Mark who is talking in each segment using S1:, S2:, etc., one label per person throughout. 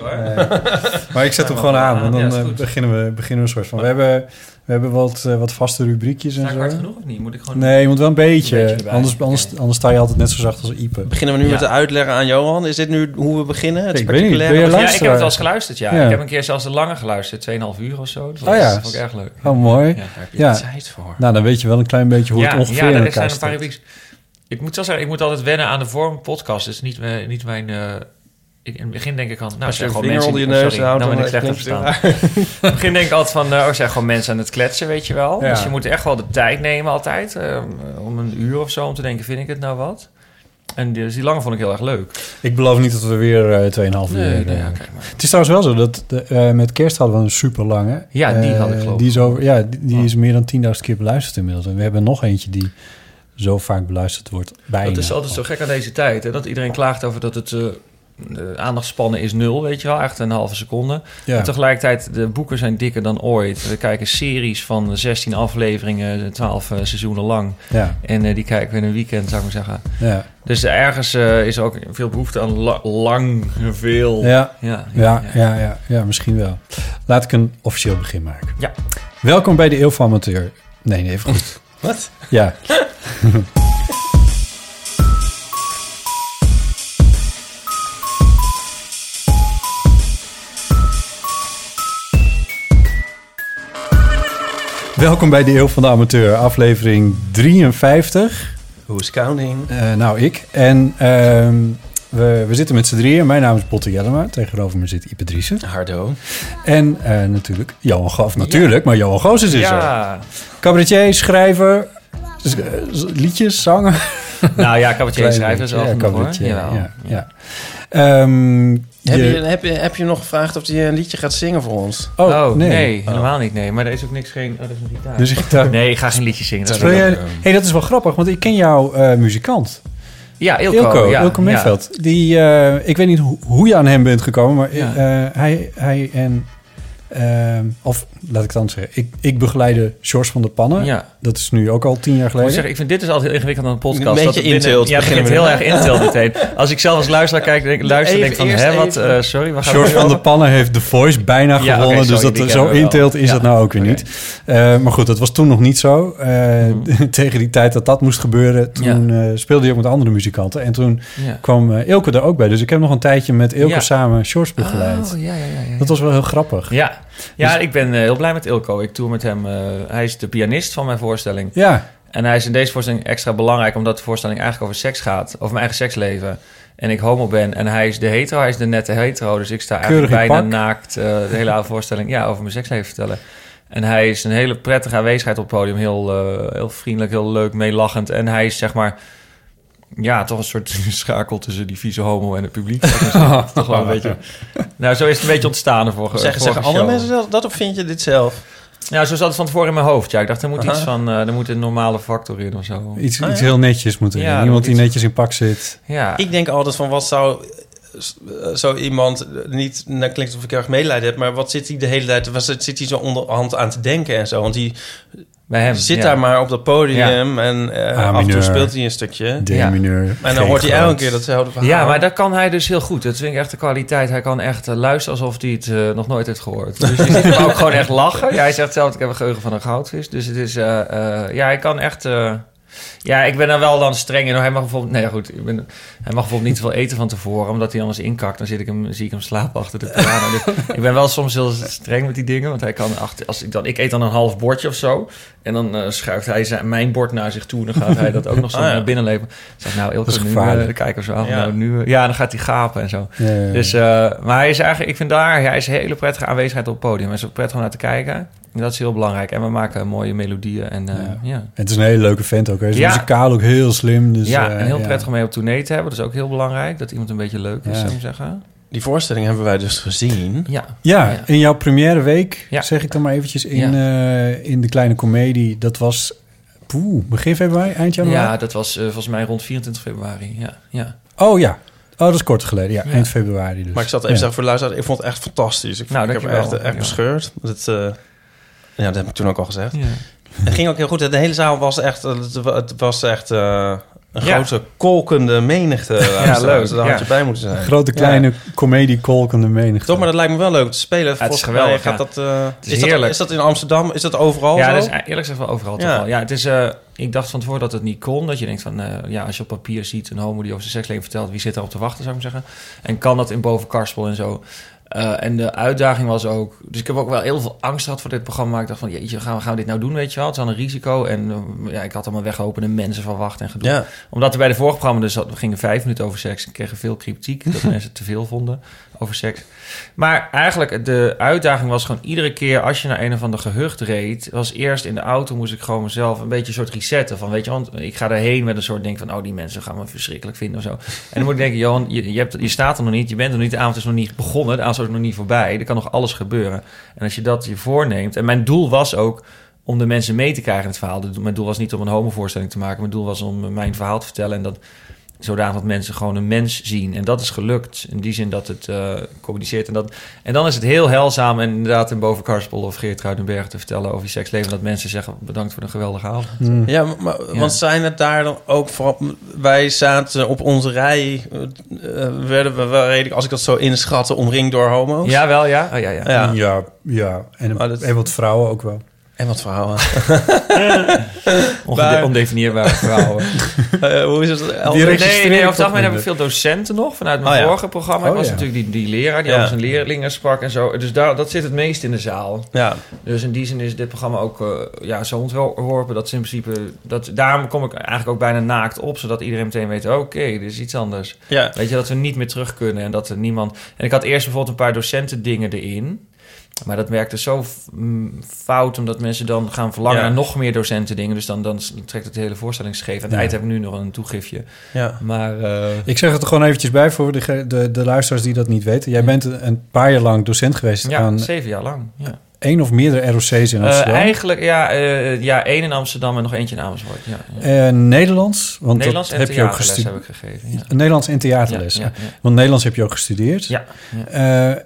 S1: Maar ik zet hem gewoon aan, want
S2: Ja,
S1: dan eh, beginnen, we, beginnen we een soort van... We hebben, we hebben wat, eh, wat vaste rubriekjes en
S2: ik hard
S1: zo.
S2: genoeg of niet? Moet ik gewoon...
S1: Nee, je moet wel een beetje.
S2: Een beetje erbij.
S1: anders, anders, anders sta je altijd net zo zacht als Ipe.
S3: Beginnen we nu
S2: Ja.
S3: met de uitleggen aan Johan? Is dit nu hoe we beginnen? Het
S1: Ik weet niet.
S2: Ja, ik heb het wel eens geluisterd, ja.
S1: Ja.
S2: Ik heb een keer zelfs de lange geluisterd, 2,5 uur of zo. Dat
S1: Oh ja.
S2: vond ik erg leuk.
S1: Oh, mooi.
S2: Ja, daar heb je
S1: Ja.
S2: tijd voor.
S1: Nou, dan weet je wel een klein beetje hoe
S2: ja,
S1: het ongeveer
S2: ja, er
S1: elkaar
S2: zijn een paar rubrieks. Ik moet wel zeggen, ik moet altijd wennen aan de vorm podcast. Dat is niet, mijn- niet mijn... eh, ik, in het begin denk ik van... Nou,
S3: Als je
S2: gewoon mensen...
S3: onder je neus
S2: sorry,
S3: houdt,
S2: nou ben ik
S3: dan
S2: slecht verstaan.
S3: het
S2: In het begin denk ik altijd van... eh, oh, zijn gewoon mensen aan het kletsen, weet je wel.
S1: Ja.
S2: Dus je moet echt wel de tijd nemen altijd. eh, om een uur of zo om te denken, vind ik het nou wat? En dus die lange vond ik heel erg leuk.
S1: Ik beloof niet dat we weer eh 2,5 uur...
S2: Nee, ja.
S1: Het is trouwens wel zo dat de, met kerst hadden we een super lange.
S2: Ja, die had ik geloof.
S1: Die is, over, ja, die, die
S2: Oh.
S1: is meer dan 10.000 keer beluisterd inmiddels. En we hebben nog eentje die zo vaak beluisterd wordt. Bijna.
S2: Dat is altijd zo gek aan deze tijd. Hè? Dat iedereen klaagt over dat het... de aandachtspannen is nul, weet je wel. Echt een halve seconde.
S1: Ja.
S2: En tegelijkertijd, de boeken zijn dikker dan ooit. We kijken series van 16 afleveringen, 12 eh, seizoenen lang.
S1: Ja,
S2: En eh, die kijken we in een weekend, zou ik maar zeggen.
S1: ja,
S2: Dus ergens eh, is er ook veel behoefte aan la- lang, veel.
S1: ja.
S2: ja,
S1: Ja, ja, ja, ja, misschien wel. Laat ik een officieel begin maken.
S2: Ja.
S1: Welkom bij de Eeuw van Amateur. Nee, nee, even goed.
S3: Wat?
S1: Ja. Welkom bij de Eeuw van de Amateur, aflevering 53.
S3: Who's counting?
S1: Eh, nou, ik. En ehm, we, we zitten met z'n drieën. Mijn naam is Botte Jellema. Tegenover me zit Ipe Driessen.
S3: Hardo.
S1: En eh, natuurlijk Johan Goof. Natuurlijk, maar Johan Goos is er.
S2: Ja.
S1: Cabaretier, schrijver, liedjes, zangen.
S2: Nou ja, cabaretier
S1: Klein
S2: schrijven is
S1: beetje, ja, cabaretier, ja, ja. Ehm,
S3: Heb
S1: je-
S3: je, heb, je, heb je nog gevraagd of hij een liedje gaat zingen voor ons?
S1: Oh,
S2: Oh, nee,
S1: nee.
S2: helemaal niet. Nee, maar er is ook niks geen... Oh, dat is een gitaar.
S1: Dus ik dacht,
S2: Nee, ik ga geen liedje zingen. Dat is wel
S1: hey, dat is wel grappig, want ik ken jouw eh, muzikant.
S2: Ja, Ilko.
S1: Ilko,
S2: ja,
S1: Ilko
S2: ja.
S1: Meerveld. Die, eh, ik weet niet hoe, hoe je aan hem bent gekomen, maar
S2: Ja.
S1: eh, hij, hij en... ehm, of laat ik het anders zeggen. Ik, ik begeleide George van der Pannen.
S2: Ja.
S1: Dat is nu ook al tien jaar
S2: Ik
S1: geleden.
S2: zeggen, ik vind dit is altijd heel ingewikkeld aan een podcast.
S3: Een beetje
S2: dat
S3: intilt,
S2: Ja, begint heel erg intilt meteen. Als ik zelf als luisteraar kijk, denk, luister
S3: Even
S2: denk van, hè, wat, eh, sorry, waar
S1: George van der Pannen heeft The Voice bijna
S2: Ja,
S1: gewonnen. dus
S2: sorry,
S1: dat, zo inteelt is
S2: Ja,
S1: dat nou ook weer niet. Eh, maar goed, dat was toen nog niet zo. Eh,
S2: Mhm.
S1: Tegen die tijd dat dat moest gebeuren, toen eh, speelde hij ook met andere muzikanten. En toen
S2: Ja.
S1: kwam Ilke er ook bij. Dus ik heb nog een tijdje met Ilke
S2: Ja.
S1: samen George begeleid.
S2: Oh, ja, ja, ja, ja.
S1: Dat was wel heel grappig.
S2: Ja, ja
S1: Dus-
S2: ik ben eh, heel blij met Ilko. Ik tour met hem. eh, hij is de pianist van mijn voorstelling.
S1: Ja,
S2: En hij is in deze voorstelling extra belangrijk... omdat de voorstelling eigenlijk over seks gaat. Over mijn eigen seksleven. En ik homo ben. En hij is de hetero. Hij is de nette hetero. Dus ik sta eigenlijk
S1: Keurig
S2: bijna
S1: pak.
S2: naakt... eh, de hele oude voorstelling ja, over mijn seksleven vertellen. En hij is een hele prettige aanwezigheid op het podium. Heel, heel vriendelijk, heel leuk, meelachend. En hij is zeg maar... Ja, toch een soort schakel tussen die vieze homo en het publiek. toch wel een beetje... Nou, zo is het een beetje ontstaan vorige
S3: Zeggen, zeggen andere mensen dat, dat of vind je dit zelf?
S2: Ja, zo zat het van tevoren in mijn hoofd. Ja, ik dacht, er moet
S3: Aha.
S2: iets van... eh, er moet een normale factor in of zo.
S1: iets,
S3: Ah,
S1: iets
S3: ja.
S1: heel netjes moeten
S2: Ja,
S1: Iemand die
S2: iets-
S1: netjes in pak zit.
S2: Ja.
S3: Ik denk altijd van wat zou eh, zo iemand niet, nou klinkt alsof ik erg medelijden heb, maar wat zit hij de hele tijd, wat zit hij zo onderhand aan te denken en zo? Want die
S2: bij hem.
S3: zit
S2: ja.
S3: daar maar op dat podium en eh,
S1: A
S3: af en toe speelt hij een stukje.
S1: D
S2: Ja.
S1: mineur.
S3: En dan hoort hij elke keer datzelfde verhaal.
S2: Ja, maar dat kan hij dus heel goed. Dat vind ik echt de kwaliteit. Hij kan echt eh, luisteren alsof hij het eh, nog nooit heeft gehoord. Dus je ziet hem ook gewoon echt lachen. Ja, hij zegt zelf, ik heb een geheugen van een goudvis. Dus het is, eh, eh, ja, hij kan echt... Ja, ik ben er wel dan streng in. Hij mag bijvoorbeeld, nee, goed, ik ben, hij mag bijvoorbeeld niet veel eten van tevoren, omdat hij anders inkakt. Dan zit ik hem, zie ik hem slapen achter de piano. Dus ik ben wel soms heel streng met die dingen, want hij kan achter, als ik dan, ik eet dan een half bordje of zo, en dan eh, schuift hij zijn, mijn bord naar zich toe, en dan gaat hij dat ook nog zo
S3: Ah, ja.
S2: naar binnen leven. Zeg, nou, Ilke,
S1: Dat is
S2: nu,
S1: gevaarlijk.
S2: eh, de kijkers
S3: Ja.
S2: nou, nu, eh, ja, dan gaat hij gapen en zo.
S1: Ja.
S2: Dus, maar hij is eigenlijk, ik vind daar, hij is een hele prettige aanwezigheid op het podium. Hij is ook prettig om naar te kijken. En dat is heel belangrijk. En we maken mooie melodieën en
S1: Ja.
S2: ja.
S1: En het is een hele leuke vent ook.
S2: Ja.
S1: Muzikaal ook heel slim. Dus,
S2: ja,
S1: eh,
S2: en heel
S1: ja.
S2: prettig om mee op tournee te hebben. Dat is ook heel belangrijk. Dat iemand een beetje leuk is,
S1: Ja.
S2: zou ik zeggen.
S3: Die voorstelling hebben wij dus gezien.
S2: Ja.
S1: Ja,
S2: Ja.
S1: in jouw première week,
S2: Ja.
S1: zeg ik dan maar eventjes, in, eh, in de kleine komedie. Dat was poeh, begin februari, eind januari?
S2: Ja, dat was eh, volgens mij rond 24 februari. Ja, ja.
S1: Oh ja, oh, dat is kort geleden. Ja,
S2: Ja.
S1: eind februari dus.
S3: Maar ik zat even
S1: Ja.
S3: zeggen voor de luisteraar, ik vond het echt fantastisch. Ik,
S2: Nou,
S3: ik heb me
S2: dankjewel.
S3: echt, echt bescheurd. Dat, eh, ja, dat heb ik toen ook al gezegd.
S2: Ja.
S3: Het ging ook heel goed. De hele zaal was echt, het wa- het was echt eh, een
S2: Ja.
S3: grote kolkende menigte.
S2: leuk,
S3: Daar had
S2: ja.
S3: je bij moeten zijn.
S1: Grote, kleine comedie kolkende menigte.
S3: Toch, maar dat lijkt me wel leuk te spelen.
S2: het is
S3: Volgens
S2: geweldig,
S3: mij gaat
S2: ja.
S3: dat, eh,
S2: is
S3: is, dat, is dat in Amsterdam? Is dat overal
S2: ja,
S3: zo?
S2: dat is eerlijk gezegd wel overal toch
S3: Ja.
S2: wel. Ja, het is, eh, ik dacht van tevoren dat het niet kon. Dat je denkt van, eh, ja, als je op papier ziet een homo die over zijn seksleven vertelt, wie zit erop te wachten, zou ik maar zeggen. En kan dat in bovenkarspel en zo. Eh, en de uitdaging was ook... Dus ik heb ook wel heel veel angst gehad voor dit programma. Ik dacht van, jeetje, gaan we, gaan we dit nou doen, weet je wel? Het is een risico. En eh, ja, ik had allemaal weglopende mensen verwacht en gedoe.
S3: Ja.
S2: Omdat er bij de vorige programma dus we gingen vijf minuten over seks. Ik kreeg veel kritiek dat mensen te veel vonden over seks. Maar eigenlijk de uitdaging was gewoon iedere keer als je naar een of ander gehucht reed, was eerst in de auto moest ik gewoon mezelf een beetje een soort resetten van, weet je, want ik ga daarheen met een soort denk van, oh die mensen gaan me verschrikkelijk vinden of zo. En dan moet ik denken, Johan, je, je, hebt, je staat er nog niet, je bent er nog niet, de avond is nog niet begonnen, de avond is nog niet voorbij, er kan nog alles gebeuren. En als je dat je voorneemt, en mijn doel was ook om de mensen mee te krijgen in het verhaal. Mijn doel was niet om een homovoorstelling te maken. Mijn doel was om mijn verhaal te vertellen. En dat zodanig dat mensen gewoon een mens zien. En dat is gelukt. In die zin dat het eh, communiceert. En, dat, en dan is het heel heilzaam. En inderdaad in Boven Karspel of Geert Ruidenberg te vertellen over je seksleven. Dat mensen zeggen bedankt voor een geweldige avond.
S1: Hmm.
S3: Ja, maar,
S2: Ja.
S3: want zijn het daar dan ook vooral... Wij zaten op onze rij, eh, werden we wel redelijk, als ik dat zo inschatte, omringd door homo's.
S2: Ja, wel ja. Oh, ja, ja.
S3: Ja.
S1: Ja, ja. En,
S3: dat-
S1: en wat vrouwen ook wel.
S3: En wat Maar-
S2: ondefinieerbare vrouwen.
S3: Eh, hoe is het?
S1: Die
S2: nee, nee,
S1: ik
S2: over het
S1: toch
S2: algemeen hebben we veel docenten nog vanuit mijn
S3: Oh, ja.
S2: vorige programma. Ik
S1: Oh,
S2: was
S1: ja.
S2: natuurlijk die, die leraar die
S3: Ja.
S2: over zijn leerlingen sprak en zo. Dus daar, dat zit het meest in de zaal.
S3: Ja,
S2: Dus in die zin is dit programma ook eh, ja, zo ontworpen dat ze in principe... Dat, daarom kom ik eigenlijk ook bijna naakt op, zodat iedereen meteen weet... oké, dit is iets anders.
S3: ja.
S2: Weet je, dat we niet meer terug kunnen en dat er niemand... En ik had eerst bijvoorbeeld een paar docenten dingen erin... Maar dat werkte zo fout, omdat mensen dan gaan verlangen
S3: Ja.
S2: naar nog meer docenten dingen. Dus dan, dan trekt het de hele voorstelling scheef. Aan het
S1: Ja.
S2: eind heb ik nu nog een toegifje.
S3: ja.
S2: Maar eh,
S1: Ik zeg het er gewoon eventjes bij voor de, de, de luisteraars die dat niet weten. Jij bent een, een paar jaar lang docent geweest
S2: ja,
S1: aan
S2: zeven jaar lang. Ja.
S1: Één of meerdere ROC's in
S2: Eh,
S1: Amsterdam.
S2: eigenlijk, ja, eh, ja, één in Amsterdam en nog eentje in Amersfoort. Ja, ja.
S1: Eh, Nederlands, want
S2: Nederlands
S1: dat
S2: en
S1: heb je ook gestudeerd.
S2: heb ik gegeven. Ja.
S1: Nederlands en theaterles.
S2: Ja.
S1: Want Nederlands heb je ook gestudeerd.
S2: Ja,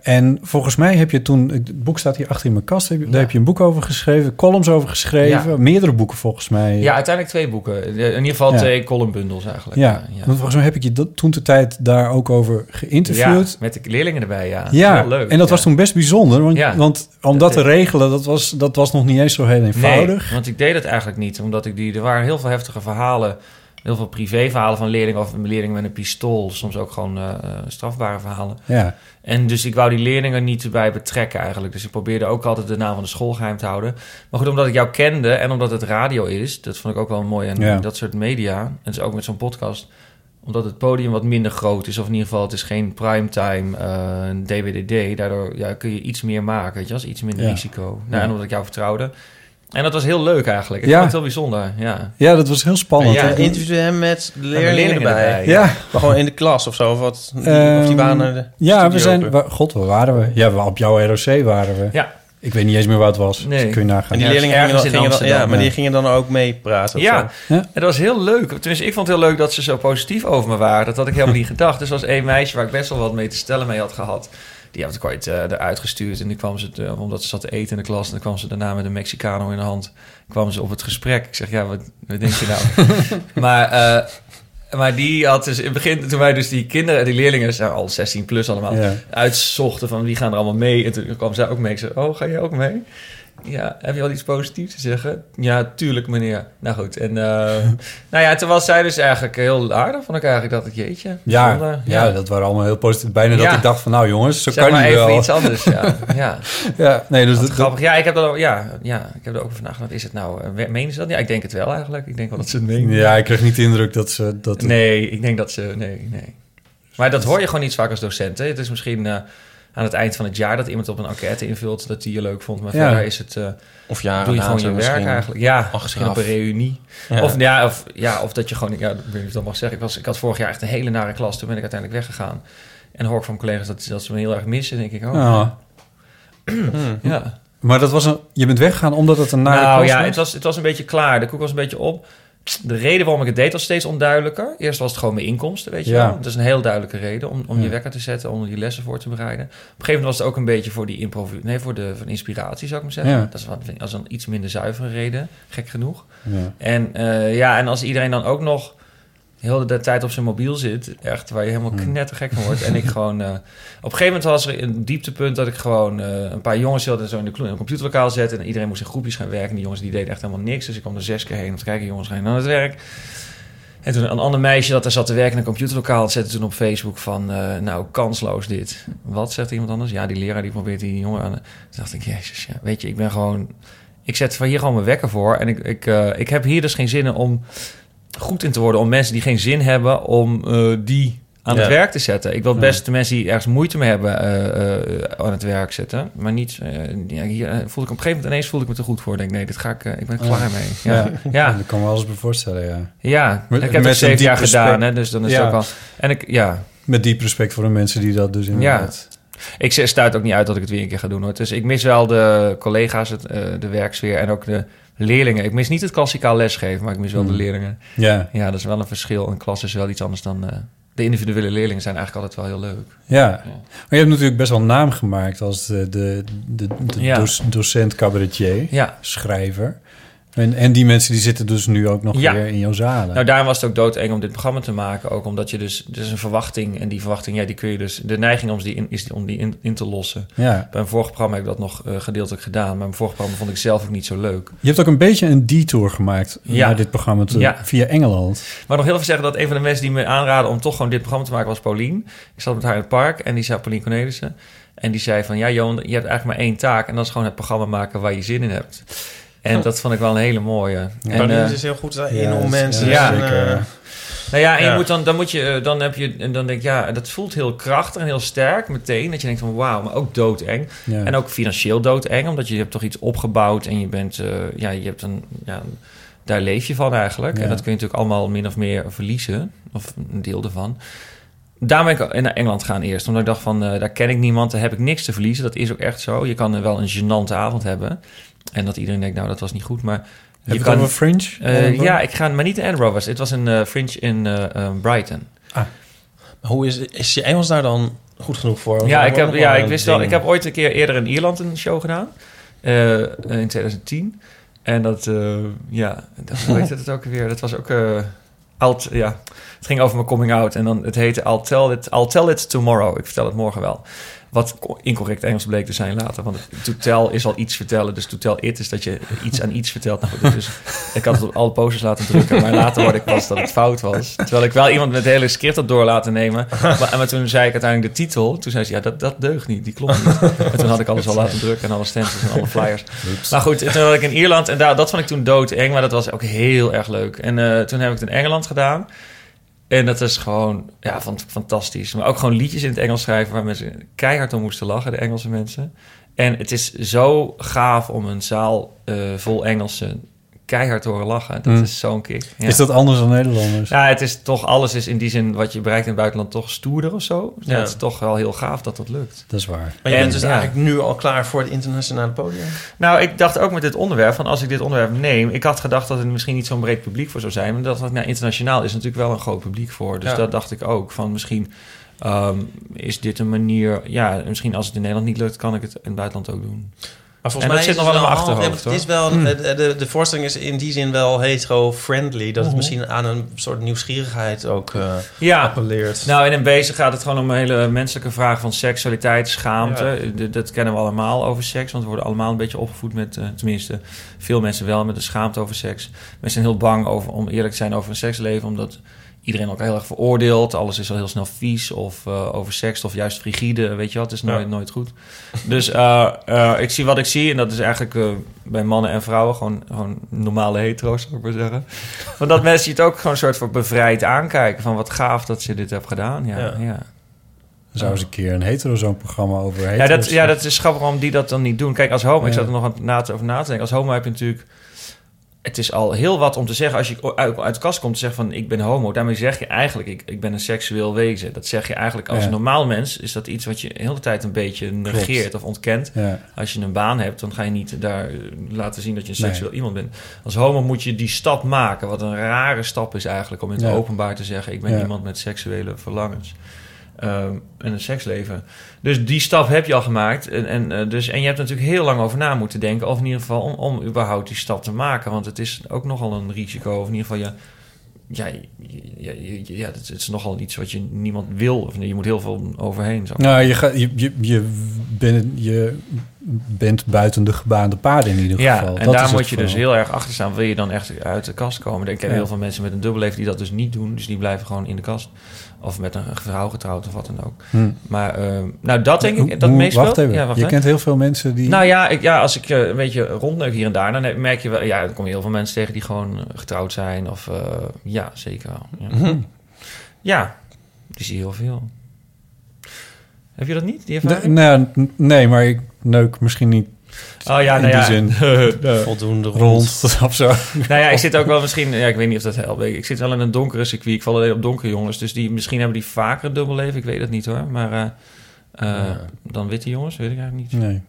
S1: en volgens mij heb je toen, het boek staat hier achter in mijn kast, heb je- daar heb je een boek over geschreven, columns over geschreven, meerdere boeken volgens mij.
S2: Ja, uiteindelijk twee boeken. In ieder geval twee columnbundels eigenlijk.
S1: Ja, want volgens mij heb ik je dat, toen de tijd daar ook over geïnterviewd.
S2: Ja, met de leerlingen erbij, ja.
S1: Ja,
S2: leuk.
S1: en dat was toen best bijzonder, want,
S2: Ja.
S1: want om dat te
S2: Dat-
S1: regelen, dat was, dat was nog niet eens zo heel eenvoudig.
S2: Nee, want ik deed het eigenlijk niet. Omdat ik die... Er waren heel veel heftige verhalen. Heel veel privéverhalen van leerlingen. Of leerlingen met een pistool. Soms ook gewoon eh, strafbare verhalen.
S1: Ja,
S2: En dus ik wou die leerlingen niet erbij betrekken eigenlijk. Dus ik probeerde ook altijd de naam van de school geheim te houden. Maar goed, omdat ik jou kende en omdat het radio is... dat vond ik ook wel mooi
S1: Ja.
S2: dat soort media. En dus ook met zo'n podcast... omdat het podium wat minder groot is... of in ieder geval het is geen primetime eh een DWDD... daardoor ja, kun je iets meer maken, weet je, als iets minder
S1: Ja.
S2: risico. Nou,
S1: Ja.
S2: En omdat ik jou vertrouwde... En dat was heel leuk eigenlijk. Ik
S1: Ja.
S2: vond het heel bijzonder, ja.
S1: ja dat was heel spannend.
S2: Ja,
S3: interviewde hem met de leerlingen,
S2: leerlingen
S3: erbij.
S2: erbij.
S1: ja,
S3: Maar gewoon in de klas of zo. Of, wat, of die
S1: Ehm,
S3: waren de
S1: ja, we zijn...
S3: open.
S1: God, waar waren we? Ja, we- op jouw ROC waren we.
S2: Ja,
S1: Ik weet niet eens meer wat het was.
S2: Nee.
S1: Dus kun je nagaan.
S3: En die
S2: Ja,
S3: leerlingen gingen
S2: ergens
S3: dan,
S2: in
S3: gingen dan-
S2: Amsterdam,
S3: ja, maar die gingen dan ook meepraten. of
S2: Ja,
S3: zo.
S1: Ja.
S2: en dat was heel leuk. Tenminste, ik vond het heel leuk dat ze zo positief over me waren. Dat had ik helemaal niet gedacht. Dus er was één meisje waar ik best wel wat mee te stellen mee had gehad. Die had ik ooit eh, eruit gestuurd. En die kwam ze, eh, omdat ze zat te eten in de klas... en dan kwam ze daarna met een Mexicano in de hand... kwam ze op het gesprek. Ik zeg, ja, wat, wat denk je nou? maar, eh, maar die had dus in het begin... toen wij dus die kinderen, die leerlingen... zijn al 16 plus allemaal...
S1: Ja.
S2: uitzochten van wie gaan er allemaal mee. En toen kwam zij ook mee. Ik zei, oh, ga je ook mee? Ja, heb je al iets positiefs te zeggen? Ja, tuurlijk, meneer. Nou goed, en eh, nou ja, toen was zij dus eigenlijk heel aardig. Vond ik eigenlijk dat het jeetje.
S1: Ja, ja, dat waren allemaal heel positief. Bijna dat ik dacht van, nou jongens, zo
S2: Zeg
S1: kan
S2: maar
S1: je
S2: even
S1: wel.
S2: iets anders, ja. ja.
S1: Ja, nee, dus dat,
S2: grappig. Ja, ik heb, er, ja, ja, ik heb er ook over nagedacht. Is het nou, eh, menen ze dat? Ja, ik denk het wel eigenlijk. Ik denk wel dat ze het menen.
S1: ja, ik kreeg niet de indruk dat ze... Dat
S2: Nee, ik denk dat ze... Nee, nee. Maar dat hoor je gewoon niet vaak als docent. Hè? Het is misschien eh, aan het eind van het jaar dat iemand op een enquête invult... dat hij je leuk vond. Maar
S1: Ja.
S2: verder is het... eh,
S3: Of jaren
S2: doe je gewoon je werk
S3: misschien.
S2: eigenlijk. Ja, misschien op een reunie.
S3: Ja.
S2: Of, ja, of, ja, of dat je gewoon... Ja, ik weet niet of ik dat mag zeggen. Ik, was, ik had vorig jaar echt een hele nare klas. Toen ben ik uiteindelijk weggegaan. En hoor ik van mijn collega's dat, dat ze me heel erg missen. En denk ik, oh,
S1: Ja.
S2: ja.
S1: Maar dat was een, je bent weggegaan omdat het een nare
S2: nou
S1: klas
S2: ja,
S1: was?
S2: het was, het was een beetje klaar. De koek was een beetje op. De reden waarom ik het deed was steeds onduidelijker. Eerst was het gewoon mijn inkomsten, weet je
S1: Ja.
S2: wel. Dat is een heel duidelijke reden om, om
S1: Ja.
S2: je wekker te zetten, om die lessen voor te bereiden. Op een gegeven moment was het ook een beetje voor die improv nee, voor de voor inspiratie, zou ik maar zeggen.
S1: Ja.
S2: Dat is wat, als een iets minder zuivere reden, gek genoeg.
S1: Ja.
S2: En eh, ja, en als iedereen dan ook nog heel de tijd op zijn mobiel zit, echt waar je helemaal
S1: Hmm.
S2: knettergek van wordt. en ik gewoon, eh, op een gegeven moment was er een dieptepunt dat ik gewoon eh, een paar jongens wilde zo in de in een computerlokaal zetten en iedereen moest in groepjes gaan werken. En die jongens die deden echt helemaal niks, dus ik kwam er zes keer heen om te kijken, jongens gaan aan het werk. En toen een ander meisje dat er zat te werken in een computerlokaal zette toen op Facebook van, eh, nou, kansloos dit. Wat zegt iemand anders? Ja, die leraar die probeert die jongen aan. Toen dacht ik, jezus, ja, weet je, ik ben gewoon, ik zet van hier gewoon mijn wekker voor en ik, ik, ik heb hier dus geen zin in om goed in te worden, om mensen die geen zin hebben om eh, die aan
S3: Ja.
S2: het werk te zetten. Ik wil
S1: Ja.
S2: best de mensen die ergens moeite mee hebben eh, eh, aan het werk zetten, maar niet. ja, hier voelde ik op een gegeven moment ineens voelde ik me te goed voor. Ik denk, nee, dit ga ik, ik ben klaar mee. Ja,
S1: Ja. Dat kan me alles bij voorstellen, ja.
S2: Ja,
S1: Met-
S2: ik heb het zeven jaar
S1: respect.
S2: gedaan, hè, dus dan is
S1: Ja.
S2: het ook al. En ik, ja,
S1: Met diep respect voor de mensen die dat dus inderdaad...
S2: ik stuit ook niet uit dat ik het weer een keer ga doen hoor. Dus ik mis wel de collega's, het, eh, de werksfeer en ook de leerlingen. Ik mis niet het klassikaal lesgeven, maar ik mis wel de leerlingen.
S1: Ja,
S2: Ja, dat is wel een verschil. Een klas is wel iets anders dan. eh, de individuele leerlingen zijn eigenlijk altijd wel heel leuk.
S1: ja.
S2: Ja.
S1: Maar je hebt natuurlijk best wel naam gemaakt als de, de, de, de
S2: Ja.
S1: docent cabaretier,
S2: Ja,
S1: schrijver. En, en die mensen die zitten dus nu ook nog
S2: Ja.
S1: weer in jouw zalen.
S2: nou daarom was het ook doodeng om dit programma te maken. Ook omdat je dus, is een verwachting. En die verwachting, ja, die kun je dus, de neiging om die in, is die, om die in, in te lossen.
S1: ja.
S2: Bij mijn vorige programma heb ik dat nog eh, gedeeltelijk gedaan. Maar mijn vorige programma vond ik zelf ook niet zo leuk.
S1: Je hebt ook een beetje een detour gemaakt
S2: Ja.
S1: naar dit programma te-
S2: Ja.
S1: via Engeland.
S2: Maar nog heel even zeggen dat een van de mensen die me aanraden om toch gewoon dit programma te maken was Paulien. Ik zat met haar in het park en die zei Paulien Cornelissen. En die zei van ja Johan, je hebt eigenlijk maar één taak. En dat is gewoon het programma maken waar je zin in hebt. En dat vond ik wel een hele mooie. En, eh,
S3: is heel goed in
S1: ja,
S3: om mensen...
S2: ja,
S3: en,
S1: zeker.
S3: eh,
S2: nou ja, en je moet dan, dan moet je, eh, dan heb je, en dan denk ik ja, dat voelt heel krachtig en heel sterk meteen. Dat je denkt van wauw, maar ook doodeng.
S1: Ja.
S2: En ook financieel doodeng, omdat je hebt toch iets opgebouwd en je bent, eh, ja, je hebt een, ja, daar leef je van eigenlijk.
S1: Ja.
S2: En dat kun je natuurlijk allemaal min of meer verliezen, of een deel ervan. Daarom ben ik naar Engeland gaan eerst, omdat ik dacht van, daar ken ik niemand, daar heb ik niks te verliezen. Dat is ook echt zo. Je kan er wel een gênante avond hebben. En dat iedereen denkt, nou, dat was niet goed, maar...
S1: Heb
S2: je
S1: het
S2: kan,
S1: over Fringe?
S2: eh, ja, ik ga, maar niet in Edinburgh. was. Het was een eh, fringe in eh, Brighton.
S3: Hoe is, is je Engels daar dan goed genoeg voor? Want
S2: Ja, ik, heb, ja, ik
S3: een
S2: wist wel. Ik heb ooit een keer eerder in Ierland een show gedaan. in 2010. En dat, ja, dat, hoe heette het ook weer? Dat was ook, alt, ja, het ging over mijn coming out. En dan, het heette I'll tell, it, I'll tell it tomorrow. Ik vertel het morgen wel. Wat co- incorrect Engels bleek te zijn later. Want to tell is al iets vertellen. Dus to tell it is dat je iets aan iets vertelt. Nou, dus ik had het op alle posters laten drukken. Maar later hoorde ik pas dat het fout was. Terwijl ik wel iemand met het hele script had door laten nemen. Maar, maar toen zei ik uiteindelijk de titel. Toen zei ze, ja, dat, dat deugt niet. Die klopt niet. En toen had ik alles al laten drukken. En alle stencils en alle flyers. Maar goed, toen had ik in Ierland. En daar, dat vond ik toen doodeng. Maar dat was ook heel erg leuk. En eh, toen heb ik het in Engeland gedaan. En dat is gewoon ja, fantastisch. Maar ook gewoon liedjes in het Engels schrijven... waar mensen keihard om moesten lachen, de Engelse mensen. En het is zo gaaf om een zaal eh, vol Engelsen keihard te horen lachen. Dat
S1: Mm.
S2: is zo'n kick. Ja.
S1: Is dat anders dan Nederlanders?
S2: Ja, het is toch... Alles is in die zin wat je bereikt in het buitenland toch stoerder of zo. Ja.
S3: Ja.
S2: Het is toch wel heel gaaf dat dat lukt.
S1: Dat is waar.
S3: Maar je
S2: En-
S3: bent dus
S2: ja.
S3: eigenlijk nu al klaar voor het internationale podium?
S2: Nou, ik dacht ook met dit onderwerp, van als ik dit onderwerp neem... Ik had gedacht dat het misschien niet zo'n breed publiek voor zou zijn. Maar dat nou, internationaal is natuurlijk wel een groot publiek voor. Dus
S3: Ja.
S2: dat dacht ik ook. Van misschien ehm, is dit een manier... Ja, misschien als het in Nederland niet lukt, kan ik het in het buitenland ook doen.
S3: Maar
S2: En
S3: volgens
S2: dat
S3: mij
S2: zit nog wel in mijn achterhoofd.
S3: Het is wel, de, de, de voorstelling is in die zin wel hetero-friendly. Dat het
S2: Mhm.
S3: misschien aan een soort nieuwsgierigheid ook eh
S2: Ja.
S3: appelleert.
S2: Nou, in een wezen gaat het gewoon om een hele menselijke vraag van seksualiteit, schaamte. D- Dat kennen we allemaal over seks, want we worden allemaal een beetje opgevoed met, eh, tenminste, veel mensen wel met een schaamte over seks. Mensen zijn heel bang over, om eerlijk te zijn over een seksleven, omdat iedereen ook heel erg veroordeelt. Alles is al heel snel vies of uh, over seks of juist frigide, weet je wat? Het is nooit, ja. nooit goed. Dus uh, uh, ik zie wat ik zie en dat is eigenlijk uh, bij mannen en vrouwen gewoon, gewoon normale hetero's, zou ik maar zeggen. Want dat mensen het ook gewoon een soort van bevrijd aankijken van wat gaaf dat je dit hebt gedaan. Ja, ja. ja.
S1: Zou eens een keer een hetero zo'n programma over hetero's...
S2: Ja dat, ja, dat is grappig waarom die dat dan niet doen. Kijk, als homo, ja. ik zat er nog aan na te, over na te denken. Als homo heb je natuurlijk het is al heel wat om te zeggen als je uit, uit de kast komt te zeggen van ik ben homo. Daarmee zeg je eigenlijk ik, ik ben een seksueel wezen. Dat zeg je eigenlijk als ja. normaal mens is dat iets wat je de hele tijd een beetje negeert of ontkent. Ja. Als je een baan hebt, dan ga je niet daar laten zien dat je een seksueel nee. iemand bent. Als homo moet je die stap maken. Wat een rare stap is eigenlijk om in het ja. openbaar te zeggen ik ben iemand met seksuele verlangens. En een seksleven. Dus die stap heb je al gemaakt. En, en, uh, dus, en je hebt natuurlijk heel lang over na moeten denken. Of in ieder geval om, om überhaupt die stap te maken. Want het is ook nogal een risico. Of in ieder geval, ja, ja, ja, ja, is nogal iets wat je niemand wil. Of je moet heel veel overheen. Zo.
S1: Nou, je, gaat, je, je, je, bent, je bent buiten de gebaande paden in ieder
S2: ja,
S1: geval.
S2: en
S1: dat
S2: daar moet je dus heel erg achter staan. Wil je dan echt uit de kast komen? Ik ken ja. heel veel mensen met een dubbelleven die dat dus niet doen. Dus die blijven gewoon in de kast. Of met een vrouw getrouwd of wat dan ook.
S1: Hm.
S2: Maar uh, nou, dat denk ik, dat meestal.
S1: Wacht even, ja, wacht, je hè? kent heel veel mensen die...
S2: Nou ja, ik, ja als ik uh, een beetje rondneuk hier en daar... dan merk je wel... Ja, dan kom je heel veel mensen tegen die gewoon getrouwd zijn. Of uh, ja, zeker wel. Ja.
S1: Hm.
S2: ja, die zie je heel veel. Heb je dat niet, die
S1: nee, nou, nee, maar ik neuk misschien niet
S2: Oh ja,
S1: in
S2: nou
S1: die
S2: ja.
S1: zin
S3: voldoende rond.
S1: rond of zo.
S2: nou ja, ik zit ook wel misschien... Ja, ik weet niet of dat helpt. Ik zit wel in een donkere circuit. Ik val alleen op donkere jongens. Dus die, misschien hebben die vaker een dubbelleven. Ik weet het niet hoor. Maar uh, uh, ja. dan witte jongens, weet ik eigenlijk niet.
S1: Nee.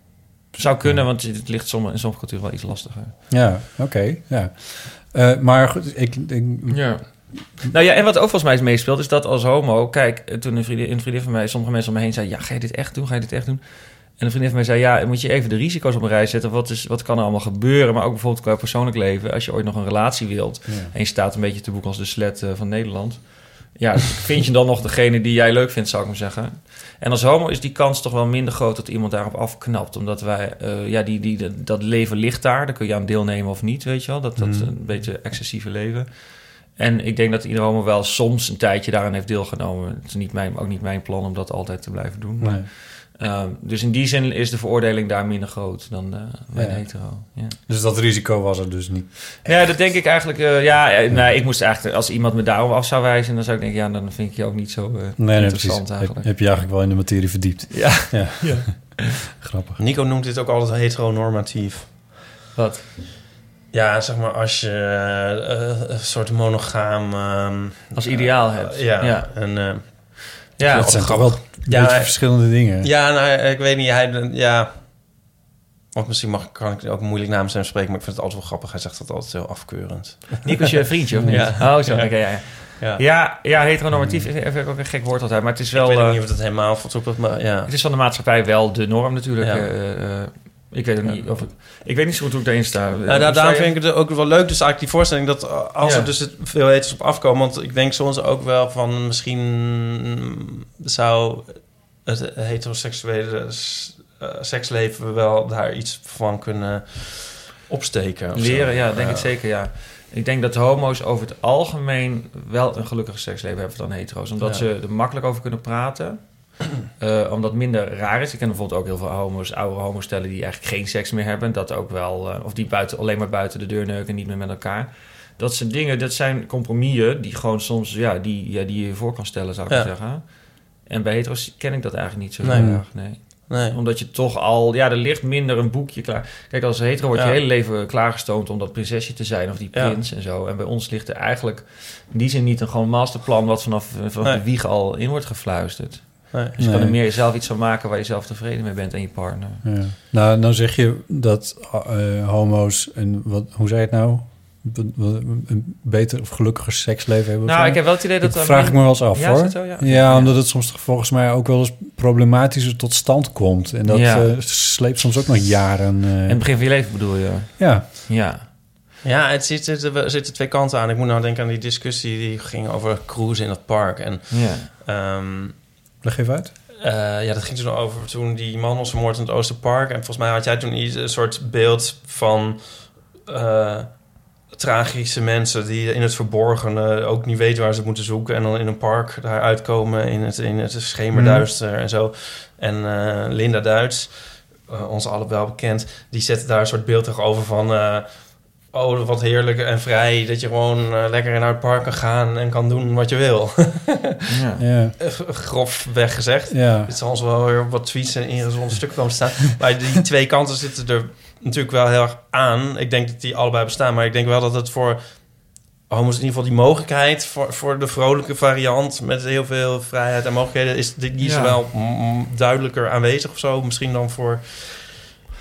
S2: Zou kunnen, want het ligt soms, in sommige culturen wel iets lastiger.
S1: Ja, oké. Okay, ja. Uh, maar goed, ik, ik...
S2: Ja. Nou ja, en wat ook volgens mij is meespeelt, is dat als homo... Kijk, toen een vriendin, een vriendin van mij, sommige mensen om me heen zei... Ja, ga je dit echt doen? Ga je dit echt doen? En een vriendin van mij zei, ja, moet je even de risico's op een rij zetten. Wat, is, wat kan er allemaal gebeuren? Maar ook bijvoorbeeld qua persoonlijk leven. Als je ooit nog een relatie wilt. Ja. En je staat een beetje te boek als de slet uh, van Nederland. Ja, vind je dan nog degene die jij leuk vindt, zou ik maar zeggen. En als homo is die kans toch wel minder groot dat iemand daarop afknapt. Omdat wij, uh, ja, die, die, dat leven ligt daar. Daar kun je aan deelnemen of niet, weet je wel. Dat, dat mm. een beetje excessieve leven. En ik denk dat ieder homo wel soms een tijdje daaraan heeft deelgenomen. Het is niet mijn, ook niet mijn plan om dat altijd te blijven doen. Maar,
S1: nee.
S2: Uh, dus in die zin is de veroordeling daar minder groot dan uh, bij
S1: ja.
S2: hetero. Ja.
S1: Dus dat risico was er dus niet.
S2: Ja, dat denk ik eigenlijk. Uh, ja, nee, ik moest eigenlijk als iemand me daarom af zou wijzen, dan zou ik denken, ja, dan vind ik je ook niet zo
S1: nee, nee,
S2: interessant
S1: precies.
S2: eigenlijk.
S1: Heb je eigenlijk wel in de materie verdiept?
S2: Ja.
S1: ja.
S2: ja.
S1: Grappig.
S3: Nico noemt dit ook altijd heteronormatief.
S2: Wat?
S3: Ja, zeg maar als je uh, een soort monogaam... Um,
S2: als ideaal hebt.
S3: ja,
S2: ja.
S3: en... Uh,
S1: ja, het zijn toch wel ja, beetje verschillende dingen.
S3: Ja, nou, ik weet niet. Hij, ja, of misschien mag, kan ik ook moeilijk namens hem spreken, maar ik vind het altijd wel grappig. Hij zegt dat altijd heel afkeurend.
S2: Nico is je vriendje, of niet?
S3: Ja.
S2: Oh, zo. Ja. Okay, ja, ja. Ja. Ja, ja, heteronormatief is even ook een gek woord altijd, maar het is wel...
S3: Ik weet niet of het helemaal fatsoenlijk maar ja.
S2: Het is van de maatschappij wel de norm natuurlijk. Ja. Uh, uh, ik weet ook niet of ik, ik weet niet zo goed hoe ik daarin sta.
S3: Nou, daar, daarom vind ik het ook wel leuk, dus eigenlijk die voorstelling dat als ja. er dus veel heters op afkomen, want ik denk soms ook wel van misschien zou het heteroseksuele uh, seksleven wel daar iets van kunnen opsteken.
S2: Leren, zo. ja, denk ik zeker, ja. Ik denk dat homo's over het algemeen wel een gelukkig seksleven hebben dan hetero's. Omdat ja. ze er makkelijk over kunnen praten. Uh, omdat het minder raar is. Ik ken bijvoorbeeld ook heel veel homo's, oude homostellen die eigenlijk geen seks meer hebben. Dat ook wel, uh, of die buiten, alleen maar buiten de deur neuken en niet meer met elkaar. Dat zijn dingen, dat zijn compromissen die gewoon soms, ja, die, ja, die je voor kan stellen, zou ik ja. zeggen. En bij hetero's ken ik dat eigenlijk niet zo
S3: nee.
S2: heel erg, nee.
S3: Nee.
S2: Omdat je toch al... Ja, er ligt minder een boekje klaar. Kijk, als hetero wordt
S3: Ja.
S2: je hele leven klaargestoomd... om dat prinsesje te zijn of die
S3: Ja.
S2: prins en zo. En bij ons ligt er eigenlijk in die zin niet een gewoon masterplan... wat vanaf, vanaf
S3: Nee.
S2: de wieg al in wordt gefluisterd.
S3: Nee.
S2: Dus je kan er meer zelf iets van maken... waar je zelf tevreden mee bent en je partner.
S1: Ja. Nou, nou zeg je dat eh, homo's en wat, hoe zei je het nou? een beter of gelukkiger seksleven hebben.
S2: Nou, ik heb wel het idee dat...
S1: Dat vraag ik me wel eens af,
S2: Ja, is
S1: hoor.
S2: zo? Ja.
S1: Ja, omdat het soms volgens mij ook wel eens problematischer tot stand komt. En dat
S2: Ja.
S1: eh, sleept soms ook nog jaren. eh,
S2: In het begin van je leven bedoel je?
S1: ja,
S2: Ja.
S3: Ja, het zit, er er zitten twee kanten aan. Ik moet nou denken aan die discussie die ging over cruisen in dat park. En
S2: Ja.
S1: Leg even uit.
S3: Eh, ja, dat ging toen over toen die man was vermoord in het Oosterpark. En volgens mij had jij toen iets, een soort beeld van eh, tragische mensen die in het verborgene ook niet weten waar ze moeten zoeken. En dan in een park daar uitkomen in het, in het schemerduister en zo. En eh, Linda Duits, ons wel bekend, die zette daar een soort beeld tegenover van... eh, Oh, wat heerlijk en vrij dat je gewoon eh, lekker naar het park kan gaan en kan doen wat je wil.
S2: ja.
S1: Ja,
S3: Grof weggezegd.
S1: ja.
S3: Het zal ons wel weer wat tweets en ingezonde stukken komen staan. Maar die twee kanten zitten er natuurlijk wel heel erg aan. Ik denk dat die allebei bestaan. Maar ik denk wel dat het voor homo's in ieder geval die mogelijkheid... voor, voor de vrolijke variant met heel veel vrijheid en mogelijkheden... is die, is
S2: Ja.
S3: wel duidelijker aanwezig of zo. Misschien dan voor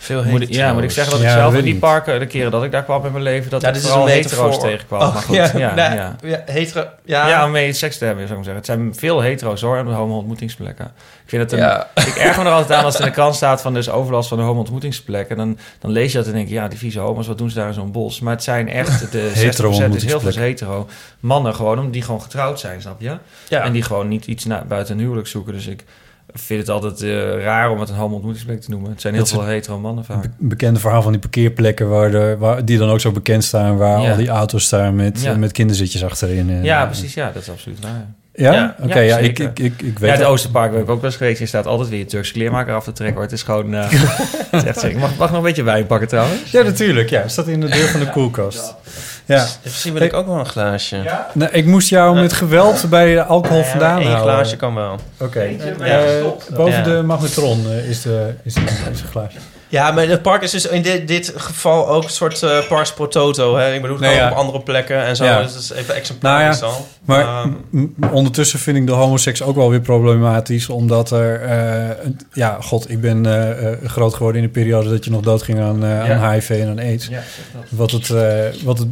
S3: veel
S2: Moet ik, ja, moet ik zeggen dat ik
S1: Ja,
S2: zelf in die parken, de keren dat ik daar kwam in mijn leven, dat
S3: Ja,
S2: ik vooral
S3: een
S2: hetero's tegenkwam.
S3: Oh,
S2: maar goed,
S3: ja,
S2: ja,
S3: nou,
S2: ja.
S3: ja, hetero, ja,
S2: Ja, om mee seks te hebben, zou ik maar zeggen. Het zijn veel hetero's hoor, en homo-ontmoetingsplekken. Ik vind het een,
S3: Ja.
S2: Ik erger me er altijd aan als het in de krant staat van dus overlast van de homo-ontmoetingsplekken. Dan, dan lees je dat en denk je, ja, die vieze homo's, wat doen ze daar in zo'n bos? Maar het zijn echt, de 60% is heel veel hetero. Mannen gewoon, om die gewoon getrouwd zijn, snap je?
S3: ja.
S2: En die gewoon niet iets na, buiten een huwelijk zoeken. Dus ik vind het altijd eh, raar om het een homo-ontmoetingsplek te noemen. Het zijn heel
S1: Het
S2: veel hetero mannen vaak.
S1: Be- bekende verhaal van die parkeerplekken waar de, waar, die dan ook zo bekend staan, waar
S2: Ja.
S1: al die auto's staan met,
S2: Ja.
S1: eh, met kinderzitjes achterin. En,
S2: Ja,
S1: eh,
S2: precies. Ja, dat is absoluut waar.
S1: Ja?
S3: Ja,
S1: Oké,
S2: ja,
S1: ja, ik, ik, ik, ik weet
S2: Ja, het. Oosterpark heb ik ook wel eens geweest. Je staat altijd weer je Turkse kleermaker af te trekken. Hoor. Het is gewoon... eh, het is echt. Mag, mag nog een beetje wijn pakken trouwens?
S1: Ja, natuurlijk. Ja, het staat in de deur van de koelkast. Ja.
S3: Misschien wil ik ook wel een glaasje. Ja,
S1: Nou, ik moest jou met geweld bij de alcohol vandaan houden.
S3: glaasje kan wel.
S1: Oké. Eh, boven
S3: Ja.
S1: de magnetron eh, is, de, is, de, is een glaasje.
S3: Ja, maar het park is dus in dit, dit geval ook een soort eh pars pro toto. Hè? Ik bedoel,
S1: Nee, ja.
S3: op andere plekken en zo.
S1: Ja.
S3: Dus dat is even exemplarisch dan.
S1: Maar
S3: Ehm,
S1: ondertussen vind ik de homoseks ook wel weer problematisch. Omdat er... eh, een- ja, god, ik ben eh, groot geworden in de periode dat je nog doodging aan, aan HIV en aan AIDS. Wat het, wat het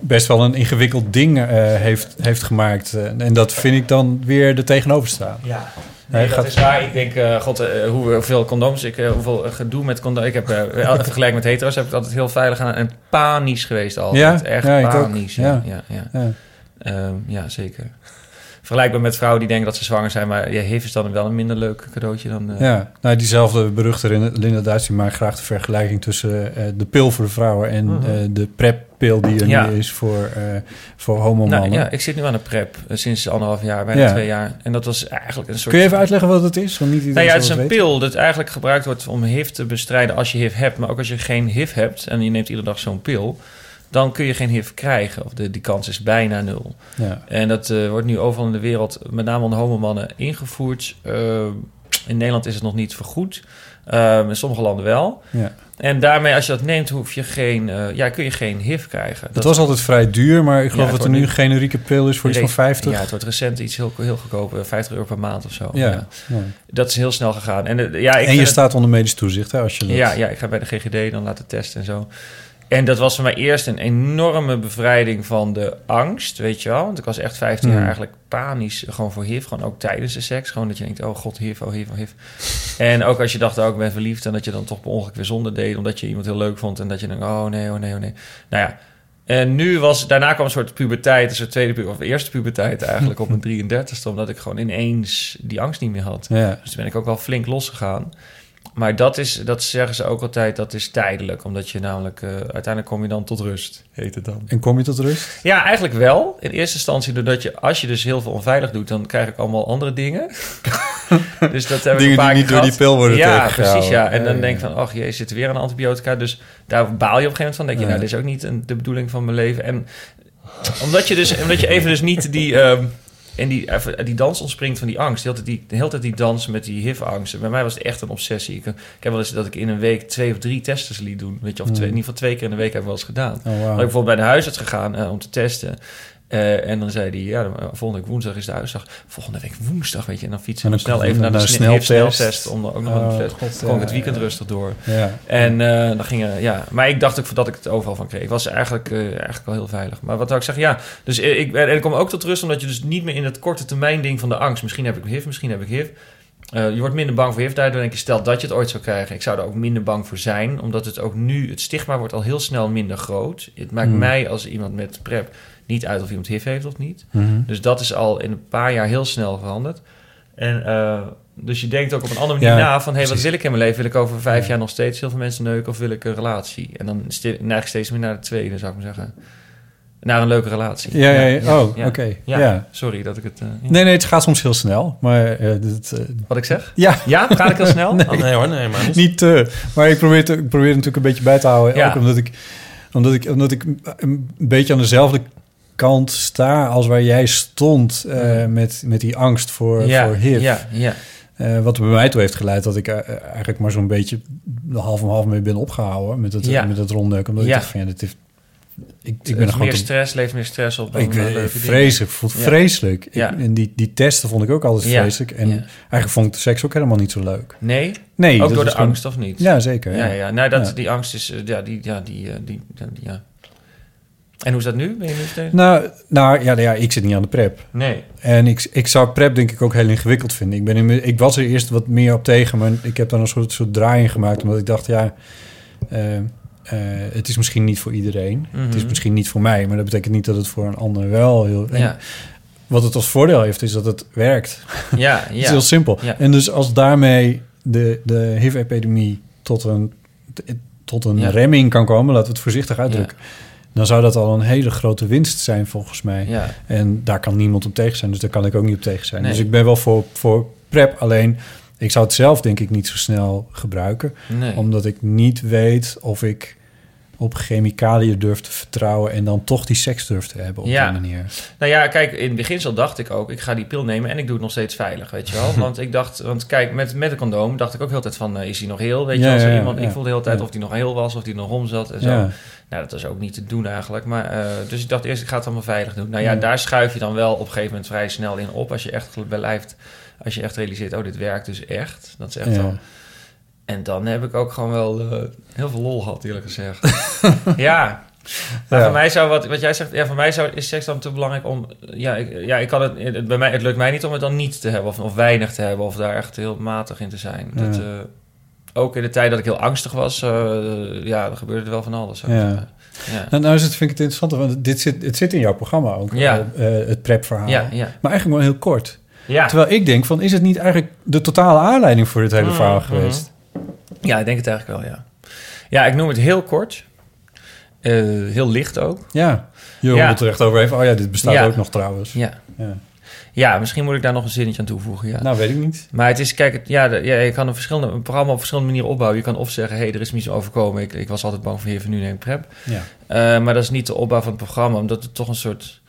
S1: best wel een ingewikkeld ding heeft, heeft gemaakt. En dat vind ik dan weer er tegenover staan.
S2: Ja. Nee, dat
S1: gaat-
S2: is waar. Ik denk, eh, god, eh, hoeveel condooms ik, eh, hoeveel gedoe met condooms. Ik heb, eh vergelijking met hetero's, heb ik altijd heel veilig aan en panisch geweest altijd.
S1: Ja?
S2: Echt
S1: Ja,
S2: panisch. Ja,
S1: Ja.
S2: ja, ja. Ehm, ja, zeker. Vergelijkbaar met vrouwen die denken dat ze zwanger zijn, maar ja, HIV is dan wel een minder leuk cadeautje dan... eh,
S1: Ja, nou, diezelfde beruchte Linda Duits die maakt graag de vergelijking tussen eh, de pil voor de vrouwen en
S2: Mhm.
S1: eh, de PrEP-pil die er
S2: Ja.
S1: nu is voor, voor homomannen.
S2: Nou, ja, ik zit nu aan de PrEP sinds anderhalf jaar, bijna
S1: Ja.
S2: twee jaar. En dat was eigenlijk een soort...
S1: Kun je even uitleggen wat het is? Want niet iedereen
S2: Nou ja, het is een pil dat eigenlijk gebruikt wordt om HIV te bestrijden als je HIV hebt. Maar ook als je geen HIV hebt en je neemt iedere dag zo'n pil... dan kun je geen HIV krijgen. Of de, die kans is bijna nul.
S1: Ja.
S2: En dat eh, wordt nu overal in de wereld, met name onder homomannen, ingevoerd. Eh, in Nederland is het nog niet vergoed. Eh, in sommige landen wel.
S1: Ja.
S2: En daarmee, als je dat neemt, hoef je geen, eh, ja, kun je geen HIV krijgen.
S1: Het was altijd vrij duur, maar ik geloof
S2: Ja,
S1: dat er nu een generieke pil is voor iets van 50.
S2: Ja, het wordt recent iets heel, heel goedkoop, eh, 50 euro per maand of zo.
S1: Ja.
S2: Dat is heel snel gegaan. En, ja, ik
S1: En je
S2: het-
S1: staat onder medisch toezicht hè, als je dat...
S2: Ja, ja, ik ga bij de GGD dan laten testen en zo. En dat was voor mij eerst een enorme bevrijding van de angst, weet je wel. Want ik was echt 15 jaar
S1: Hmm.
S2: eigenlijk panisch, gewoon voor HIV. Gewoon ook tijdens de seks. Gewoon dat je denkt, oh god, HIV, oh HIV, oh HIV. En ook als je dacht, oh ik ben verliefd... en dat je dan toch per ongeluk weer zonde deed... omdat je iemand heel leuk vond... en dat je denkt, oh nee, oh nee, oh nee. Nou ja, en nu was... daarna kwam een soort puberteit, een soort tweede of eerste puberteit eigenlijk... op mijn 33ste, omdat ik gewoon ineens die angst niet meer had.
S1: Ja.
S2: Dus toen ben ik ook wel flink losgegaan. Maar dat, is, dat zeggen ze ook altijd, dat is tijdelijk. Omdat je namelijk, eh, uiteindelijk kom je dan tot rust, heet het dan.
S1: En kom je tot rust?
S2: Ja, eigenlijk wel. In eerste instantie doordat je, als je dus heel veel onveilig doet, dan krijg ik allemaal andere dingen. dus dat heb ik
S1: Dingen die niet door die pil worden
S2: Ja, precies, ja. En dan denk je van, ach jee, zit er weer een antibiotica. Dus daar baal je op een gegeven moment van. denk je, nou, dit is ook niet een, de bedoeling van mijn leven. En omdat je dus, omdat je even dus niet die... ehm, en die, die dans ontspringt van die angst. De hele tijd die, de hele tijd die dans met die HIV-angst. Bij mij was het echt een obsessie. Ik, ik heb wel eens dat ik in een week twee of drie testen liet doen. Weet je, of twee, in ieder geval twee keer in de week heb ik wel eens gedaan.
S1: Oh,
S2: ik bijvoorbeeld bij de huisarts gegaan eh, om te testen. Eh, en dan zei hij, ja, dan- volgende week woensdag is de uitslag. Volgende week woensdag, weet je. En dan fietsen
S1: En
S2: we snel even naar de
S1: naar
S2: sne-
S1: sneltest.
S2: Om dan ook nog
S1: Oh,
S2: een
S1: God,
S2: kon ik het weekend rustig door.
S1: Ja.
S2: En eh, dan gingen, ja. Maar ik dacht ook dat ik het overal van kreeg. Ik was eigenlijk, eh, eigenlijk wel heel veilig. Maar wat zou ik zeggen? Ja, dus eh, ik, en ik kom ook tot rust omdat je dus niet meer in het korte termijn ding van de angst. Misschien heb ik HIV, misschien heb ik HIV. Eh, je wordt minder bang voor HIV. Daardoor denk je, stel dat je het ooit zou krijgen. Ik zou er ook minder bang voor zijn. Omdat het ook nu, het stigma wordt al heel snel minder groot. Het maakt
S1: Hmm.
S2: mij als iemand met PrEP niet uit of iemand HIV heeft of niet.
S1: Mhm.
S2: Dus dat is al in een paar jaar heel snel veranderd. En eh, dus je denkt ook op een andere manier
S1: Ja,
S2: na van... hé, hey, wat wil ik in mijn leven? Wil ik over vijf
S1: Ja.
S2: jaar nog steeds heel veel mensen neuken... of wil ik een relatie? En dan neig ik steeds meer naar de tweede, zou ik maar zeggen. Naar een leuke relatie.
S1: Ja, ja, ja. Oh, oké.
S2: Ja.
S1: Ja.
S2: sorry dat ik het... eh, ja.
S1: Nee, nee, het gaat soms heel snel. Maar eh, dit, eh,
S2: Wat ik zeg?
S1: ja,
S2: Ja, ga ik heel snel?
S1: Nee.
S3: Oh, nee hoor, nee, maar niet.
S1: niet te. Maar ik probeer, te, ik probeer het natuurlijk een beetje bij te houden.
S2: Ja.
S1: Ook omdat ik, omdat, ik, omdat ik een beetje aan dezelfde kant sta als waar jij stond eh, met, met die angst voor,
S2: ja,
S1: voor HIV.
S2: Ja, ja.
S1: Eh, wat bij mij toe heeft geleid dat ik eh, eigenlijk maar zo'n beetje half om half mee ben opgehouden met het,
S2: Ja.
S1: met het rondneuken. Omdat ik dacht van ja, dit heeft... Ik, ik ben er
S2: meer
S1: te-
S2: stress, leeft meer stress op. dan,
S1: ik ben vreselijk,
S2: Ja.
S1: vreselijk. Ik- en die, die testen vond ik ook altijd
S2: Ja.
S1: vreselijk. En eigenlijk vond ik de seks ook helemaal niet zo leuk.
S2: Nee?
S1: Nee,
S2: ook door de
S1: gewoon-
S2: angst, of niet?
S1: Ja, zeker.
S2: Ja,
S1: Ja.
S2: Nou, dat, die angst is... Ja, die... Ja, die, die, die ja. En hoe is dat nu? Ben je nu tegen?
S1: Nou, nou ja, ja, ik zit niet aan de prep.
S2: Nee.
S1: En ik, ik zou prep denk ik ook heel ingewikkeld vinden. Ik, ben in, ik was er eerst wat meer op tegen, maar ik heb dan een soort, soort draai in gemaakt. Omdat ik dacht, ja, eh, eh, het is misschien niet voor iedereen. Het is
S2: Mhm.
S1: misschien niet voor mij, maar dat betekent niet dat het voor een ander wel heel... en
S2: Ja,
S1: Wat het als voordeel heeft, is dat het werkt.
S2: ja,
S1: Het is heel simpel.
S2: Ja.
S1: En dus als daarmee de, de HIV-epidemie tot een, tot een
S2: Ja.
S1: remming kan komen, laten we het voorzichtig uitdrukken, dan zou dat al een hele grote winst zijn volgens mij.
S2: Ja,
S1: En daar kan niemand op tegen zijn, dus daar kan ik ook niet op tegen zijn.
S2: Nee.
S1: Dus ik ben wel voor, voor PrEP, alleen ik zou het zelf denk ik niet zo snel gebruiken,
S2: nee.
S1: omdat ik niet weet of ik op chemicaliën durf te vertrouwen en dan toch die seks durf te hebben op
S2: Ja.
S1: die manier.
S2: Nou ja, kijk, in het beginsel dacht ik ook... ik ga die pil nemen en ik doe het nog steeds veilig, weet je wel. Want ik dacht... want kijk, met, met een condoom dacht ik ook heel tijd van... eh, is hij nog heel, weet je
S1: Ja.
S2: Als er iemand. Ik voelde de hele tijd of hij nog heel was... of hij nog om zat en zo. Nou, dat was ook niet te doen eigenlijk. Maar, eh, dus ik dacht eerst, ik ga het allemaal veilig doen. Nou ja, daar schuif je dan wel op een gegeven moment vrij snel in op... als je echt belijft... als je echt realiseert, oh, dit werkt dus echt. Dat is echt wel... En dan heb ik ook gewoon wel eh, heel veel lol gehad, eerlijk gezegd. ja. Maar
S1: Ja.
S2: voor mij zou, wat, wat jij zegt, ja, voor mij zou, is seks dan te belangrijk om... Ja, ik, ja ik kan het, het, bij mij, het lukt mij niet om het dan niet te hebben of, of weinig te hebben... of daar echt heel matig in te zijn. Dat, eh, ook in de tijd dat ik heel angstig was, eh, ja, er gebeurde er wel van alles.
S1: Ja.
S2: Ja.
S1: Nou, nou is het, vind ik het interessant, want dit zit, het zit in jouw programma ook,
S2: Ja.
S1: het prep-verhaal.
S2: Ja, ja.
S1: Maar eigenlijk wel heel kort.
S2: Ja.
S1: Terwijl ik denk van, is het niet eigenlijk de totale aanleiding voor dit hele
S2: Mhm,
S1: verhaal
S2: mhm.
S1: geweest?
S2: Ja, ik denk het eigenlijk wel, ja. Ja, ik noem het heel kort. Eh, heel licht ook.
S1: Ja, je
S2: Ja.
S1: hoort het er echt over even. Oh ja, dit bestaat
S2: Ja.
S1: ook nog trouwens.
S2: Ja.
S1: Ja.
S2: ja, misschien moet ik daar nog een zinnetje aan toevoegen, ja.
S1: Nou, weet ik niet.
S2: Maar het is, kijk, het, ja, de- ja, je kan een, verschillende, een programma op verschillende manieren opbouwen. Je kan of zeggen, hé, hey, er is me iets overkomen. Ik, ik was altijd bang voor HIV, nu neem ik PrEP.
S1: Ja.
S2: Eh, maar dat is niet de opbouw van het programma, omdat het toch een soort...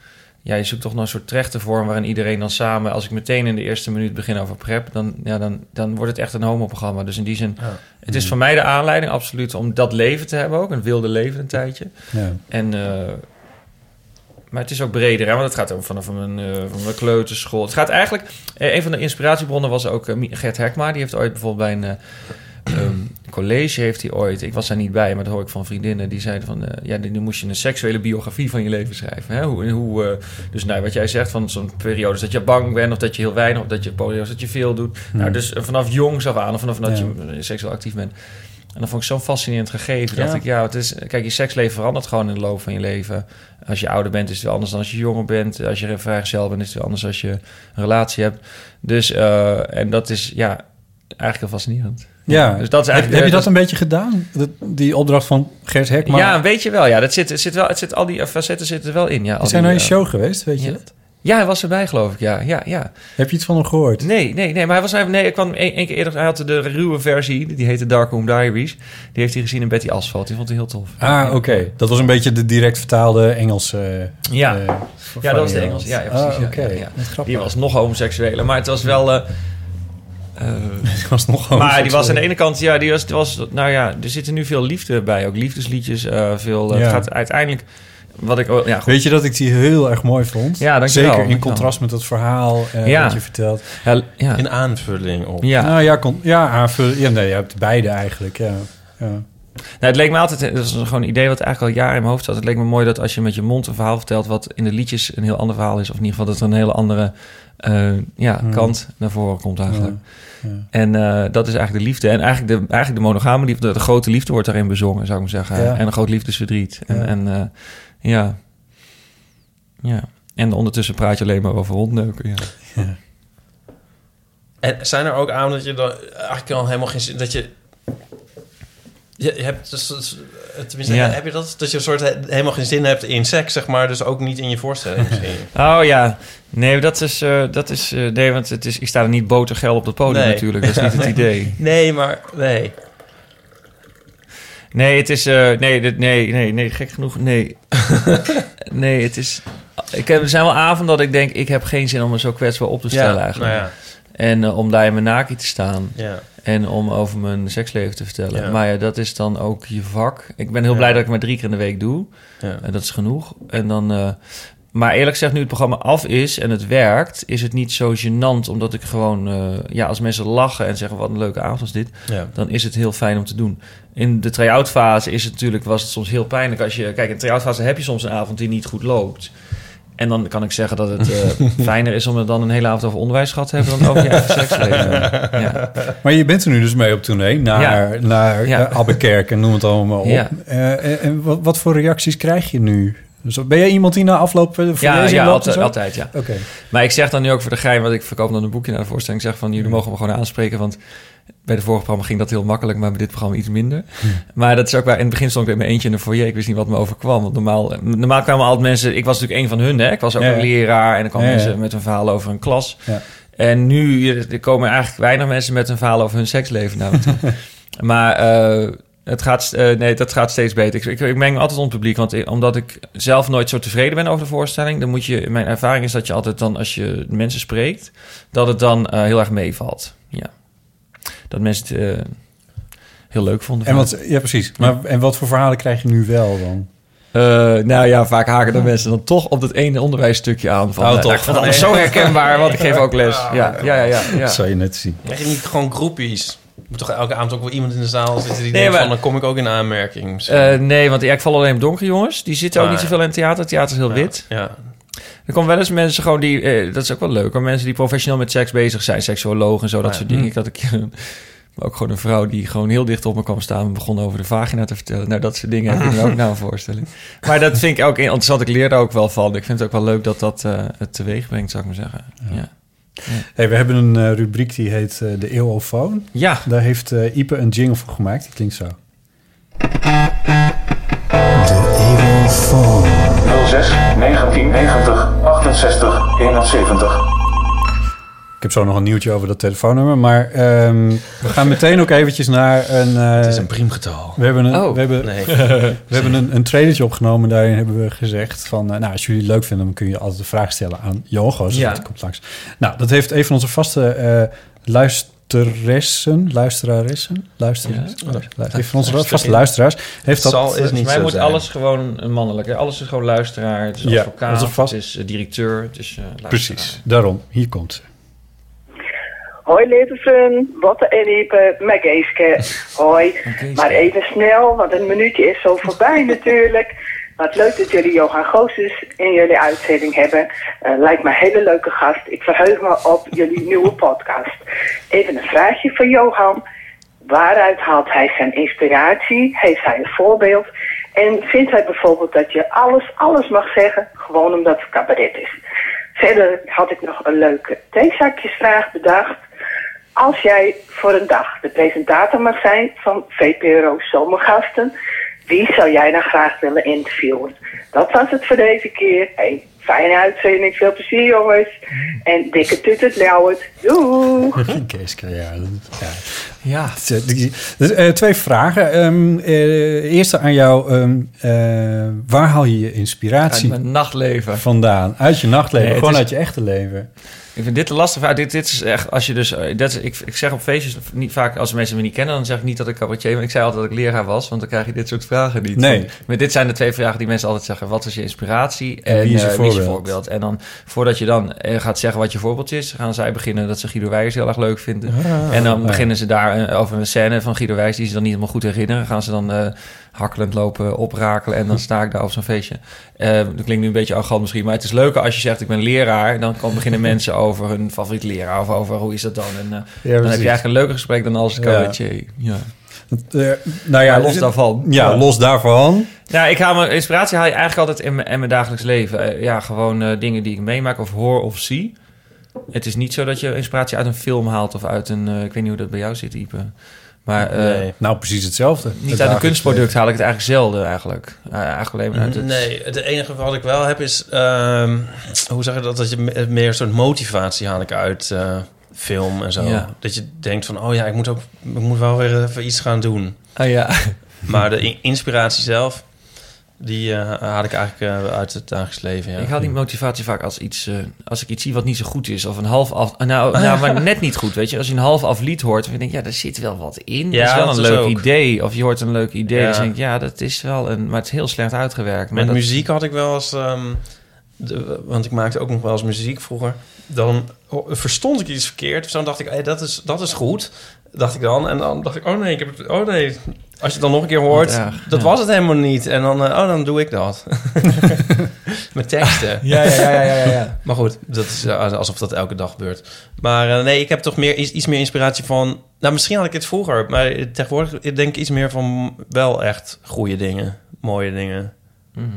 S2: Ja, je zoekt toch naar een soort trechtervorm waarin iedereen dan samen... Als ik meteen in de eerste minuut begin over PrEP, dan, ja, dan, dan wordt het echt een homo-programma. Dus in die zin, het is voor mij de aanleiding absoluut om dat leven te hebben ook. Een wilde leven een tijdje.
S1: Ja.
S2: En, eh, maar het is ook breder, hè? want het gaat ook vanaf mijn, eh, van mijn kleuterschool. Het gaat eigenlijk... eh, een van de inspiratiebronnen was ook Gert Hekma. Die heeft ooit bijvoorbeeld bij een ehm, college... heeft hij ooit... Ik was daar niet bij, maar dat hoor ik van vriendinnen. Die zeiden van... eh, ja, nu moest je een seksuele biografie van je leven schrijven. Hè? Hoe, hoe, eh, dus nou, wat jij zegt van zo'n periodes dat je bang bent... of dat je heel weinig... of dat je periodes dat je veel doet. Nou, dus eh, vanaf jongs af aan... of vanaf dat
S1: Ja.
S2: je seksueel actief bent... En dat vond ik zo'n fascinerend gegeven. Dacht
S1: Ja.
S2: ik, ja, het is, kijk, je seksleven verandert gewoon in de loop van je leven. Als je ouder bent, is het wel anders dan als je jonger bent. Als je vrijgezel bent, is het wel anders als je een relatie hebt. Dus, en dat is, ja, eigenlijk heel fascinerend.
S1: Ja.
S2: Dus dat is
S1: heb,
S2: eigenlijk...
S1: heb je dat een beetje gedaan? Die opdracht van Gert Hekma?
S2: Ja, een beetje wel, ja. Dat zit, zit wel, het zit, al die facetten zitten er wel in, ja. al
S1: hij
S2: die,
S1: naar je
S2: eh,
S1: show geweest, weet je
S2: ja.
S1: dat?
S2: Ja, hij was erbij, geloof ik, ja. Ja, ja.
S1: Heb je iets van hem gehoord?
S2: Nee, nee, nee. Maar hij was even... Nee, ik kwam één keer eerder... Hij had de ruwe versie, die heette Darkroom Diaries. Die heeft hij gezien in Betty Asphalt. Die vond hij heel tof.
S1: Ah, oké. Dat was een beetje de direct vertaalde Engelse...
S2: Ja.
S1: eh,
S2: Ja, dat was de
S1: variant.
S2: Engels. Ja, ja, precies.
S1: Ah,
S2: ja,
S1: oké.
S2: ja, ja. Die was nog homoseksueler, maar het was wel... eh, eh,
S1: Die was nog
S2: maar die was aan de ene kant, ja, die was, die was, nou ja, er zitten nu veel liefde bij, ook liefdesliedjes, eh, veel. eh,
S1: Ja.
S2: Het gaat uiteindelijk wat ik... Ja, goed.
S1: Weet je dat ik die heel erg mooi vond?
S2: Ja, dankjewel.
S1: Zeker in contrast met dat verhaal eh,
S2: Ja.
S1: wat je vertelt.
S2: Ja, ja.
S3: In aanvulling op.
S2: ja.
S1: Nou ja, kon, ja, aanvullen. Ja, nee, je hebt beide eigenlijk. Ja. Ja.
S2: Nou, het leek me altijd, dat is gewoon een idee wat eigenlijk al jaren in mijn hoofd zat. Het leek me mooi dat als je met je mond een verhaal vertelt wat in de liedjes een heel ander verhaal is, of in ieder geval dat er een hele andere eh, ja,
S1: Hmm.
S2: kant naar voren komt eigenlijk.
S1: Ja, ja.
S2: En eh, dat is eigenlijk de liefde. En eigenlijk de, eigenlijk de monogame liefde, de grote liefde wordt daarin bezongen, zou ik maar zeggen.
S1: Ja.
S2: En een groot liefdesverdriet. En,
S1: Ja.
S2: en eh, ja. ja. En ondertussen praat je alleen maar over hondneuken. Ja.
S3: En zijn er ook aan dat je dan eigenlijk al helemaal geen zin... Dat je... Je, hebt dus, dus- tenminste,
S2: Ja.
S3: heb je dat? Dat je een soort he- helemaal geen zin hebt in seks, zeg maar. Dus ook niet in je voorstelling misschien.
S2: Oh ja, nee, dat is, eh, dat is eh, nee, want het is, ik sta er niet botergel op het podium
S3: Nee.
S2: natuurlijk. Dat is niet het idee.
S3: Nee, maar... Nee.
S2: Nee, het is. eh, nee, dit, nee, nee, nee, gek genoeg. Nee. nee, het is. Ik heb, er zijn wel avonden dat ik denk, ik heb geen zin om me zo kwetsbaar op te stellen eigenlijk.
S3: Nou ja.
S2: En eh, om daar in mijn naki te staan.
S3: ja.
S2: En om over mijn seksleven te vertellen.
S3: Ja.
S2: Maar ja, dat is dan ook je vak. Ik ben heel
S3: Ja.
S2: blij dat ik maar drie keer in de week doe.
S3: ja.
S2: En dat is genoeg. En dan, eh, maar eerlijk gezegd, nu het programma af is en het werkt, is het niet zo gênant. Omdat ik gewoon, eh, ja, als mensen lachen en zeggen wat een leuke avond was dit,
S3: ja.
S2: dan is het heel fijn om te doen. In de try-out fase is het natuurlijk, was het soms heel pijnlijk als je, kijk, in de try-out fase heb je soms een avond die niet goed loopt. En dan kan ik zeggen dat het eh, fijner is om er dan een hele avond over onderwijs gehad te hebben dan over je eigen seksleven. Ja.
S1: Maar je bent er nu dus mee op tournee naar, naar
S2: Ja.
S1: eh, Abbekerk en noem het allemaal op.
S2: Ja.
S1: Eh, en wat, wat voor reacties krijg je nu? Dus ben jij iemand die na afloop voor
S2: Ja,
S1: lezing
S2: ja altijd, altijd, ja.
S1: Oké.
S2: Maar ik zeg dan nu ook voor de gein, want ik verkoop dan een boekje naar de voorstelling. Ik zeg van, jullie mogen me gewoon aanspreken, want bij de vorige programma ging dat heel makkelijk, maar bij dit programma iets minder. Maar dat is ook waar, in het begin stond ik met mijn eentje in de foyer. Ik wist niet wat me overkwam. Want normaal, normaal kwamen altijd mensen, ik was natuurlijk een van hun, hè. Ik was ook
S1: Ja,
S2: een leraar en dan kwamen
S1: Ja,
S2: mensen met een verhaal over een klas.
S1: Ja.
S2: En nu eh, er komen eigenlijk weinig mensen met een verhaal over hun seksleven naar me toe. maar eh, het gaat, eh, nee, dat gaat steeds beter. Ik, ik, ik meng me altijd om het publiek, want ik- omdat ik zelf nooit zo tevreden ben over de voorstelling, dan moet je, mijn ervaring is dat je altijd dan, als je mensen spreekt, dat het dan heel erg meevalt. Ja. Dat mensen het eh, heel leuk vonden.
S1: En wat, ja, precies. Maar, en wat voor verhalen krijg je nu wel dan?
S2: Eh, nou ja, vaak haken de mensen dan toch op dat ene onderwijsstukje aan. Van,
S3: Oh,
S2: eh,
S3: toch?
S2: Vond het allemaal zo herkenbaar, want ik geef ook les. Ja, ja, ja. ja, ja.
S1: Dat zou je net zien.
S3: Krijg je niet gewoon groepjes? Er moet toch elke avond ook wel iemand in de zaal zitten die
S2: Nee,
S3: denkt
S2: maar-
S3: van... dan kom ik ook in aanmerking.
S2: Eh, nee, want ja, ik val alleen op donkere jongens. Die zitten ook
S3: Ah,
S2: niet zoveel in het theater. Het theater is heel
S3: Ja,
S2: wit.
S3: Ja.
S2: Er komen wel eens mensen gewoon die... eh, dat is ook wel leuk. Maar mensen die professioneel met seks bezig zijn. Seksuologen en zo, dat
S3: Ja.
S2: soort dingen. Ik had een keer een- maar ook gewoon een vrouw die gewoon heel dicht op me kwam staan... en begon over de vagina te vertellen. Nou, dat soort dingen heb ik nu ook nou een voorstelling. Maar dat vind ik ook interessant. Ik leer er ook wel van. Ik vind het ook wel leuk dat dat eh, het teweeg brengt, zou ik maar zeggen. Ja.
S1: Hey, we hebben een eh, rubriek die heet de Eeuwofoon.
S2: ja.
S1: Daar heeft Ipe een jingle voor gemaakt. Die klinkt zo.
S4: 06 1990 68 71.
S1: Ik heb zo nog een nieuwtje over dat telefoonnummer. Maar ehm, we gaan meteen ook eventjes naar een... eh,
S3: Het is een priemgetal.
S1: we hebben een,
S2: Oh.
S1: we hebben,
S3: Nee.
S1: we hebben een, een trailertje opgenomen. Daarin hebben we gezegd van... eh, nou, als jullie het leuk vinden, dan kun je altijd een vraag stellen aan. Dus
S2: Ja.
S1: dat komt langs. Nou, dat heeft een van onze vaste eh luisteressen... Luisteraressen? Luisteraars?
S2: Ja.
S1: Luister- Een van onze vaste luisteraars heeft dat...
S3: Zal is niet
S2: mij
S3: zo
S2: moet
S3: zijn.
S2: alles gewoon een mannelijk. hè? Alles is gewoon luisteraar. Het is
S1: Ja,
S2: advocaat,
S1: vast-
S2: het is eh, directeur, het is eh, luisteraar.
S1: Precies, daarom. Hier komt ze.
S5: Hoi lieve vriend, Botte en Ipe, met Geeske. Hoi,
S2: Geeske.
S5: maar even snel, want een minuutje is zo voorbij natuurlijk. Wat leuk dat jullie Johan Goossens in jullie uitzending hebben. Eh, lijkt me een hele leuke gast. Ik verheug me op jullie nieuwe podcast. Even een vraagje voor Johan. Waaruit haalt hij zijn inspiratie? Heeft hij een voorbeeld? En vindt hij bijvoorbeeld dat je alles, alles mag zeggen, gewoon omdat het cabaret is? Verder had ik nog een leuke theezakjesvraag bedacht. Als jij voor een dag de presentator mag zijn van VPRO Zomergasten, wie zou jij dan graag willen interviewen? Dat was het voor deze keer. Hey, fijne uitzending, veel plezier jongens. En dikke tutut Ljouwert. Doei!
S1: Keeske, ja. ja.
S2: Ja.
S1: Dus, eh, twee vragen. Ehm eh, eerste aan jou. ehm, eh, waar haal je je
S2: Uit
S1: inspiratie
S2: mijn nachtleven.
S1: vandaan? Uit je nachtleven,
S2: Nee,
S1: gewoon
S2: is-
S1: uit je echte leven.
S2: Ik vind dit de lastige vraag. Dit, dit is echt, als je dus, eh, dat ik, ik zeg op feestjes niet vaak, als mensen me niet kennen, dan zeg ik niet dat ik cabaretier ben. Ik zei altijd dat ik leraar was, want dan krijg je dit soort vragen niet.
S1: Nee.
S2: Van- maar dit zijn de twee vragen die mensen altijd zeggen. wat is je inspiratie
S1: En wie is je
S2: eh,
S1: voorbeeld?
S2: voorbeeld? En dan voordat je dan eh, gaat zeggen wat je voorbeeld is, gaan zij beginnen dat ze Guido Wijers heel erg leuk vinden.
S1: Ah,
S2: en dan beginnen ze daar over een scène van Guido Wijers die ze dan niet helemaal goed herinneren. Gaan ze dan hakkelend lopen oprakelen en dan sta ik daar op zo'n feestje. Dat klinkt nu een beetje arrogant misschien, maar het is leuker als je zegt ik ben leraar. Dan kan beginnen mensen over hun favoriete leraar of over hoe is dat dan. En eh, dan heb je eigenlijk een leuker gesprek dan als
S1: Ja.
S2: cabaretier. Ja.
S1: Eh, nou ja,
S2: Maar los daarvan.
S1: Ja,
S2: Ja.
S1: los daarvan.
S2: Ja, ik haal mijn inspiratie haal je eigenlijk altijd in mijn, in mijn dagelijks leven. Eh, ja, gewoon eh, dingen die ik meemaak of hoor of zie. Het is niet zo dat je inspiratie uit een film haalt of uit een... eh, ik weet niet hoe dat bij jou zit, Ipe. Maar eh.
S1: Nou, precies hetzelfde.
S2: niet uit een kunstproduct haal ik het eigenlijk zelden eigenlijk. Eh, eigenlijk alleen maar uit het...
S3: Nee, het enige wat ik wel heb is... ehm, hoe zeg je dat? Dat je me- meer een soort motivatie haal ik uit eh, film en zo.
S2: Ja.
S3: Dat je denkt van... Oh ja, ik moet, ook, ik moet wel weer even iets gaan doen.
S2: Ah ja.
S3: Maar de in- inspiratie zelf... Die eh, haal ik eigenlijk eh, uit het dagelijks leven, ja.
S2: Ik haal die motivatie vaak als iets, eh, als ik iets zie wat niet zo goed is, of een half af, nou, nou, maar net niet goed, weet je. Als je een half af lied hoort, dan denk je, ja, daar zit wel wat in.
S3: Ja,
S2: dat is wel
S3: dat
S2: een leuk
S3: ook.
S2: idee, of je hoort een leuk idee,
S3: Ja.
S2: dan denk ik, ja, dat is wel een, maar het is heel slecht uitgewerkt. Maar
S3: Met
S2: dat,
S3: muziek had ik wel eens... ehm, de, want ik maakte ook nog wel eens muziek vroeger. Dan verstond ik iets verkeerd. Dus dan dacht ik, hey, dat, is, dat is goed. Dacht ik dan. En dan dacht ik, oh nee, ik heb het, oh nee. Als je het dan nog een keer hoort, dat
S2: ja.
S3: was het helemaal niet. En dan, eh, oh, dan doe ik dat. Met teksten.
S2: Ja, ja, ja, ja, ja, ja.
S3: Maar goed, dat is eh, alsof dat elke dag gebeurt. Maar eh, nee, ik heb toch meer, iets, iets meer inspiratie van... Nou, misschien had ik het vroeger. Maar tegenwoordig ik denk ik iets meer van wel echt goede dingen. Mooie dingen.
S2: Mhm.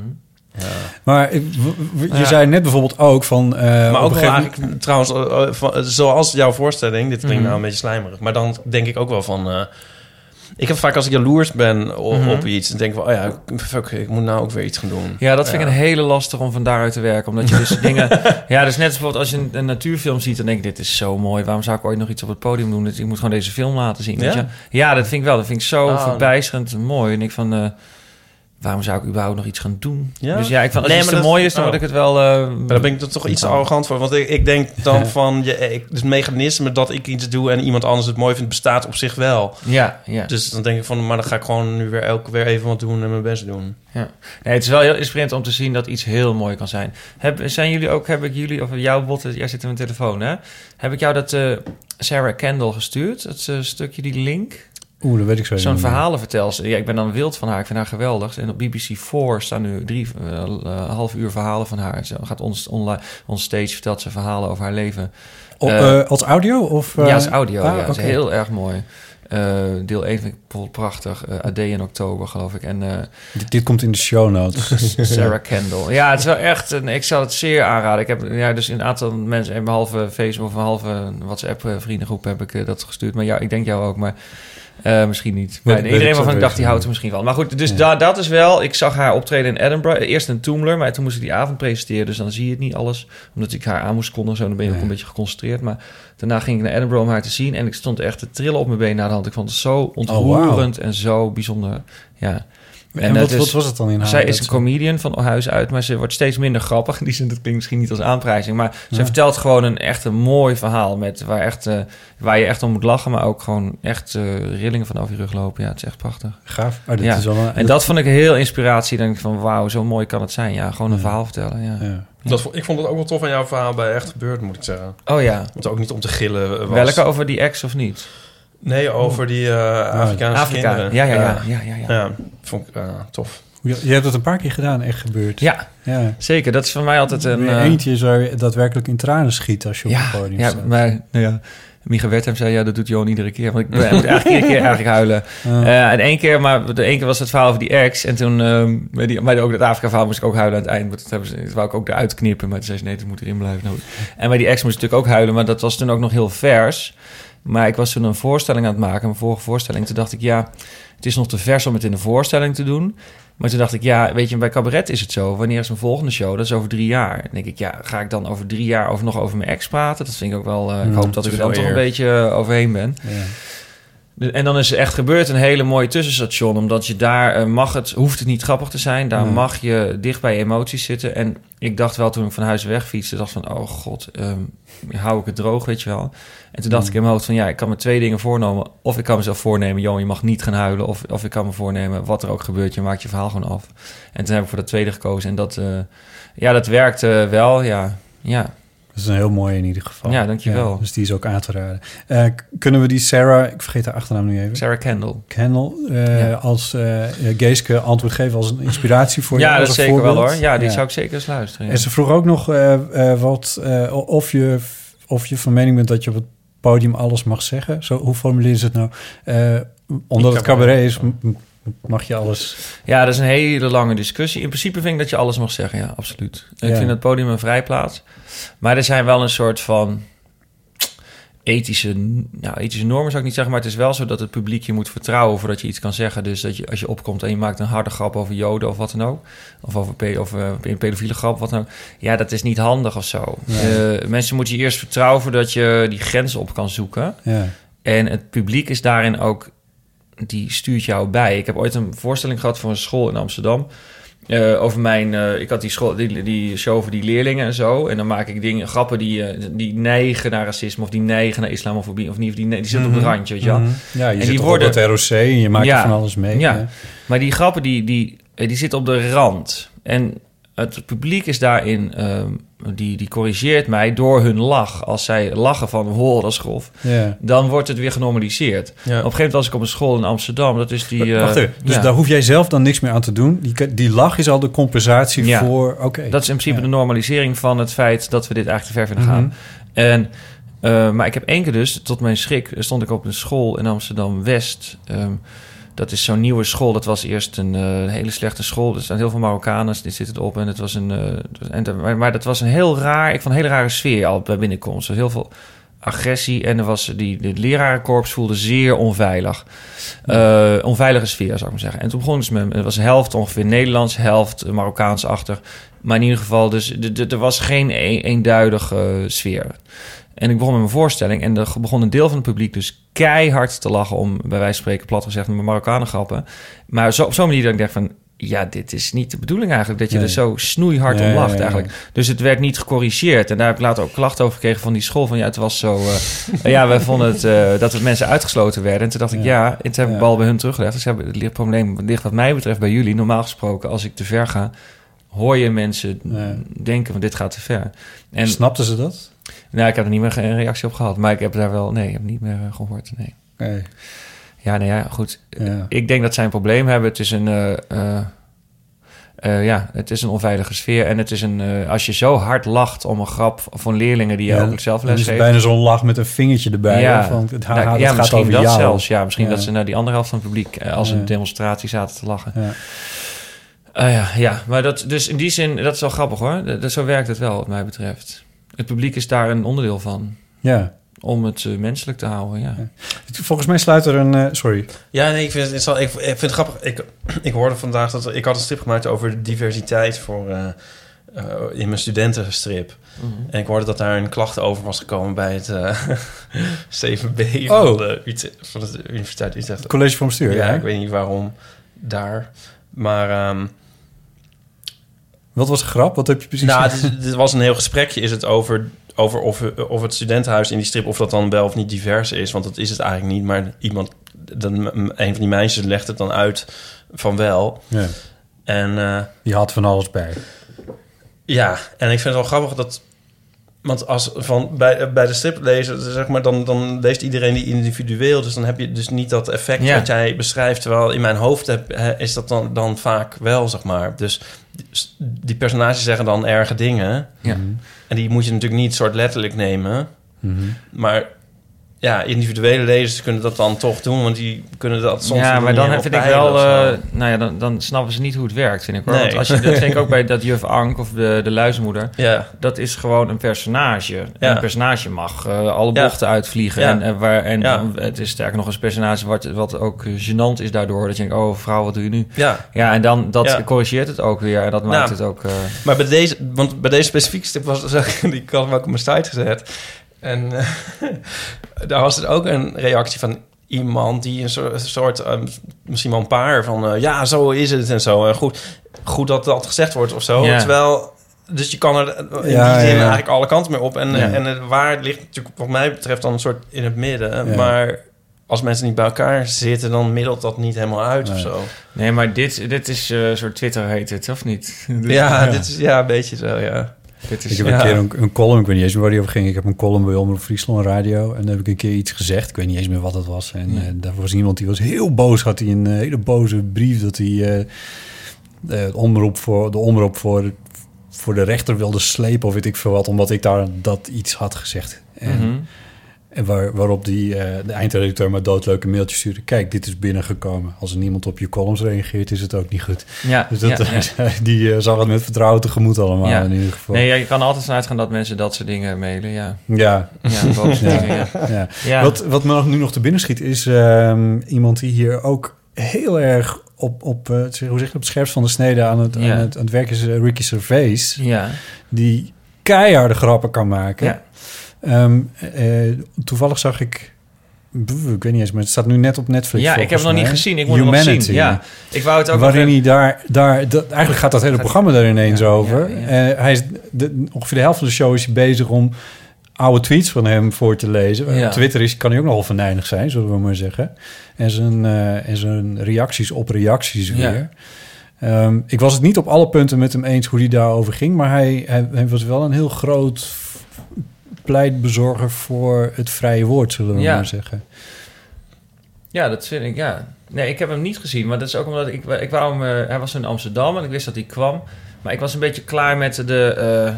S1: Maar w- w- je
S3: Ja.
S1: zei net bijvoorbeeld ook van...
S3: Maar ook wel trouwens, van- zoals jouw voorstelling... Dit klinkt
S2: Mhm.
S3: nou een beetje slijmerig. Maar dan denk ik ook wel van... ik heb vaak als ik jaloers ben o-
S2: Mhm.
S3: op iets... dan denk ik van, oh ja, fuck, ik moet nou ook weer iets gaan doen.
S2: Ja, dat vind ik een hele lastig om van daaruit te werken. Omdat je dus dingen... Ja, dus net als bijvoorbeeld als je een, een natuurfilm ziet... dan denk ik, dit is zo mooi. Waarom zou ik ooit nog iets op het podium doen? Dus ik moet gewoon deze film laten zien. Weet
S3: Ja?
S2: je? ja dat vind ik wel. Dat vind ik zo
S3: Ah.
S2: verbijsterend en mooi. En ik van... eh, waarom zou ik überhaupt nog iets gaan doen?
S3: Ja?
S2: Dus ja, ik van, als
S3: Nee,
S2: iets
S3: maar
S2: te mooi is, dan
S3: oh.
S2: word ik het wel... eh,
S3: Maar daar ben ik er toch iets te arrogant voor. Want ik, ik denk dan van... Je, ik, het mechanisme dat ik iets doe... en iemand anders het mooi vindt... bestaat op zich wel.
S2: Ja, ja.
S3: Dus dan denk ik van... maar dan ga ik gewoon nu weer elke weer even wat doen... en mijn best doen.
S2: Ja. Nee, het is wel heel inspirerend om te zien dat iets heel mooi kan zijn. Heb, zijn jullie ook, heb ik jullie, of jouw botten, jij zit in mijn telefoon, hè? Heb ik jou dat eh, Sarah Kendall gestuurd? Dat eh, stukje, die link?
S1: Oeh, dat weet ik zo
S2: Zo'n
S1: niet meer.
S2: verhalenvertelster. Ja, ik ben dan wild van haar. Ik vind haar geweldig. En op BBC 4 staan nu drie eh, half uur verhalen van haar. Ze gaat ons online, on stage vertelt ze verhalen over haar leven. Eh,
S1: als audio? Of,
S2: ja, als audio.
S1: ah,
S2: ja, dat is heel erg mooi. Deel 1 vind ik bijvoorbeeld prachtig. Eh, AD in oktober, geloof ik. En
S1: Dit, dit komt in de show notes.
S2: Sarah Kendall. Ja, het is wel echt... Een, ik zou het zeer aanraden. Ik heb ja, dus een aantal mensen in mijn halve Facebook of halve WhatsApp eh, vriendengroep heb ik dat gestuurd. Maar ja, ik denk jou ook, maar eh, misschien niet. Maar
S1: ik
S2: iedereen waarvan ik dacht, die houdt er misschien van. Maar goed, dus
S1: Ja.
S2: da- dat is wel... Ik zag haar optreden in Edinburgh. Eerst in Toomler, maar toen moest ik die avond presenteren. Dus dan zie je het niet alles. Omdat ik haar aan moest kondigen. Zo, dan ben je ook een beetje geconcentreerd. Maar daarna ging ik naar Edinburgh om haar te zien. En ik stond echt te trillen op mijn been naar de hand. Ik vond het zo ontroerend en zo bijzonder. Ja.
S1: En,
S2: het
S1: wat,
S2: is-
S1: wat was het dan in haar?
S2: zij is een comedian van huis uit, maar ze wordt steeds minder grappig. Die zin, dat klinkt misschien niet als aanprijzing, maar ze vertelt gewoon een echt een mooi verhaal met waar, echt, eh, waar je echt om moet lachen, maar ook gewoon echt eh, rillingen van over je rug lopen. Ja, het is echt prachtig.
S1: Gaaf. Oh, dit
S2: Ja.
S1: is wel een-
S2: En dat vond ik heel inspiratie. Dan denk ik van wauw, zo mooi kan het zijn. Ja, gewoon een
S1: Ja.
S2: verhaal vertellen. Ja.
S1: Ja.
S3: Dat, vond- ik vond het ook wel tof aan jouw verhaal bij Echt Gebeurd, moet ik zeggen.
S2: Oh ja.
S3: Want ook niet om te gillen was.
S2: Welke over die ex of niet?
S3: Nee, over die eh, Afrikaanse
S2: Afrika.
S3: kinderen.
S2: Ja, ja, ja, ja, ja, ja.
S3: Ja, vond ik eh, tof.
S1: Je, je hebt het een paar keer gedaan, echt gebeurd.
S2: Ja,
S1: ja.
S2: zeker. Dat is voor mij altijd een. Eh,
S1: Eentje zou je daadwerkelijk in tranen schiet als je op
S2: ja,
S1: het podium
S2: ja,
S1: staat.
S2: maar nou ja, Micha Wertheim zei, ja, dat doet Johan iedere keer. Want ik moet eigenlijk iedere keer eigenlijk huilen.
S1: Ja.
S2: Eh, en één keer, maar de één keer was het verhaal over die ex. En toen, bij, die, bij ook dat Afrika-verhaal moest ik ook huilen aan het eind. Maar dat, hebben ze, dat wou ik ook eruit knippen. Maar toen zei ze, nee, dat moet erin blijven. En bij die ex moest ik natuurlijk ook huilen. Maar dat was toen ook nog heel vers. Maar ik was toen een voorstelling aan het maken, mijn vorige voorstelling. Toen dacht ik, ja, het is nog te vers om het in de voorstelling te doen. Maar toen dacht ik, ja, weet je, bij cabaret is het zo. Wanneer is mijn volgende show? Dat is over drie jaar. Dan denk ik, ja, ga ik dan over drie jaar over, nog over mijn ex praten? Dat vind ik ook wel... eh, ik
S1: Mm,
S2: hoop dat ik er dan toch een beetje eh, overheen ben.
S1: Ja.
S2: En dan is er echt gebeurd een hele mooie tussenstation. Omdat je daar eh, mag het, hoeft het niet grappig te zijn. Daar
S1: Nee.
S2: mag je dicht bij emoties zitten. En ik dacht wel toen ik van huis weg fietste, dacht van, oh god, ehm, hou ik het droog, weet je wel. En toen dacht
S1: Mm.
S2: ik in mijn hoofd van, ja, ik kan me twee dingen voornemen. Of ik kan mezelf voornemen, joh, je mag niet gaan huilen. Of, of ik kan me voornemen, wat er ook gebeurt, je maakt je verhaal gewoon af. En toen heb ik voor dat tweede gekozen. En dat, eh, ja, dat werkte wel, ja. Ja,
S1: Dat is een heel mooi in ieder geval.
S2: Ja, dankjewel.
S1: dus die is ook aan te raden. Eh, kunnen we die Sarah, ik vergeet haar achternaam nu even.
S2: Sarah Kendall.
S1: Kendall, eh,
S2: Ja.
S1: als eh Geeske antwoord geven als een inspiratie voor je.
S2: ja, dat zeker wel
S1: voorbeeld?
S2: hoor. Ja, die zou ik zeker eens luisteren. ja.
S1: En ze vroeg ook nog wat, of, je, of je van mening bent dat je op het podium alles mag zeggen. Zo, hoe formuleer je het nou? Omdat het cabaret is, mag je alles...
S2: Ja, dat is een hele lange discussie. In principe vind ik dat je alles mag zeggen, ja, absoluut. Ik
S1: Ja.
S2: vind het podium een vrijplaats. Maar er zijn wel een soort van ethische, nou, ethische normen zou ik niet zeggen, maar het is wel zo dat het publiek je moet vertrouwen voordat je iets kan zeggen. Dus dat je als je opkomt en je maakt een harde grap over joden of wat dan ook, of over pe of, eh, een pedofiele grap, wat dan ook. Ja, dat is niet handig of zo.
S1: Nee.
S2: Eh, mensen moeten je eerst vertrouwen voordat je die grens op kan zoeken.
S1: Ja.
S2: En het publiek is daarin ook, die stuurt jou bij. Ik heb ooit een voorstelling gehad voor een school in Amsterdam. eh, over mijn, eh, ik had die, school, die, die show over die leerlingen en zo. En dan maak ik dingen, grappen die, eh, die neigen naar racisme of die neigen naar islamofobie. Of niet, of die, die zitten op het
S1: Mhm.
S2: randje, weet je wel.
S1: Mhm. Ja, je
S2: en
S1: zit
S2: die
S1: toch
S2: worden
S1: op het ROC en je maakt
S2: Ja.
S1: er van alles mee.
S2: Ja,
S1: hè?
S2: maar die grappen die, die, die zitten op de rand. En het publiek is daarin, ehm, die, die corrigeert mij door hun lach. Als zij lachen van, oh, dat is grof.
S1: Ja.
S2: Dan wordt het weer genormaliseerd. Op een gegeven moment was ik op een school in Amsterdam. Dat is die... eh,
S1: Wacht even, dus
S2: ja.
S1: daar hoef jij zelf dan niks meer aan te doen. Die, die lach is al de compensatie
S2: Ja.
S1: voor... Oké.
S2: Dat is in principe
S1: Ja.
S2: de normalisering van het feit dat we dit eigenlijk te ver vinden
S1: Mhm.
S2: gaan. En, eh, maar ik heb één keer dus, tot mijn schrik, stond ik op een school in Amsterdam-West. Ehm, dat is zo'n nieuwe school. Dat was eerst een eh, hele slechte school. Er staan heel veel Marokkanen, die zitten erop. En het was een... eh, en, maar, maar dat was een heel raar... Ik vond een hele rare sfeer al bij binnenkomst. Er was heel veel agressie. En er was die, de lerarenkorps voelde zeer onveilig. Eh, onveilige sfeer, zou ik maar zeggen. En toen begon het met... Het was helft ongeveer Nederlands, helft Marokkaans achter. Maar in ieder geval, dus er was geen een- eenduidige sfeer. En ik begon met mijn voorstelling en er begon een deel van het publiek dus keihard te lachen om, bij wijze van spreken, plat gezegd, mijn Marokkanen grappen. Maar zo, op zo'n manier dat ik dacht van, ja, dit is niet de bedoeling eigenlijk, dat je
S1: Nee.
S2: er zo snoeihard om lacht eigenlijk. Dus het werd niet gecorrigeerd. En daar heb ik later ook klachten over gekregen van die school, van ja, het was zo, eh, ja, we vonden het, eh, dat het mensen uitgesloten werden. En toen dacht ik,
S1: Ja.
S2: toen heb ik
S1: Ja.
S2: bal bij hun teruggelegd. Dus ja, het ligt- probleem ligt wat mij betreft bij jullie. Normaal gesproken, als ik te ver ga, hoor je mensen denken van dit gaat te ver. En
S1: Snapten ze dat?
S2: Nou, ik heb er niet meer een reactie op gehad. Maar ik heb daar wel... Nee, ik heb niet meer eh, gehoord. Nee.
S1: Nee.
S2: Ja, nou ja, goed.
S1: Ja.
S2: Ik denk dat zij een probleem hebben. Het is een... eh, eh, ja, het is een onveilige sfeer. En het is een... als je zo hard lacht om een grap van leerlingen die je
S1: Ja,
S2: ook zelf les
S1: is het
S2: geeft.
S1: bijna zo'n lach met een vingertje erbij.
S2: ja,
S1: hè, van, het, haha,
S2: Nou, ja
S1: gaat
S2: misschien
S1: over
S2: dat
S1: jou.
S2: zelfs. Ja, misschien
S1: Ja.
S2: dat ze naar die andere helft van het publiek als een demonstratie zaten te lachen.
S1: Ja.
S2: Ah ja, ja, maar dat, dus in die zin, dat is wel grappig hoor. Dat, dat- zo werkt het wel, wat mij betreft. Het publiek is daar een onderdeel van.
S1: Ja.
S2: Om het eh, menselijk te houden, ja.
S1: Volgens mij sluit er een... eh, sorry.
S3: Ja, nee, ik vind het, ik, ik vind het grappig. Ik, ik hoorde vandaag dat ik had een strip gemaakt over diversiteit voor eh, eh, in mijn studentenstrip.
S2: Mhm.
S3: En ik hoorde dat daar een klacht over was gekomen bij het eh 7B
S1: Oh.
S3: van, de, van de Universiteit Utrecht.
S1: Het college van bestuur,
S3: Ja,
S1: ja.
S3: ik weet niet waarom daar. Maar ehm,
S1: Wat was de grap? Wat heb je precies
S3: nou, dit was een heel gesprekje. Is het over, over of, of het studentenhuis in die strip... of dat dan wel of niet divers is. Want dat is het eigenlijk niet. Maar iemand, dan, een van die meisjes legt het dan uit van wel.
S1: Ja.
S3: En eh,
S1: Die had van alles bij.
S3: ja, en ik vind het wel grappig dat... Want als van bij, bij de strip lezen, zeg maar, dan, dan leest iedereen die individueel. Dus dan heb je dus niet dat effect
S2: Ja.
S3: wat jij beschrijft. Terwijl in mijn hoofd heb, is dat dan, dan vaak wel, zeg maar. Dus die personages zeggen dan erge dingen.
S2: Ja.
S3: En die moet je natuurlijk niet soort letterlijk nemen.
S1: Mhm.
S3: Maar ja, individuele lezers kunnen dat dan toch doen, want die kunnen dat soms.
S2: ja, maar dan vind ik wel... eh, nou ja, dan, dan snappen ze niet hoe het werkt, vind ik hoor.
S3: Nee.
S2: Want als je, dat vind ik ook bij dat juf Ank of de, de luizenmoeder.
S3: ja,
S2: Dat is gewoon een personage.
S3: Ja.
S2: Een personage mag eh, alle
S3: Ja.
S2: bochten uitvliegen. En, en, waar, en het is sterker nog een personage wat, wat ook gênant is daardoor. Dat je denkt, oh vrouw, wat doe je nu?
S3: ja.
S2: Ja, en dan dat corrigeert het ook weer. En dat maakt
S3: Nou,
S2: het ook... eh,
S3: Maar bij deze, want bij deze specifieke stip was die ik hem ook op mijn site gezet. En eh, daar was er ook een reactie van iemand die een soort, een soort eh, misschien wel een paar van... eh, ja, zo is het en zo. En goed, goed dat dat gezegd wordt of zo.
S2: Ja.
S3: Terwijl... Dus je kan er in die zin
S1: ja.
S3: eigenlijk alle kanten mee op. En,
S2: Ja.
S3: en het waar ligt natuurlijk wat mij betreft dan een soort in het midden.
S1: Ja.
S3: Maar als mensen niet bij elkaar zitten, dan middelt dat niet helemaal uit of
S1: Nee.
S3: zo.
S2: Nee, maar dit, dit is eh, een soort Twitter heet het, of niet?
S3: Ja,
S1: Ja.
S3: dit is ja, een beetje zo, ja.
S2: Dit is,
S1: Ik heb
S3: Ja.
S1: een keer een, een column, ik weet niet eens meer waar die over ging. Ik heb een column bij Omroep Friesland Radio. En daar heb ik een keer iets gezegd. Ik weet niet eens meer wat het was. En
S2: Ja.
S1: eh, daar was iemand die was heel boos. Had hij een eh, hele boze brief dat hij eh, de, omroep voor, de omroep voor, voor de rechter wilde slepen of weet ik veel wat. Omdat ik daar dat iets had gezegd. En,
S2: Mhm.
S1: En waar, waarop die, eh, de eindredacteur maar doodleuke mailtjes stuurde. Kijk, dit is binnengekomen. Als er niemand op je columns reageert, is het ook niet goed.
S2: Ja,
S1: Dus dat,
S2: ja, ja.
S1: die eh, zag het met vertrouwen tegemoet allemaal
S2: Ja.
S1: in ieder geval.
S2: Nee, ja, je kan altijd vanuit gaan dat mensen dat soort dingen mailen, ja.
S1: Ja,
S2: dingen.
S1: Wat, wat me nog- nu nog te binnen schiet is ehm, iemand die hier ook heel erg op, op, eh, hoe zeg je, op het scherpst van de snede aan het, aan het, aan het werk is Ricky Gervais.
S2: Ja,
S1: Die keiharde grappen kan maken. Ehm, eh, toevallig zag ik, ik weet niet eens, maar het staat nu net op Netflix.
S2: ja, ik heb het nog niet gezien. Ik moet het nog
S1: Humanity.
S2: zien. Ja, ik wou het ook
S1: Waarin
S2: nog
S1: hij daar, daar dat, eigenlijk gaat dat hele
S2: Gaat-
S1: programma daar ineens
S2: Ja,
S1: over.
S2: ja, ja.
S1: Eh, hij is de, ongeveer de helft van de show is hij bezig om oude tweets van hem voor te lezen. Op Twitter is, kan hij ook nogal venijnig zijn, zullen we maar zeggen. En zijn, eh, en zijn reacties op reacties weer. Ehm, ik was het niet op alle punten met hem eens hoe hij daarover ging, maar hij, hij, hij was wel een heel groot pleitbezorger voor het vrije woord, zullen we
S2: Ja.
S1: maar zeggen.
S2: Ja, dat vind ik, ja. Nee, ik heb hem niet gezien, maar dat is ook omdat ik, ik wou hem... eh, hij was in Amsterdam en ik wist dat hij kwam. Maar ik was een beetje klaar met de... eh,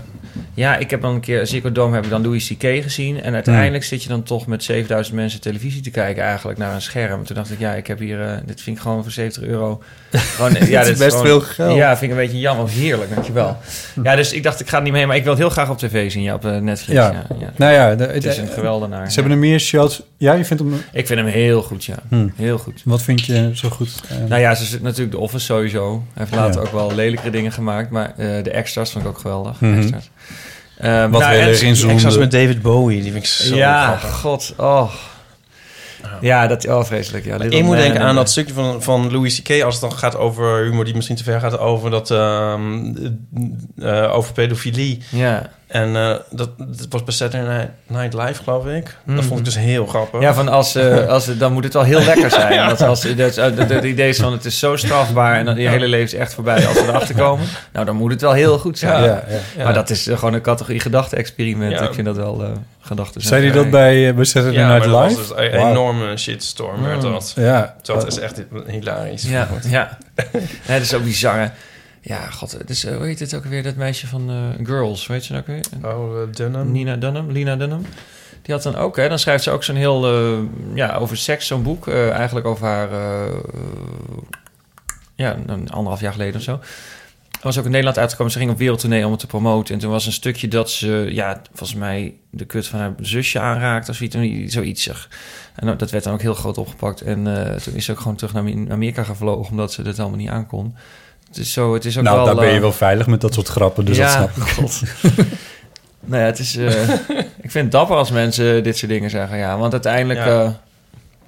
S2: ja, ik heb dan een keer... Ziggo Dome heb ik dan Louis C.K. gezien. En uiteindelijk zit je dan toch met 7000 mensen televisie te kijken eigenlijk naar een scherm. Toen dacht ik, ja, ik heb hier... eh, dit vind ik gewoon voor 70 euro... Gewoon, ja,
S1: is
S2: dit
S1: best
S2: gewoon-
S1: veel geld.
S2: Ja, vind ik een beetje jammer. Heerlijk, dankjewel. Ja, dus ik dacht, ik ga het niet mee, maar ik wil het heel graag op tv zien, ja, op eh, Netflix.
S1: Ja.
S2: Ja, ja.
S1: Nou ja, de-
S2: Het is een
S1: de-
S2: geweldenaar.
S1: Ze hebben er meer shows. Ja, je vindt hem.
S2: Ik vind hem heel goed, ja.
S1: Hmm.
S2: Heel goed.
S1: Wat vind je zo goed? eh,
S2: Nou ja, ze zit natuurlijk de Office sowieso. Hij heeft later ook wel lelijkere dingen gemaakt, maar de extras vond ik ook geweldig.
S1: Mhm.
S2: Extras. Ehm,
S1: Wat
S2: nou, en-
S1: erin
S3: Ik
S1: zonden.
S3: was met David Bowie, die vind ik zo
S2: Ja,
S3: grappig.
S2: god, oh. Ja, dat, oh, vreselijk. Ja,
S3: Ik moet denken
S2: en-
S3: aan dat stukje van, van Louis C.K. als het dan gaat over humor die misschien te ver gaat over dat ehm, eh, over pedofilie.
S2: Ja.
S3: En eh, dat, dat was bij Saturday Night Live, geloof ik.
S2: Mhm.
S3: Dat vond ik dus heel grappig.
S2: Ja, van als, eh, als, dan moet het wel heel lekker zijn. Want als, dat, dat, dat- het idee is van het is zo strafbaar en dan je hele leven is echt voorbij als we erachter komen. Nou, dan moet het wel heel goed zijn.
S1: ja, ja.
S3: Ja.
S2: Maar dat is eh, gewoon een categorie gedachte-experiment.
S3: Ja.
S2: Ik vind dat wel eh gedachten.
S1: Zei hij dat bij, bij Saturday
S3: Ja, maar
S1: Night
S3: dat
S1: Live?
S3: was dus een enorme shitstorm werd
S2: Mm.
S3: dat.
S1: Ja.
S3: Dat is echt hilarisch.
S2: Ja, ja. ja, dat is ook bizar. hè. Ja, god, het is, eh, hoe heet het ook weer, dat meisje van eh, Girls, weet je nou ook weer?
S3: Oh, uh, Dunham.
S2: Nina Dunham, Lina Dunham. Die had dan ook, hè, dan schrijft ze ook zo'n heel, eh, ja, over seks, zo'n boek. eh, eigenlijk over haar, eh, eh, ja, een anderhalf jaar geleden of zo. Er was ook in Nederland uitgekomen. Ze ging op wereldtournee om het te promoten. En toen was een stukje dat ze, ja, volgens mij de kut van haar zusje aanraakte of zoiets. zoiets zeg. En dat- werd dan ook heel groot opgepakt. En eh, toen is ze ook gewoon terug naar Amerika gevlogen, omdat ze dat allemaal niet aankon. Het is zo, het is ook
S1: Nou,
S2: wel...
S1: daar ben je
S2: eh,
S1: wel veilig met dat soort grappen, dus dat snap ik.
S2: god. nou ja, het is... eh, ik vind het dapper als mensen dit soort dingen zeggen. Ja, want uiteindelijk...
S3: Ja.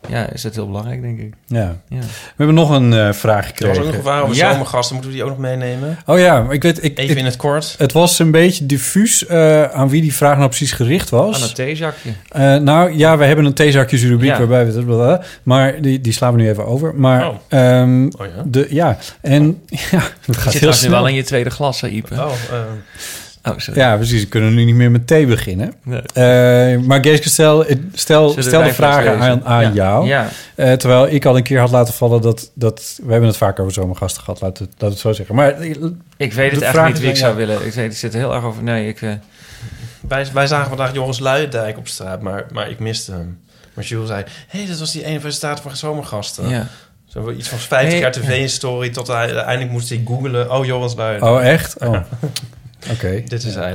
S2: Ja. is het heel belangrijk, denk ik.
S1: Ja.
S2: Ja.
S1: We hebben nog een eh, vraag
S3: Er was
S1: gekregen.
S3: ook nog een vraag over
S2: Ja.
S3: zomergasten. Moeten we die ook nog meenemen?
S1: Oh ja, maar ik weet... Ik,
S3: Even
S1: ik-
S3: in het kort.
S1: het was een beetje diffuus eh, aan wie die vraag nou precies gericht was.
S2: Aan het theezakje.
S1: Eh, nou ja, we hebben een theezakjesrubriek
S2: Ja.
S1: waarbij we blablabla, Maar die, die slaan we nu even over. Maar
S3: Oh.
S1: ehm,
S3: Oh ja.
S1: de, ja, en ja, het
S2: Je
S1: gaat
S2: zit
S1: heel
S2: trouwens nu
S1: snel.
S2: wel in je tweede glas, hè, Ipe?
S3: Oh, eh,
S2: Oh, sorry.
S1: Ja, precies. We kunnen nu niet meer met thee beginnen.
S2: Nee.
S1: Eh, maar Geeske, stel, eh, stel, stel de vragen aan, aan
S2: Ja.
S1: jou.
S2: Ja.
S1: Eh, terwijl ik al een keer had laten vallen dat... dat we hebben het vaak over zomergasten gehad, laat het, laat het zo zeggen. Maar
S2: Ik weet het echt niet wie ik zou willen. Ik, weet, ik zit er heel erg over... Nee, ik...
S3: wij, wij zagen vandaag Joris Luijendijk op straat, maar, maar ik miste hem. Maar Jules zei, hé, hey, dat was die ene presentator van zomergasten.
S2: ja.
S3: Zo iets van 50
S2: Hey.
S3: jaar tv-story, tot hij uiteindelijk moest hij googlen. Oh, Joris Luijendijk.
S1: oh, echt? Oh. Oké.
S3: Dit is hij.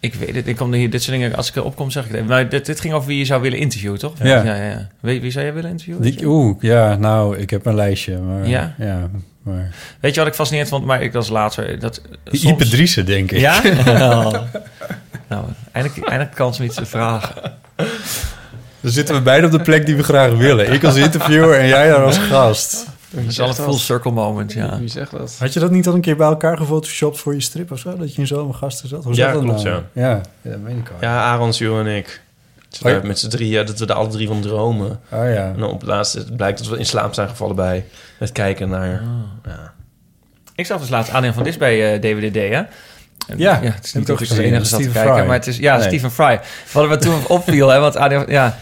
S2: Ik weet het. Ik kom hier, dit soort dingen... Als ik erop kom, zeg ik het. Maar dit, dit ging over wie je zou willen interviewen, toch?
S1: Ja.
S2: ja, ja. Wie, wie zou jij willen interviewen?
S1: Die- Oeh, ja, nou, ik heb een lijstje. Maar,
S2: Ja?
S1: Ja, maar...
S2: Weet je wat ik fascinerend vond? Maar ik was later... Dat,
S1: Die
S2: soms-
S1: Ipe Driessen, denk ik.
S2: Ja? Oh. nou, eindelijk, eindelijk kans om iets te vragen.
S1: Dan zitten we beide op de plek die we graag willen. Ik als interviewer en jij daar als gast.
S2: Dat is al een full circle moment, ja.
S3: Wie zegt dat?
S1: Had je dat niet al een keer bij elkaar gefotoshopt voor je strip of zo? Dat je in zo'n gasten zat? Hoe
S3: Ja,
S1: zat dat
S3: klopt,
S1: nou? Ja, ja dat meen ik al.
S3: Ja, Aaron, Jules en ik.
S1: Oh ja?
S3: Met z'n drieën, dat we er alle drie van dromen.
S1: Oh ja.
S3: En dan op het laatste blijkt dat we in slaap zijn gevallen bij het kijken naar... Ja.
S2: Ik zag dus laatst Adriaan van Dis bij eh, DWDD, hè? En-
S1: Ja,
S2: ja, het is niet
S1: ook gezien.
S2: enige zat te kijken,
S1: Fry.
S2: maar het is... Ja,
S1: Nee.
S2: Stephen Fry. Wat me toen opviel, hè, want Adriaan... Ja,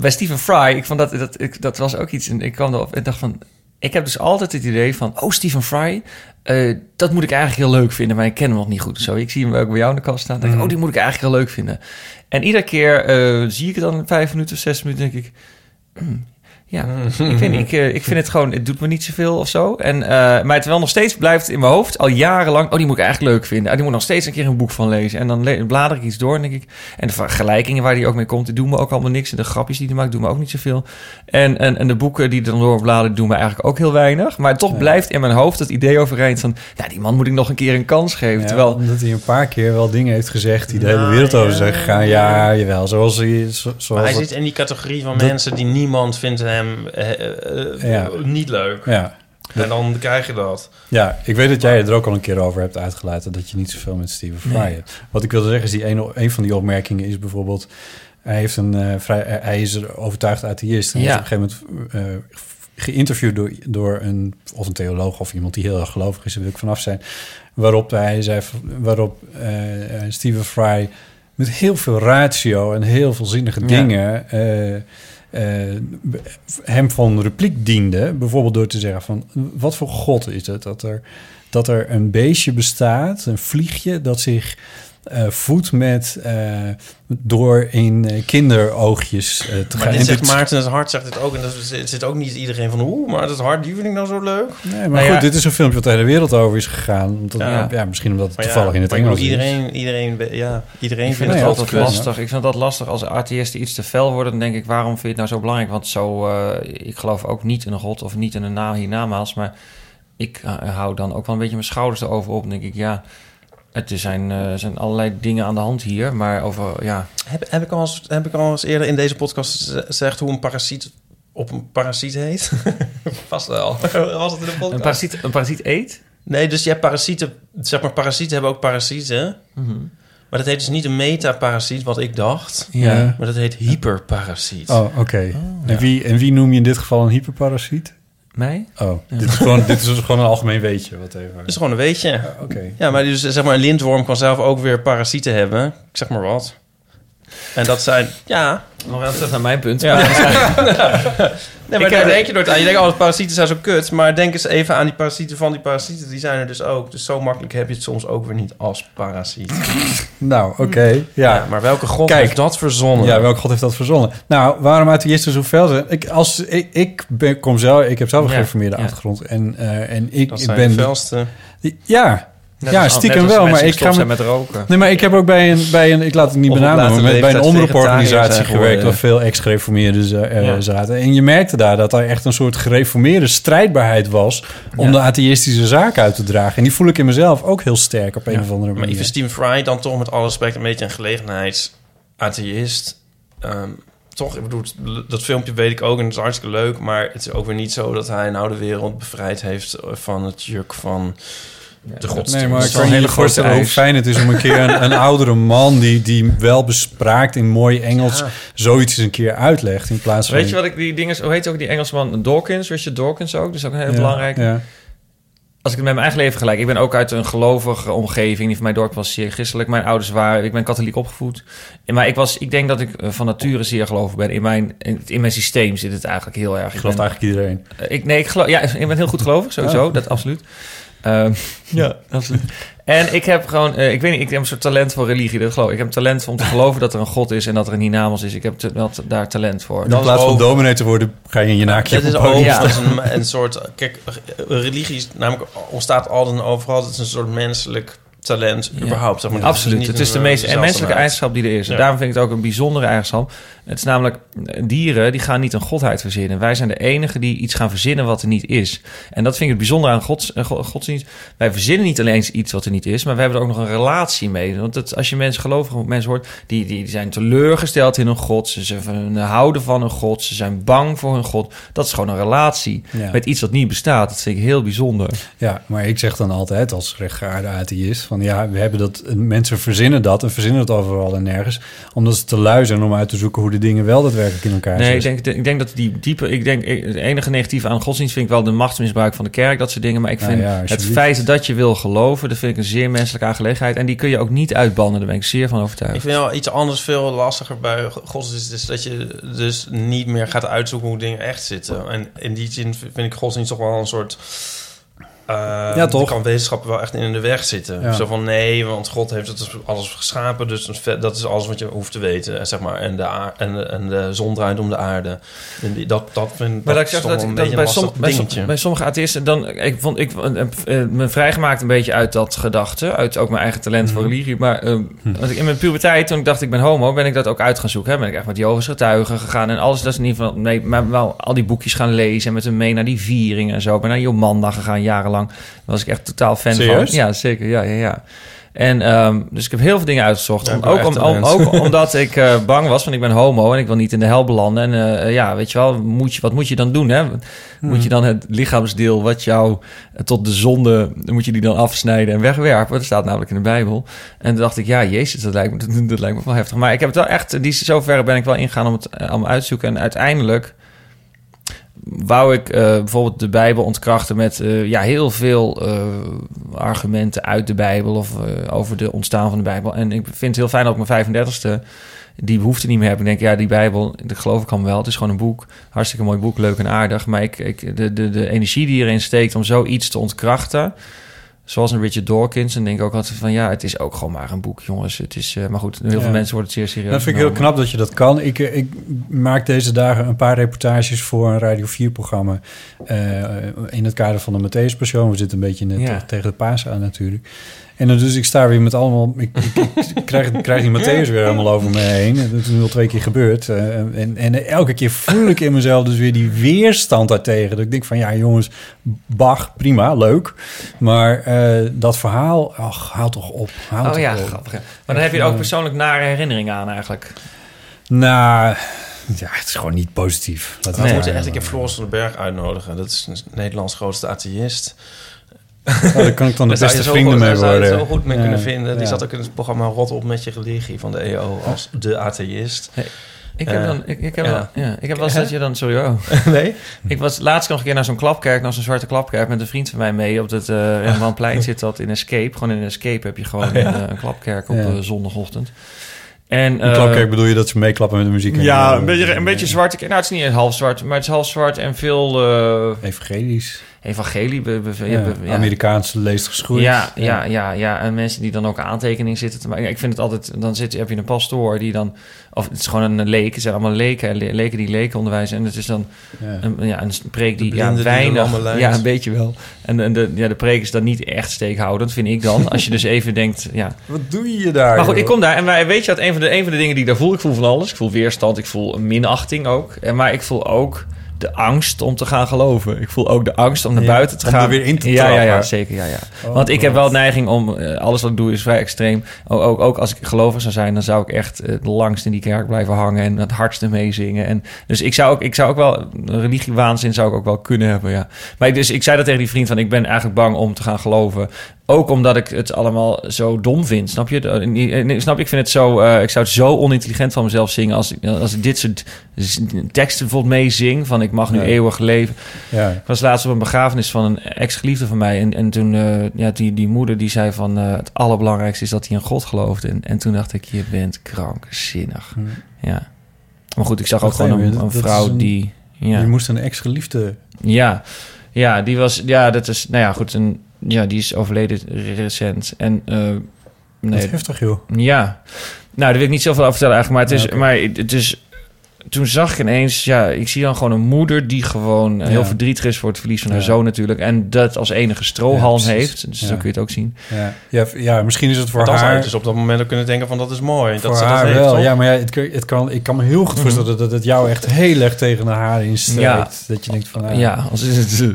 S2: bij Stephen Fry, ik vond dat... Dat, ik, dat was ook iets... En ik kwam erop en dacht van... Ik heb dus altijd het idee van... Oh, Stephen Fry, eh, dat moet ik eigenlijk heel leuk vinden. Maar ik ken hem nog niet goed. Zo, ik zie hem ook bij jou in de kast staan. denk ik,
S1: Mhm.
S2: oh, die moet ik eigenlijk heel leuk vinden. En iedere keer eh, zie ik het dan in vijf minuten of zes minuten... denk ik... ja, ik, weet niet, ik, eh, ik vind het gewoon, het doet me niet zoveel of zo. En, eh, maar terwijl nog steeds blijft in mijn hoofd, al jarenlang, oh, die moet ik eigenlijk leuk vinden. Ah, die moet nog steeds een keer een boek van lezen. En dan le- blader ik iets door en denk ik, en de vergelijkingen waar die ook mee komt, die doen me ook allemaal niks. En de grapjes die hij maakt, doen me ook niet zoveel. En, en, en de boeken die dan doorbladeren, doen me eigenlijk ook heel weinig. Maar toch blijft in mijn hoofd het idee overeind van, ja, die man moet ik nog een keer een kans geven.
S1: Ja,
S2: terwijl,
S1: omdat hij een paar keer wel dingen heeft gezegd die de hele
S3: Nou,
S1: wereld over
S3: ja.
S1: zijn gegaan. Ja, jawel. Zoals hij... Zo, zoals
S3: Maar hij zit in die categorie van
S1: dat-
S3: mensen die niemand vindt hem eh, eh,
S1: Ja.
S3: niet leuk.
S1: Ja.
S3: En dan krijg je dat.
S1: Ja, ik weet dat jij het er ook al een keer over hebt uitgelaten... dat je niet zoveel met Steven Fry
S2: Nee.
S1: hebt. Wat ik wilde zeggen is, die ene, een van die opmerkingen is bijvoorbeeld... hij, heeft een, eh, vrij, eh, hij is een overtuigd atheïst. En
S2: Ja.
S1: is op een gegeven moment eh, geïnterviewd door, door een, of een theoloog... of iemand die heel erg gelovig is, daar wil ik vanaf zijn. Waarop hij zei, waarop eh, eh, Stephen Fry met heel veel ratio en heel veel zinnige dingen... eh, eh, hem van repliek diende. Bijvoorbeeld door te zeggen van... wat voor god is het dat er, dat er een beestje bestaat, een vliegje... dat zich eh, voedt met... eh, door in eh, kinderoogjes eh, te
S3: Maar
S1: gaan.
S3: dit
S1: En
S3: zegt
S1: dit-
S3: Maarten het Hart zegt het ook. En dat is- het zit ook niet iedereen van... Oeh, maar het Hart, die vind ik nou zo leuk.
S1: Nee, maar
S2: Nou
S1: goed,
S2: ja.
S1: dit is een filmpje wat de hele wereld over is gegaan. Omdat, ja.
S3: Ja.
S1: misschien omdat het
S3: Maar ja,
S1: toevallig in het Engels
S3: bedoel,
S1: is.
S3: iedereen, iedereen, ja, iedereen
S2: Ik vind
S3: vindt
S2: het
S1: Nee,
S3: het
S2: altijd
S1: dat
S2: lastig. Ik vind dat lastig als atheïsten iets te fel worden. Dan denk ik, waarom vind je het nou zo belangrijk? Want zo, eh, ik geloof ook niet in een god of niet in een na hiernamaals. Maar ik eh, hou dan ook wel een beetje mijn schouders erover op. Dan denk ik, ja, er zijn, eh, er zijn allerlei dingen aan de hand hier. Maar over, ja,
S3: Heb, heb, ik al eens, heb ik al eens eerder in deze podcast geze- gezegd hoe een parasiet op een parasiet heet? Vast wel. Was het in de podcast?
S2: een parasiet, een parasiet eet.
S3: Nee, dus je hebt parasieten. Zeg maar, parasieten hebben ook parasieten. Maar dat heet dus niet een metaparasiet, wat ik dacht.
S1: Ja.
S3: Maar dat heet hyperparasiet.
S1: Oh, oké. en, wie, en wie noem je in dit geval een hyperparasiet?
S2: Mij?
S1: Oh, dit, is gewoon, dit is dus gewoon een algemeen weetje. Wat even.
S3: Dat is gewoon een weetje.
S1: Oké.
S3: Ja, maar dus, zeg maar, een lintworm kan zelf ook weer parasieten hebben. Ik zeg maar wat. En dat zijn, ja...
S2: Nog wel terug naar mijn punt.
S3: ja. Nee, maar daar denk je nooit aan. Je denkt, oh, parasieten zijn zo kut. Maar denk eens even aan die parasieten van die parasieten. Die zijn er dus ook. Dus zo makkelijk heb je het soms ook weer niet als parasiet.
S1: Nou, oké.
S3: Ja,
S1: Ja.
S3: maar welke god
S1: Kijk.
S3: heeft dat verzonnen?
S1: Ja, welk god heeft dat verzonnen? Nou, waarom atheïsten zo fel zijn? Ik, als, ik, ik ben, kom zelf, ik heb zelf een
S2: Ja,
S1: gereformeerde
S2: ja.
S1: achtergrond. En, eh, en ik,
S3: Dat
S1: ik ben...
S3: de felste.
S1: Ja,
S2: Net
S1: ja
S2: als-
S1: stiekem wel. Maar ik ga
S2: met roken.
S1: Nee, maar ik heb ook bij een, bij een ik laat het niet maar bij een omroeporganisatie gewerkt waar veel ex-gereformeerden eh,
S2: Ja.
S1: zaten. En je merkte daar dat er echt een soort gereformeerde strijdbaarheid was om
S2: Ja.
S1: de atheïstische zaak uit te dragen. En die voel ik in mezelf ook heel sterk op een
S2: Ja.
S1: of andere
S3: Maar
S1: manier.
S3: even Stephen Fry dan toch met alle respect een beetje een gelegenheidsatheïst. Ehm toch, ik bedoel, dat filmpje weet ik ook en het is hartstikke leuk. Maar het is ook weer niet zo dat hij nou de wereld bevrijd heeft van het juk van de godsdienst.
S1: Nee, maar ik kan
S2: een
S1: je voorstellen hoe fijn het is om een keer een, een oudere man die, die wel bespraakt in mooi Engels
S3: Ja.
S1: zoiets eens een keer uitlegt in plaats van...
S2: Weet je wat ik die dingen, hoe heet ook die Engelsman Dawkins, Richard Dawkins ook, dat is ook een heel belangrijk.
S1: Ja.
S2: Als ik het met mijn eigen leven gelijk, ik ben ook uit een gelovige omgeving. Die van mijn dorp was zeer christelijk. Mijn ouders waren, ik ben katholiek opgevoed. Maar ik was, ik denk dat ik eh, van nature zeer gelovig ben. In mijn, in, in mijn systeem zit het eigenlijk heel erg.
S1: Ik geloof
S2: ben-
S1: eigenlijk iedereen.
S2: Eh, Ik, nee, ik geloof, ja, ik ben heel goed gelovig, sowieso.
S1: Ja.
S2: Dat absoluut. Ehm, ja, absoluut. En ik heb gewoon, eh, ik weet niet, ik heb een soort talent voor religie. Dat geloof ik. Ik heb een talent om te geloven dat er een God is en dat er een hiernamaals is. Ik heb te- daar talent voor.
S1: In
S3: Dat is
S1: plaats van dominee te worden, ga je in je naakje
S3: Dat is ook
S2: Ja.
S3: dat is een, een soort... Kijk, religie is namelijk ontstaat altijd en overal. Het is een soort menselijk talent überhaupt. Zeg maar.
S2: Absoluut. het is de meest menselijke eigenschap die er is. En
S3: Ja.
S2: daarom vind ik het ook een bijzondere eigenschap. Het is namelijk, eh, dieren die gaan niet een godheid verzinnen. Wij zijn de enigen die iets gaan verzinnen wat er niet is. En dat vind ik het bijzonder aan gods, eh, go- godsdienst. Wij verzinnen niet alleen iets wat er niet is, maar we hebben er ook nog een relatie mee. Want het, als je mensen, gelovige mensen hoort, die, die, die zijn teleurgesteld in hun god. Ze, ze houden van hun god. Ze zijn bang voor hun god. Dat is gewoon een relatie
S1: Ja.
S2: met iets wat niet bestaat. Dat vind ik heel bijzonder.
S1: Ja, maar ik zeg dan altijd als rechtgeaarde atheïst... van ja, we hebben dat... mensen verzinnen dat en verzinnen het overal en nergens... omdat ze te lui zijn om uit te zoeken hoe de dingen wel daadwerkelijk in elkaar
S2: Nee, ik denk, ik denk dat die diepe... Ik denk, het enige negatieve aan godsdienst vind ik wel de machtsmisbruik van de kerk, dat soort dingen. Maar ik
S1: Nou
S2: vind
S1: ja,
S2: het feit dat je wil geloven, dat vind ik een zeer menselijke aangelegenheid. En die kun je ook niet uitbannen, daar ben ik zeer van overtuigd.
S3: Ik vind wel iets anders veel lastiger bij godsdienst... is dat je dus niet meer gaat uitzoeken hoe dingen echt zitten. En in die zin vind ik godsdienst toch wel een soort... eh,
S1: Ja, toch?
S3: die kan wetenschap wel echt in de weg zitten.
S1: Ja.
S3: Zo van nee, want God heeft het alles geschapen, dus dat is alles wat je hoeft te weten, zeg maar. En de, en de, en de zon draait om de aarde. En die, dat, dat vind
S2: Maar
S3: dat
S2: dat ik zeg dat, dat
S3: beetje
S2: bij,
S3: een
S2: som-
S3: lastig
S2: bij, som- bij sommige atheïsten dan ik vond ik eh, eh, me vrijgemaakt een beetje uit dat gedachte, uit ook mijn eigen talent
S3: Mhm.
S2: voor religie. Maar eh, want ik, in mijn puberteit, toen ik dacht ik ben homo, ben ik dat ook uit gaan zoeken. Hè? Ben ik echt met Jehovah's getuigen gegaan en alles. Dat is in ieder geval nee, maar wel al die boekjes gaan lezen en met hem mee naar die vieringen en zo. Ik ben naar Jomanda gegaan jarenlang. Daar was ik echt totaal fan
S1: Serieus?
S2: van. Ja, zeker. Ja, ja, ja. En ehm, dus ik heb heel veel dingen uitgezocht.
S3: Ja,
S2: Om- ook, om, om- ook omdat ik eh, bang was, want ik ben homo en ik wil niet in de hel belanden. En eh, ja, weet je wel, moet je, wat moet je dan doen? Hè? Moet je dan het lichaamsdeel wat jou eh, tot de zonde, moet je die dan afsnijden en wegwerpen? Dat staat namelijk in de Bijbel. En toen dacht ik, ja, jezus, dat lijkt me, dat, lijkt me wel heftig. Maar ik heb het wel echt, die, zover ben ik wel ingegaan om het allemaal uit te zoeken. En uiteindelijk wou ik eh, bijvoorbeeld de Bijbel ontkrachten met eh, ja, heel veel eh, argumenten uit de Bijbel of over de ontstaan van de Bijbel. En ik vind het heel fijn dat ik mijn 35ste die behoefte niet meer heb. Ik denk, ja, die Bijbel, dat geloof ik al wel. Het is gewoon een boek. Hartstikke mooi boek, leuk en aardig. Maar ik, ik, de, de, de energie die erin steekt om zoiets te ontkrachten... Zoals een Richard Dawkins. En denk ik ook altijd van ja, het is ook gewoon maar een boek, jongens. Het is, eh, maar goed, heel
S1: Ja.
S2: veel mensen worden het zeer serieus.
S1: Dat vind ik heel knap dat je dat kan. Ik, eh, ik maak deze dagen een paar reportages voor een Radio 4-programma... in het kader van de Matthäus Passion. We zitten een beetje in het,
S2: Ja.
S1: tegen de Pasen aan natuurlijk. En dan dus ik sta weer met allemaal... Ik, ik, ik krijg, krijg die Matthäus weer helemaal over me heen. Dat is nu al twee keer gebeurd. Eh, en, en elke keer voel ik in mezelf dus weer die weerstand daartegen. Dat ik denk van, ja jongens, Bach, prima, leuk. Maar eh, dat verhaal, ach, houd toch op.
S2: Oh
S1: toch
S2: ja,
S1: op.
S2: grappig. Maar dan heb je er ook persoonlijk nare herinneringen aan eigenlijk.
S1: Nou, ja, het is gewoon niet positief.
S3: We
S1: het
S3: moeten
S1: maar-
S3: echt een keer Floris van den Berg uitnodigen. Dat is Nederlands grootste atheïst.
S1: Oh, daar kan ik dan de
S3: Daar
S1: beste
S3: zo
S1: vrienden
S3: goed-
S1: mee
S3: daar zou je
S1: worden.
S3: zo goed mee
S1: Ja,
S3: kunnen vinden. Die
S1: ja.
S3: zat ook in het programma Rot op met je religie van de EO als de atheïst.
S2: Ik heb,
S3: Eh,
S2: dan, ik, ik heb,
S3: ja.
S2: wel- ja, ik heb wel eens dat je dan... Sorry, oh.
S3: nee?
S2: Ik was laatst nog een keer naar zo'n klapkerk, naar zo'n zwarte klapkerk... met een vriend van mij mee. Op het uh, Rembrandtplein zit dat in Escape. Gewoon in Escape heb je gewoon
S3: Oh, ja.
S2: een, eh, een klapkerk op
S1: Ja.
S2: eh, zondagochtend. En,
S1: Een
S2: eh,
S1: klapkerk bedoel je dat ze meeklappen met de muziek? en-
S2: Ja, een beetje, een beetje zwart. Nou, het is niet half zwart, maar het is half zwart en veel... eh,
S1: Evangelisch.
S2: Evangelie. We, we, we-
S1: Ja,
S2: ja.
S1: Amerikaanse leest geschoeid.
S2: Ja, ja, ja, ja. En mensen die dan ook aantekeningen zitten te maken. Ik vind het altijd... Dan zit, heb je een pastoor die dan... Of het is gewoon een leek. Het zijn allemaal leken. le- Leken die leken onderwijzen. En het is dan
S1: Ja.
S2: een, ja, een preek die ja, weinig... Ja, een beetje wel. En, en de, ja, de preek is dan niet echt steekhoudend, vind ik dan. Als je dus even denkt... Ja.
S1: Wat doe je daar?
S2: Maar goed,
S1: joh?
S2: ik kom daar. En wij, weet je wat? Een van, de, een van de dingen die ik daar voel... Ik voel van alles. Ik voel weerstand. Ik voel een minachting ook. En, maar ik voel ook de angst om te gaan geloven. Ik voel ook de angst om naar
S1: Ja,
S2: buiten te
S1: om
S2: gaan.
S1: er weer in te
S2: ja, ja, ja, zeker. Ja, ja.
S1: Oh,
S2: Want ik heb wel neiging om... eh, alles wat ik doe is vrij extreem. Ook, ook, ook als ik gelovig zou zijn... dan zou ik echt eh, het langst in die kerk blijven hangen... en het hardste meezingen. En, dus ik zou, ook, ik zou ook wel... religiewaanzin zou ik ook wel kunnen hebben, ja. Maar ik, dus, ik zei dat tegen die vriend van... ik ben eigenlijk bang om te gaan geloven. Ook omdat ik het allemaal zo dom vind, snap je? Snap je? Ik vind het zo... eh, ik zou het zo onintelligent van mezelf zingen... als, ik- als ik dit soort teksten bijvoorbeeld meezing... van ik mag nu
S1: Ja.
S2: eeuwig leven.
S1: Ja.
S2: Ik was laatst op een begrafenis van een ex-geliefde van mij. En, en toen, eh, ja, die, die moeder die zei van... eh, het allerbelangrijkste is dat hij in God gelooft. En, en toen dacht ik, je bent krankzinnig. Ja. Maar goed, ik zag ook gewoon een, vrouw
S1: een-
S2: die... Ja.
S1: Je moest een ex-geliefde...
S2: Ja, ja, die was, ja, dat is, nou ja, goed, een, ja, die is overleden recent. En, eh,
S1: Nee. Dat heftig, joh.
S2: ja, nou, daar wil ik niet zoveel over vertellen eigenlijk, maar het is,
S1: Ja,
S2: maar het is, toen zag ik ineens, ja, ik zie dan gewoon een moeder die gewoon heel verdrietig is voor het verlies van haar zoon natuurlijk. En dat als enige strohalm heeft. Dus
S1: Ja.
S2: zo kun je het ook zien.
S1: Ja, ja, misschien is het voor haar...
S3: dus op dat moment ook kunnen denken van dat is mooi.
S1: voor
S3: dat ze dat
S1: haar
S3: heeft,
S1: wel,
S3: toch?
S1: ja, maar ja, het, kan- het kan, ik kan me heel goed voorstellen dat het jou echt heel erg tegen haren insteekt.
S2: Ja.
S1: Dat je denkt van...
S2: Ja, als het, eh,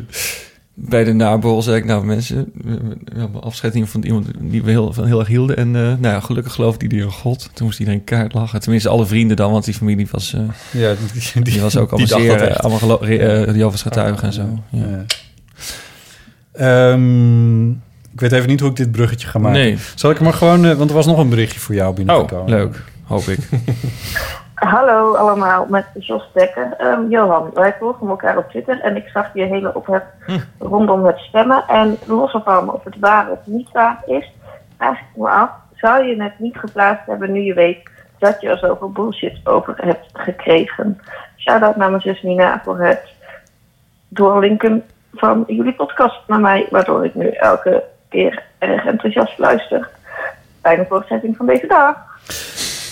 S2: bij de naborrel zei ik, nou mensen, we hebben afscheid van iemand die we heel, van heel erg hielden. En eh, nou ja, gelukkig geloofde die in God. Toen moest iedereen kaart lachen. Tenminste, alle vrienden dan, want die familie was, eh,
S1: ja die,
S2: die was ook
S1: die
S2: allemaal
S1: dat
S2: zeer,
S1: echt.
S2: allemaal gelo- eh, Jehovah's getuigen en zo. Ja.
S1: Ja. Ehm, ik weet even niet hoe ik dit bruggetje ga maken.
S2: Nee.
S1: Zal ik maar gewoon... eh, want er was nog een berichtje voor jou binnengekomen.
S2: Oh, leuk. Hoop ik.
S6: Hallo allemaal, met Jos Dekker. Ehm, Johan, wij volgen elkaar op Twitter en ik zag je hele ophef rondom het stemmen. En los ervan of het waar of niet waar is, vraag ik me af, zou je het niet geplaatst hebben nu je weet dat je er zoveel bullshit over hebt gekregen? Shout-out naar mijn zus Nina voor het doorlinken van jullie podcast naar mij, waardoor ik nu elke keer erg enthousiast luister. Fijne voortzetting van deze dag.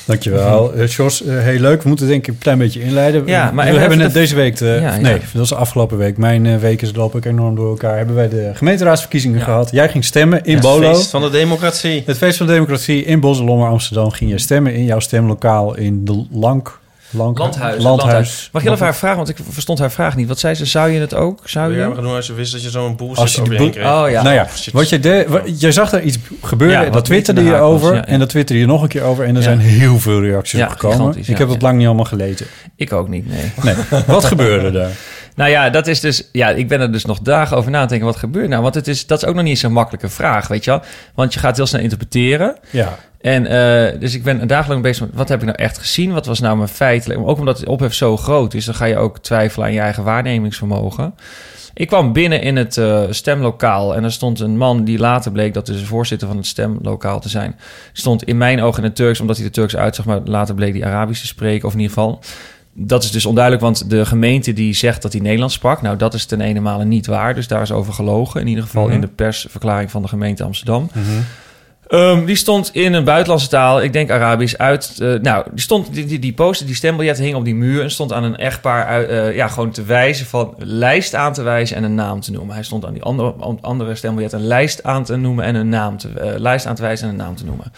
S1: Dankjewel. Eh Jos, eh, heel leuk. We moeten denk ik een klein beetje inleiden.
S2: Ja,
S1: We-
S2: maar
S1: we hebben
S2: de-
S1: net deze week... De,
S2: Ja, ja.
S1: nee, dat was afgelopen week. Mijn eh, week is loop ik enorm door elkaar. Hebben wij de gemeenteraadsverkiezingen
S2: Ja.
S1: gehad. Jij ging stemmen in
S3: Het
S1: Bolo.
S3: feest van de democratie.
S1: Het feest van de democratie in Bosselommer, Amsterdam. Ging je stemmen in jouw stemlokaal in de Lank... Lank
S2: Landhuis.
S1: Landhuis.
S2: Mag heel even haar vragen, want ik verstond haar vraag niet. Wat zei ze? Zou je het ook? Zou je?
S3: je doen als je wist dat je zo'n bullshit
S1: Als je de
S3: je
S1: boel-
S3: kreeg?
S2: Oh ja.
S1: Nou ja, wat je deed, je zag er iets gebeuren,
S2: Ja,
S1: dat twitterde je over
S2: was, ja, ja.
S1: en dat twitterde je nog een keer over en er
S2: Ja.
S1: zijn heel veel reacties
S2: Ja,
S1: op gekomen. ik
S2: ja,
S1: heb het
S2: ja.
S1: lang niet allemaal gelezen.
S2: Ik ook niet, nee.
S1: Nee, wat gebeurde daar?
S2: Nou ja, dat is dus. Ja, ik ben er dus nog dagen over na te denken. Wat gebeurt nou? Want het is, dat is ook nog niet zo'n makkelijke vraag, weet je wel? Want je gaat heel snel interpreteren.
S1: Ja,
S2: En eh, dus ik ben een dag lang bezig met wat heb ik nou echt gezien? Wat was nou mijn feitelijk? Ook omdat het ophef zo groot is, dan ga je ook twijfelen aan je eigen waarnemingsvermogen. Ik kwam binnen in het eh, stemlokaal en er stond een man die later bleek dat dus de voorzitter van het stemlokaal te zijn. Stond in mijn ogen in het Turks, omdat hij er Turks uitzag, maar later bleek hij Arabisch te spreken, of in ieder geval. Dat is dus onduidelijk, want de gemeente die zegt dat hij Nederlands sprak, nou dat is ten ene male niet waar, dus daar is over gelogen. In ieder geval
S1: Mhm.
S2: in de persverklaring van de gemeente Amsterdam. Ehm, die stond in een buitenlandse taal, ik denk Arabisch, uit. eh, nou, die stond, die, die, die poster, die stembiljet hing op die muur en stond aan een echtpaar uit, eh, ja, gewoon te wijzen van lijst aan te wijzen en een naam te noemen. Hij stond aan die andere, andere stembiljet een lijst aan te noemen en een naam te, eh, lijst aan te wijzen en een naam te noemen.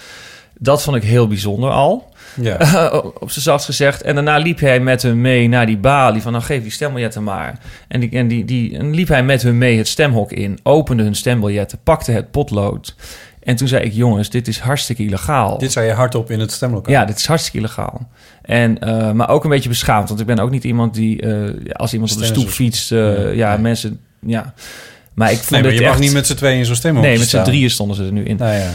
S2: Dat vond ik heel bijzonder al.
S1: Ja.
S2: op zijn zachtst gezegd. En daarna liep hij met hun mee naar die balie. Van nou geef die stembiljetten maar. En, die, en, die, die, en liep hij met hun mee het stemhok in. Opende hun stembiljetten. Pakte het potlood. En toen zei ik, jongens, dit is hartstikke illegaal.
S1: Dit zei je hardop in het stemlokaal.
S2: Ja, dit is hartstikke illegaal. En, eh, maar ook een beetje beschaamd. Want ik ben ook niet iemand die, eh, als iemand op de stoep fietst, eh,
S1: Ja,
S2: mensen, ja. Maar ik vond
S1: nee, maar je mag
S2: echt-
S1: niet met z'n tweeën in zo'n stemhokje
S2: Nee, met z'n drieën stonden ze er nu in.
S1: Nou ja.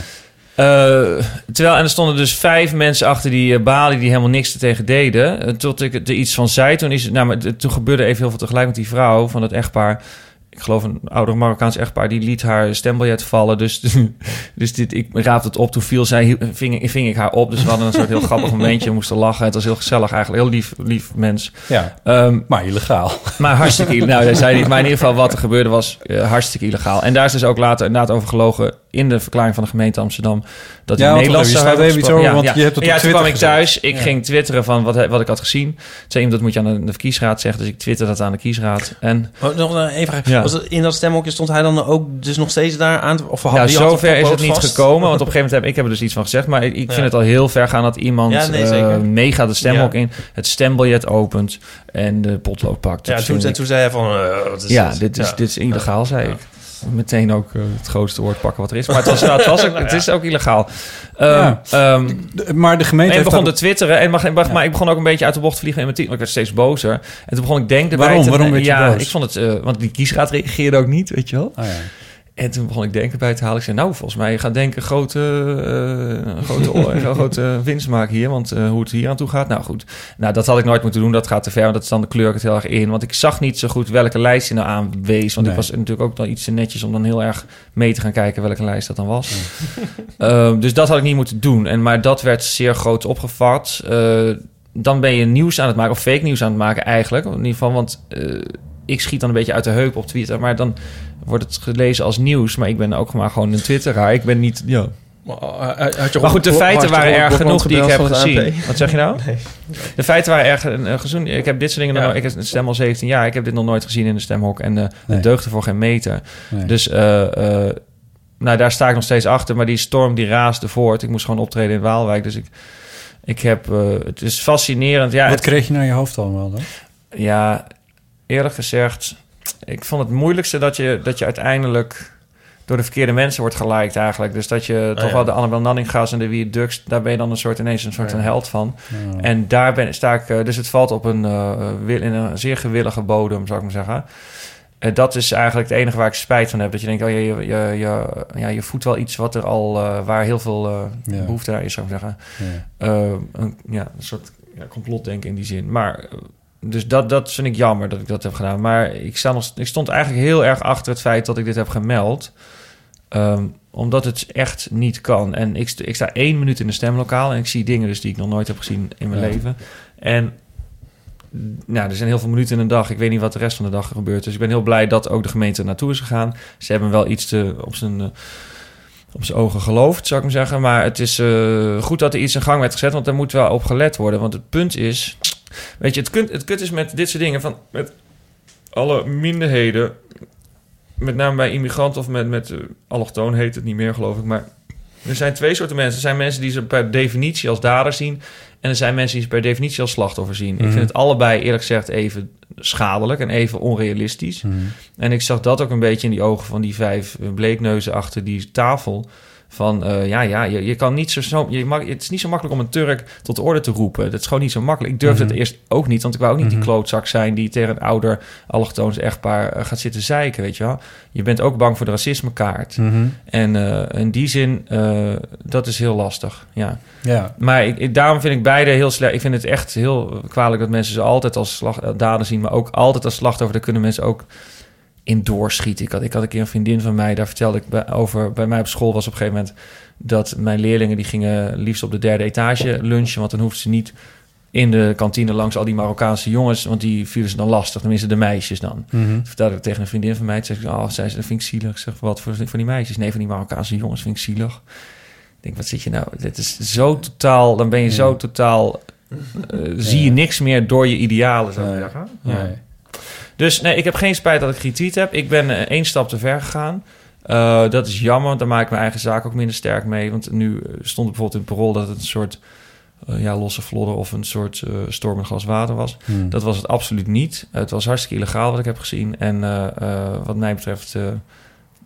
S2: Eh, terwijl, en er stonden dus vijf mensen achter die eh, balie die helemaal niks tegen deden. Eh, tot ik er iets van zei. Toen, is, nou, maar, toen gebeurde even heel veel tegelijk met die vrouw van het echtpaar. Ik geloof een ouder Marokkaans echtpaar. Die liet haar stembiljet vallen. Dus, dus dit, ik raapte het op. Toen viel zij, ving, ving ik haar op. Dus we hadden een soort heel grappig momentje. We moesten lachen. Het was heel gezellig eigenlijk. Heel lief, lief mens.
S1: ja,
S2: Ehm,
S1: maar illegaal.
S2: maar hartstikke illegaal. Nou, zei niet. Maar in ieder geval wat er gebeurde was hartstikke illegaal. En daar is dus ook later inderdaad over gelogen in de verklaring van de gemeente Amsterdam. Dat
S1: Ja,
S2: hij
S1: want
S2: Nederlands
S1: je
S2: zou
S1: staat
S2: hebben
S1: even iets
S2: gesproken.
S1: over, want je hebt het
S2: ja, toen kwam ik thuis. Ik
S1: Ja.
S2: ging twitteren van wat, wat ik had gezien. Toen zei iemand, dat moet je aan de, de kiesraad zeggen. Dus ik twitter dat aan de kiesraad. En
S3: Oh, nog een even vraag.
S2: Ja.
S3: Was het, in dat stemhokje stond hij dan ook dus nog steeds daar aan? te- Of had, had
S2: zover is het niet
S3: vast?
S2: gekomen. Want op een gegeven moment heb ik heb er dus iets van gezegd. Maar ik ik vind
S3: Ja.
S2: het al heel ver gaan dat iemand
S3: Ja, nee,
S2: eh,
S3: zeker.
S2: meegaat de stemhok
S3: Ja.
S2: in. Het stembiljet opent en de potlood pakt.
S3: Ja, toen, en toen zei hij van... eh, wat is
S2: Ja,
S3: dit?
S2: dit is,
S3: Ja.
S2: dit is illegaal, zei ik. Meteen ook eh, het grootste woord pakken wat er is. Maar het, was, nou, het, was ook, het is ook illegaal. Ehm,
S1: Ja.
S2: ehm,
S1: De- maar de gemeente
S2: en ik begon te twitteren. En, mag, mag- Maar ik begon ook een beetje uit de bocht te vliegen in mijn team. Ik werd steeds bozer. En toen begon ik denken...
S1: Waarom?
S2: te-
S1: Waarom werd je
S2: ja,
S1: boos?
S2: ik vond het... eh, want die kiesraad reageerde ook niet, weet je wel.
S1: Oh, ja.
S2: En toen begon ik denken bij te halen. Ik zei, nou, volgens mij gaat denken grote, eh, grote, grote winst maken hier. Want eh, hoe het hier aan toe gaat, nou goed. Nou, dat had ik nooit moeten doen. Dat gaat te ver. Want dat is dan de kleur het heel erg in. Want ik zag niet zo goed welke lijst je nou aanwees. Want
S1: Nee.
S2: ik was natuurlijk ook dan iets te netjes om dan heel erg mee te gaan kijken welke lijst dat dan was. Ehm, dus dat had ik niet moeten doen. En, maar dat werd zeer groot opgevat. Eh, dan ben je nieuws aan het maken, of fake nieuws aan het maken eigenlijk. In ieder geval, want eh, ik schiet dan een beetje uit de heup op Twitter. Maar dan wordt het gelezen als nieuws. Maar ik ben ook maar gewoon een twitteraar. Ik ben niet... Ja, maar goed, de
S3: Rob-
S2: feiten waren erg genoeg die ik heb gezien. Wat zeg je nou?
S3: Nee.
S2: De feiten waren erg eh, gezien. Ik heb dit soort dingen nog
S3: Ja.
S2: nooit... Ik heb- stem al 17 jaar. Ik heb dit nog nooit gezien in de stemhok. En eh
S1: Nee.
S2: het deugde voor geen meter.
S1: Nee.
S2: Dus eh, eh, nou, daar sta ik nog steeds achter. Maar die storm die raasde voort. Ik moest gewoon optreden in Waalwijk. Dus ik, ik heb... eh, het is fascinerend. Ja,
S1: Wat
S2: het-
S1: kreeg je naar je hoofd allemaal dan?
S2: ja, eerlijk gezegd, ik vond het moeilijkste dat je, dat je uiteindelijk door de verkeerde mensen wordt geliked eigenlijk. Dus dat je toch
S3: Oh ja.
S2: wel de Annabel Nanninga's en de Wie Ducks, daar ben je dan een soort ineens een soort
S3: Ja.
S2: een held van.
S1: Ja.
S2: En daar ben, sta ik, eh, dus het valt op een, eh, wil- in een zeer gewillige bodem, zou ik maar zeggen. Eh, dat is eigenlijk het enige waar ik spijt van heb. Dat je denkt, oh, je, je, je, je, ja, je voedt wel iets wat er al, waar heel veel eh,
S1: Ja.
S2: behoefte naar is, zou ik zeggen.
S1: Ja.
S2: Eh, een, ja, een soort ja, complotdenken in die zin. Maar dus dat, dat vind ik jammer dat ik dat heb gedaan. Maar ik, sta nog, ik stond eigenlijk heel erg achter het feit dat ik dit heb gemeld. Ehm, omdat het echt niet kan. En ik, ik sta één minuut in een stemlokaal en ik zie dingen dus die ik nog nooit heb gezien in mijn
S1: Ja.
S2: leven. En nou, er zijn heel veel minuten in een dag. Ik weet niet wat de rest van de dag gebeurt. Dus ik ben heel blij dat ook de gemeente naartoe is gegaan. Ze hebben wel iets te, op zijn... eh, op zijn ogen geloofd, zou ik maar zeggen. Maar het is eh, goed dat er iets in gang werd gezet, want er moet wel op gelet worden. Want het punt is, weet je, het, kunt, het kut is met dit soort dingen, van met alle minderheden, met name bij immigranten of met, met uh, allochtoon heet het niet meer, geloof ik. Maar er zijn twee soorten mensen. Er zijn mensen die ze per definitie als dader zien. En er zijn mensen die ze per definitie als slachtoffer zien. Ik
S1: Mhm.
S2: vind het allebei eerlijk gezegd even schadelijk en even onrealistisch.
S1: Mhm.
S2: En ik zag dat ook een beetje in die ogen van die vijf eh, bleekneuzen achter die tafel. Van eh, ja, ja, je, je kan niet zo, zo je mag, het is niet zo makkelijk om een Turk tot de orde te roepen. Dat is gewoon niet zo makkelijk. Ik durfde
S1: Mhm.
S2: het eerst ook niet, want ik wou ook niet die
S1: Mhm.
S2: klootzak zijn die tegen een ouder allochtoons echtpaar eh, gaat zitten zeiken, weet je wel. Je bent ook bang voor de racismekaart.
S1: Mhm.
S2: En eh, in die zin, dat is heel lastig, ja.
S1: Ja.
S2: Maar ik, ik- daarom vind ik beide heel slecht. Ik vind het echt heel kwalijk dat mensen ze altijd als daden zien, maar ook altijd als slachtoffer. Daar kunnen mensen ook in doorschieten. Ik had, ik had een keer een vriendin van mij, daar vertelde ik bij, over. Bij mij op school was op een gegeven moment dat mijn leerlingen die gingen liefst op de derde etage lunchen, want dan hoefden ze niet in de kantine langs al die Marokkaanse jongens, want die vielen ze dan lastig, tenminste de meisjes dan.
S1: Mhm.
S2: Dat vertelde ik tegen een vriendin van mij. Toen zei ik, oh, zei ze, dat vind ik zielig. Ik zeg, wat voor, voor die meisjes? Nee, van die Marokkaanse jongens vind ik zielig. Ik denk, wat zit je nou? Dit is zo totaal, dan ben je zo totaal... eh, zie je niks meer door je idealen, zou ik zeggen. Ja. Dus nee, ik heb geen spijt dat ik retweet heb. Ik ben eh, één stap te ver gegaan. Eh, dat is jammer, want daar maak ik mijn eigen zaak ook minder sterk mee. Want nu eh, stond er bijvoorbeeld in het parool dat het een soort ja, losse vlodder of een soort eh storm glas water was.
S1: Mhm.
S2: Dat was het absoluut niet. Het was hartstikke illegaal wat ik heb gezien. En wat mij betreft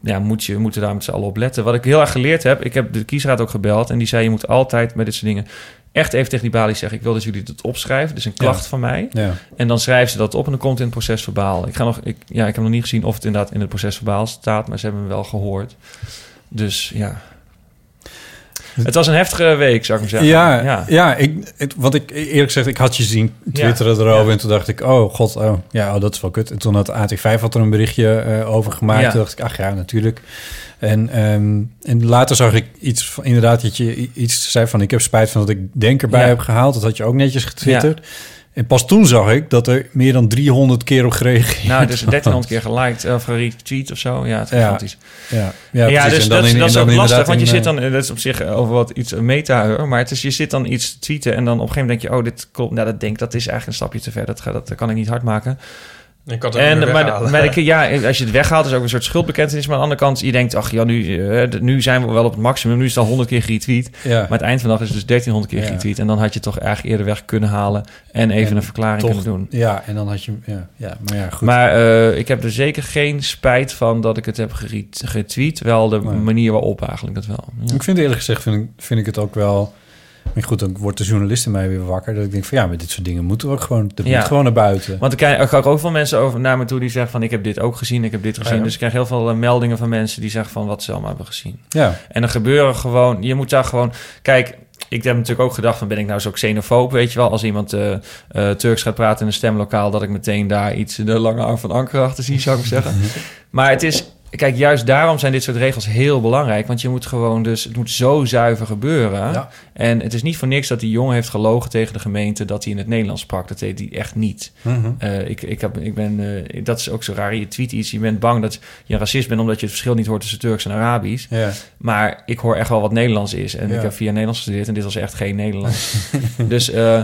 S2: ja, moet je moeten daar met z'n allen op letten. Wat ik heel erg geleerd heb, ik heb de kiesraad ook gebeld... en die zei je moet altijd met dit soort dingen... echt even tegen die balie zeggen... ik wil dat jullie het opschrijven, dus een klacht
S1: Ja.
S2: van mij.
S1: Ja.
S2: En dan schrijven ze dat op en dan komt het in het procesverbaal. Ik, ga nog, ik, ja, ik heb nog niet gezien of het inderdaad in het procesverbaal staat... maar ze hebben hem wel gehoord. Dus ja... Het was een heftige week, zou ik maar zeggen.
S1: Ja, ja. ik, het, wat ik eerlijk gezegd, ik had je zien twitteren erover en toen dacht ik, oh god, oh, ja, oh, dat is wel kut. En toen had AT5 had er een berichtje eh, over gemaakt.
S2: Ja.
S1: Toen dacht ik, ach ja, natuurlijk. En, ehm, en later zag ik iets van, inderdaad, dat je iets zei van, ik heb spijt van dat ik denk erbij
S2: Ja.
S1: heb gehaald. Dat had je ook netjes getwitterd. En pas toen zag ik dat er meer dan 300 keer op gereageerd
S2: Nou, dus
S1: was.
S2: 1300 keer geliked of geretweet of zo. Ja, het is
S1: Ja.
S2: gigantisch.
S1: Ja, ja,
S2: dus dat, is-
S1: in-
S2: dat is ook lastig, want je zit
S1: eh,
S2: dan... eh, Dat is op zich over wat iets meta, hoor, maar het is, je zit dan iets te tweeten en dan op een gegeven moment denk je... oh, dit klopt, nou, dat denk dat is eigenlijk een stapje te ver. Dat, dat kan ik niet hard maken.
S3: Ik het
S2: En, maar, maar ik- ja, als je het weghaalt, is ook een soort schuldbekentenis. Maar aan de andere kant, je denkt, ach ja, nu, eh, nu zijn we wel op het maximum. Nu is het al 100 keer geretweet.
S1: Ja.
S2: Maar het eind van de dag is het dus 1300 keer
S1: Ja.
S2: geretweet. En dan had je toch eigenlijk eerder weg kunnen halen en even
S1: En
S2: een verklaring
S1: toch-
S2: kunnen doen.
S1: Ja, en dan had je... Ja, ja maar ja, goed.
S2: Maar eh, ik heb er zeker geen spijt van dat ik het heb geret- getweet. Wel de
S1: Nee.
S2: manier waarop eigenlijk dat wel. Ja.
S1: Ik vind eerlijk gezegd vind ik, vind ik het ook wel. Maar goed, dan wordt de journalist in mij weer wakker. Dat ik denk van ja, met dit soort dingen moeten we ook gewoon. Dat
S2: Ja.
S1: moet gewoon naar buiten.
S2: Want ik krijg ook veel mensen over naar me toe die zeggen van ik heb dit ook gezien, ik heb dit gezien.
S1: Ja.
S2: Dus ik krijg heel veel eh, meldingen van mensen die zeggen van wat ze allemaal hebben gezien.
S1: Ja.
S2: En er gebeuren gewoon, je moet daar gewoon, kijk, ik heb natuurlijk ook gedacht van ben ik nou zo xenofoob, weet je wel, als iemand eh, eh, Turks gaat praten in een stemlokaal, dat ik meteen daar iets de lange arm van Anker achter zie, zou ik zeggen. Maar het is kijk, juist daarom zijn dit soort regels heel belangrijk. Want je moet gewoon dus, het moet zo zuiver gebeuren.
S1: Ja.
S2: En het is niet voor niks dat die jongen heeft gelogen tegen de gemeente dat hij in het Nederlands sprak. Dat deed hij echt niet.
S1: Mhm.
S2: Eh, ik, ik, heb, ik ben, eh, dat is ook zo raar. Je tweet iets, je bent bang dat je een racist bent omdat je het verschil niet hoort tussen Turks en Arabisch.
S1: Ja.
S2: Maar ik hoor echt wel wat Nederlands is. En
S1: Ja.
S2: ik heb via Nederlands gestudeerd en dit was echt geen Nederlands. dus, eh,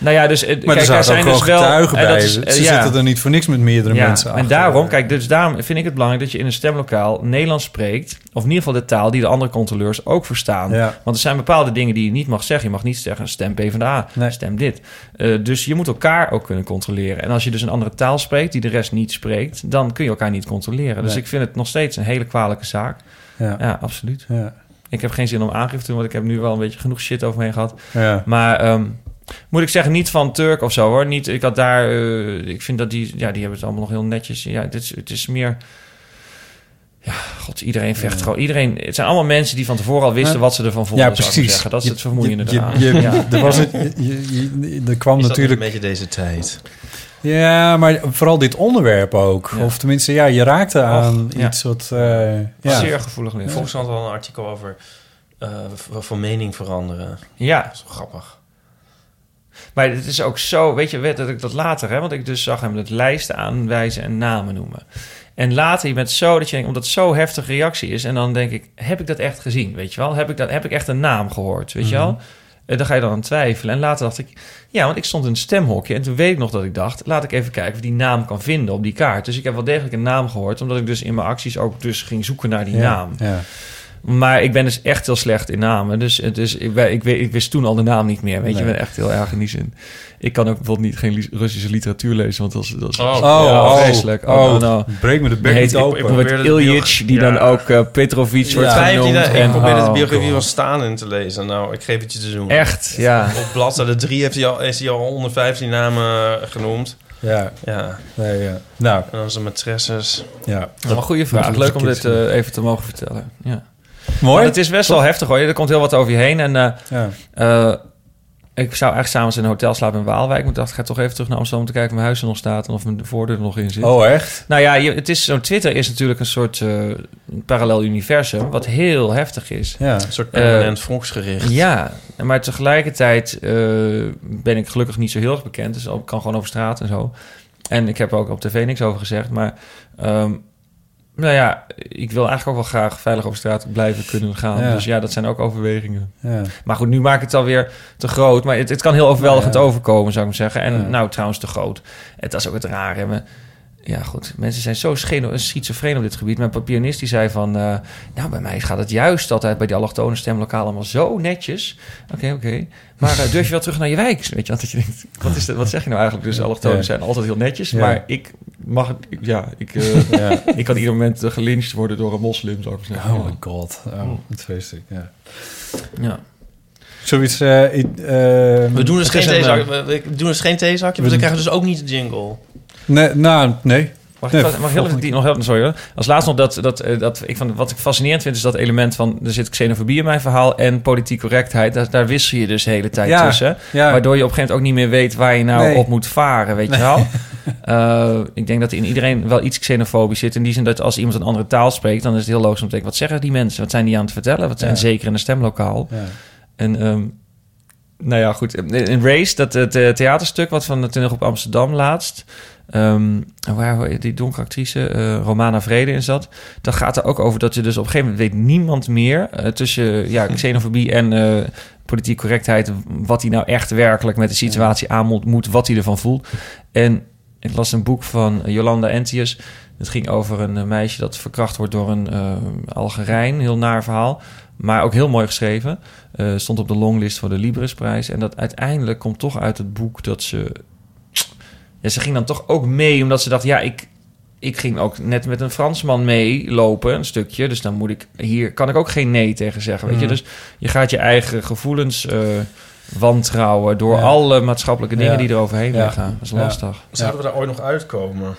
S2: nou ja, dus... eh,
S1: Maar er
S2: daar
S1: zaten ook gewoon getuigen
S2: en
S1: bij.
S2: dat is,
S1: Ze
S2: eh,
S1: zitten er niet voor niks met meerdere
S2: ja,
S1: mensen
S2: En
S1: achter.
S2: daarom, kijk, dus daarom vind ik het belangrijk dat je in een stemlokaal Nederlands spreekt. Of in ieder geval de taal die de andere controleurs ook verstaan.
S1: Ja.
S2: Want er zijn bepaalde dingen die je niet mag zeggen. Je mag niet zeggen, stem PvdA,
S1: Nee.
S2: stem dit. Eh, dus je moet elkaar ook kunnen controleren. En als je dus een andere taal spreekt die de rest niet spreekt... dan kun je elkaar niet controleren. Dus ik vind het nog steeds een hele kwalijke zaak.
S1: Ja.
S2: Ja, absoluut.
S1: Ja.
S2: Ik heb geen zin om aangifte te doen, want ik heb nu wel een beetje genoeg shit over me heen gehad.
S1: Ja.
S2: Maar ehm, moet ik zeggen, niet van Turk of zo hoor. Niet, ik had daar, eh, ik vind dat die, ja, die hebben het allemaal nog heel netjes. Ja, dit is, het is meer. Ja, god, iedereen vecht
S1: Ja.
S2: gewoon. Iedereen, het zijn allemaal mensen die van tevoren al wisten
S1: Ja.
S2: wat ze ervan vonden.
S1: Ja, precies.
S2: Zeggen. Dat is
S1: Je-
S2: het vermoeiende
S1: je,
S2: eraan.
S1: je, je-
S2: ja.
S1: er, was het, je, je- je- er kwam
S3: Is dat
S1: natuurlijk...
S3: een beetje deze tijd?
S1: Ja, maar vooral dit onderwerp ook.
S2: Ja.
S1: Of tenminste, ja, je raakte aan iets wat... eh, ja.
S2: Zeer gevoelig ligt.
S3: Volgens had al een artikel over eh, van mening veranderen.
S2: Ja,
S3: Dat is wel grappig.
S2: Maar het is ook zo, weet je, weet dat ik dat later, hè, want ik dus zag hem het lijsten aanwijzen en namen noemen. En later, je bent zo dat je denkt, omdat het zo heftige reactie is, en dan denk ik, heb ik dat echt gezien, weet je wel? Heb ik, dat, heb ik echt een naam gehoord, weet je wel? En dan ga je dan aan twijfelen. En later dacht ik, ja, want ik stond in een stemhokje. En toen weet ik nog dat ik dacht, laat ik even kijken of ik die naam kan vinden op die kaart. Dus ik heb wel degelijk een naam gehoord, omdat ik dus in mijn acties ook dus ging zoeken naar die
S1: Ja,
S2: naam.
S1: Ja.
S2: Maar ik ben dus echt heel slecht in namen. Dus, dus ik, ik, ik, weet- ik wist toen al de naam niet meer. Weet je, ik ben echt heel erg in die zin. Ik kan ook bijvoorbeeld niet geen li- Russische literatuur lezen, want dat is, dat is
S3: Oh.
S1: Oh,
S2: ja,
S1: oh,
S2: vreselijk. Oh,
S1: oh,
S2: no, no.
S1: breek me de bek
S2: heet
S1: niet open.
S3: ik
S2: bijvoorbeeld
S3: probeerde de
S2: Ilyich, die dan ook eh, Petrovic wordt
S3: Ja,
S2: genoemd.
S3: ik
S2: en,
S3: probeerde de
S2: oh,
S3: biografie van Stalin te lezen. Nou, ik geef het je te doen.
S2: Echt, ja.
S3: Op bladzijde 3 heeft hij al, is hij al 115 namen genoemd.
S1: Ja,
S3: Ja,
S1: nee, ja. Nou,
S3: en dan zijn matresses.
S1: ja.
S2: Dat is een goede vraag. Leuk om dit eh, even te mogen vertellen. Ja.
S1: Mooi.
S2: Want het is best wel heftig hoor. Er komt heel wat over je heen. En eh,
S1: Ja.
S2: eh, ik zou eigenlijk s'avonds in een hotel slapen in Waalwijk. Maar ik dacht, ik ga toch even terug naar Amsterdam... om te kijken of mijn huis er nog staat... en of mijn voordeur er nog in zit.
S1: Oh, echt?
S2: Nou ja, je, het is, zo'n Twitter is natuurlijk een soort eh, parallel universum... wat heel heftig is.
S1: Ja.
S3: Een soort permanent volksgericht.
S2: Ja, maar tegelijkertijd ben ik gelukkig niet zo heel erg bekend. Dus ik kan gewoon over straat en zo. En ik heb er ook op tv niks over gezegd. Maar ehm, nou ja, ik wil eigenlijk ook wel graag veilig over straat blijven kunnen gaan.
S1: Ja.
S2: Dus ja, dat zijn ook overwegingen.
S1: Ja.
S2: Maar goed, nu maak ik het alweer te groot. Maar het, het kan heel overweldigend
S1: Ja.
S2: overkomen, zou ik maar zeggen. En nou, trouwens te groot. Het was ook het rare. Maar, ja, goed. Mensen zijn zo schizofreen op dit gebied. Mijn pianist die zei van... eh, nou, bij mij gaat het juist altijd bij die allochtone stemlokaal allemaal zo netjes. Oké, oké. Maar eh, durf je wel terug naar je wijk? Weet je, want dat je denkt, wat, is dat, wat zeg je nou eigenlijk? Dus allochtonen
S1: Ja.
S2: zijn altijd heel netjes.
S1: Ja.
S2: Maar ik mag het... ik- Ja, ik, eh,
S1: Ja.
S2: ik kan ieder moment uh, gelyncht worden door een moslim, zou ik maar zeggen.
S1: Oh my god. Oh, het feestelijk, ja.
S2: Ja.
S1: Zoiets...
S3: We doen dus geen
S2: een,
S3: theezakje. We, we doen dus geen theezakje, want
S1: we-
S3: dan krijgen we dus ook niet de jingle.
S1: Nee, nou, nee.
S2: Mag ik, mag ik heel even die nog helpen? Sorry hoor. Als laatste nog dat, dat, eh, dat ik van, wat ik fascinerend vind, is dat element van er zit xenofobie in mijn verhaal en politiek correctheid. Daar, daar wissel je dus de hele tijd
S1: Ja,
S2: tussen.
S1: ja.
S2: Waardoor je op een gegeven moment ook niet meer weet waar je nou
S1: Nee.
S2: op moet varen, weet je wel. Eh, ik denk dat in iedereen wel iets xenofobisch zit. In die zin dat als iemand een andere taal spreekt, dan is het heel logisch om te denken: wat zeggen die mensen? Wat zijn die aan het vertellen? Wat zijn
S1: Ja.
S2: zeker in een stemlokaal?
S1: Ja.
S2: En ehm, nou ja, goed. In Race, dat het eh, theaterstuk wat van de op Amsterdam laatst. Ehm, waar die donkere actrice eh, Romana Vrede in zat. Dat gaat er ook over dat je dus op een gegeven moment weet niemand meer eh, tussen ja, xenofobie en politiek correctheid. wat hij nou echt werkelijk met de situatie aan moet, moet, wat hij ervan voelt. En ik las een boek van Jolanda Entius. Het ging over een meisje dat verkracht wordt door een Algerijn. Heel naar verhaal. Maar ook heel mooi geschreven. Stond op de longlist voor de Librisprijs. En dat uiteindelijk komt toch uit het boek dat ze... Ja, ze ging dan toch ook mee, omdat ze dacht... Ja, ik, ik ging ook net met een Fransman meelopen, een stukje. Dus dan moet ik... Hier kan ik ook geen nee tegen zeggen, weet je.
S1: Mhm.
S2: Dus je gaat je eigen gevoelens eh, wantrouwen... door
S1: Ja.
S2: alle maatschappelijke dingen
S1: Ja.
S2: die er overheen
S1: Ja.
S2: liggen. Dat is
S1: Ja.
S2: lastig.
S3: Zouden we daar ooit nog uitkomen?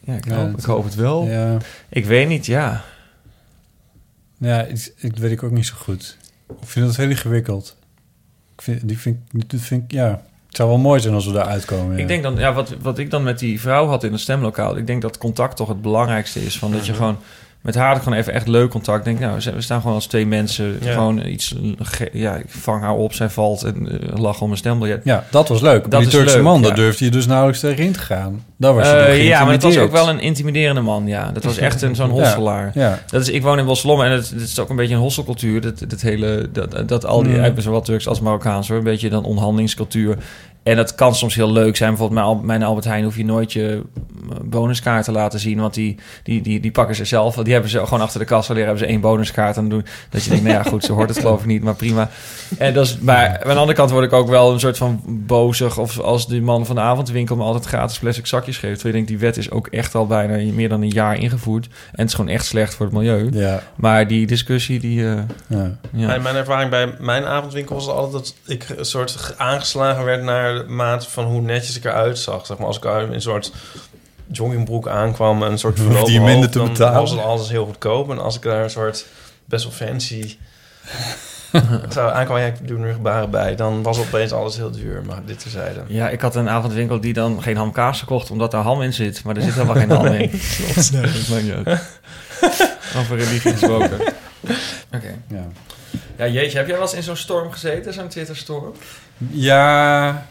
S2: Ja, ik, hoop,
S1: het-
S2: ik hoop het wel.
S1: Ja,
S2: Ik weet niet, ja.
S1: ja ik, ik weet ik ook niet zo goed. Ik vind dat heel ingewikkeld. Ik vind, die vind, ik- dat vind ik, ja. Het zou wel mooi zijn als we daar uitkomen. ja.
S2: Ik denk dan, ja, wat, wat ik dan met die vrouw had in het stemlokaal, ik denk dat contact toch het belangrijkste is. Van dat je gewoon met haar gewoon even echt leuk contact. Ik Denk, nou, we staan gewoon als twee mensen.
S3: Ja.
S2: Gewoon iets. Ja, ik vang haar op, zij valt en uh, lach om een stembiljet.
S1: Ja, dat was leuk.
S2: Dat
S1: die Turkse
S2: leuk,
S1: man,
S2: ja.
S1: daar durfde je dus nauwelijks tegenin te gaan. Daar was je
S2: Eh, ja, maar het was ook wel een intimiderende man. Ja, dat was echt een, zo'n hosselaar.
S1: ja.
S2: Dat is, ik woon in Boslom en het, het is ook een beetje een hosselcultuur. Dat, dat hele, dat, dat al die,
S1: Mm.
S2: ik zowel Turks als Marokkaans hoor, een beetje dan onderhandelingscultuur. En dat kan soms heel leuk zijn. Bijvoorbeeld mijn, Al- mijn Albert Heijn hoef je nooit je eh, bonuskaart te laten zien. Want die, die, die, die pakken ze zelf. Die hebben ze gewoon achter de kassa leren. Hebben ze één bonuskaart aan doen. Dat je denkt, nou ja, goed, ze hoort het geloof ik niet. Maar prima. En dat is, maar aan de andere kant word ik ook wel een soort van bozig. Of als die man van de avondwinkel me altijd gratis plastic zakjes geeft. Terwijl je denkt, die wet is ook echt al bijna meer dan een jaar ingevoerd. En het is gewoon echt slecht voor het milieu.
S1: Ja.
S2: Maar die discussie, die... eh,
S1: Ja.
S2: ja.
S3: Mijn, mijn ervaring bij mijn avondwinkel was altijd dat ik een soort ge- aangeslagen werd naar de maat van hoe netjes ik eruit zag. Zeg maar, als ik in een soort joggingbroek aankwam en een soort
S1: je
S3: verlopen
S1: minder
S3: hoofd,
S1: te
S3: dan
S1: betalen.
S3: was het alles heel goedkoop. En als ik daar een soort best wel fancy zou aankomen, ja, ik doe er nu gebaren bij, dan was opeens alles heel duur. Maar dit terzijde.
S2: Ja, ik had een avondwinkel die dan geen hamkaas gekocht omdat daar ham in zit. Maar er zit helemaal geen ham in.
S3: Klopt.
S2: Nee, dat maakt niet uit. Over religie gesproken. Oké.
S1: Ja.
S2: Ja, jeetje, heb jij wel eens in zo'n storm gezeten? Zo'n Twitter-storm?
S1: Ja,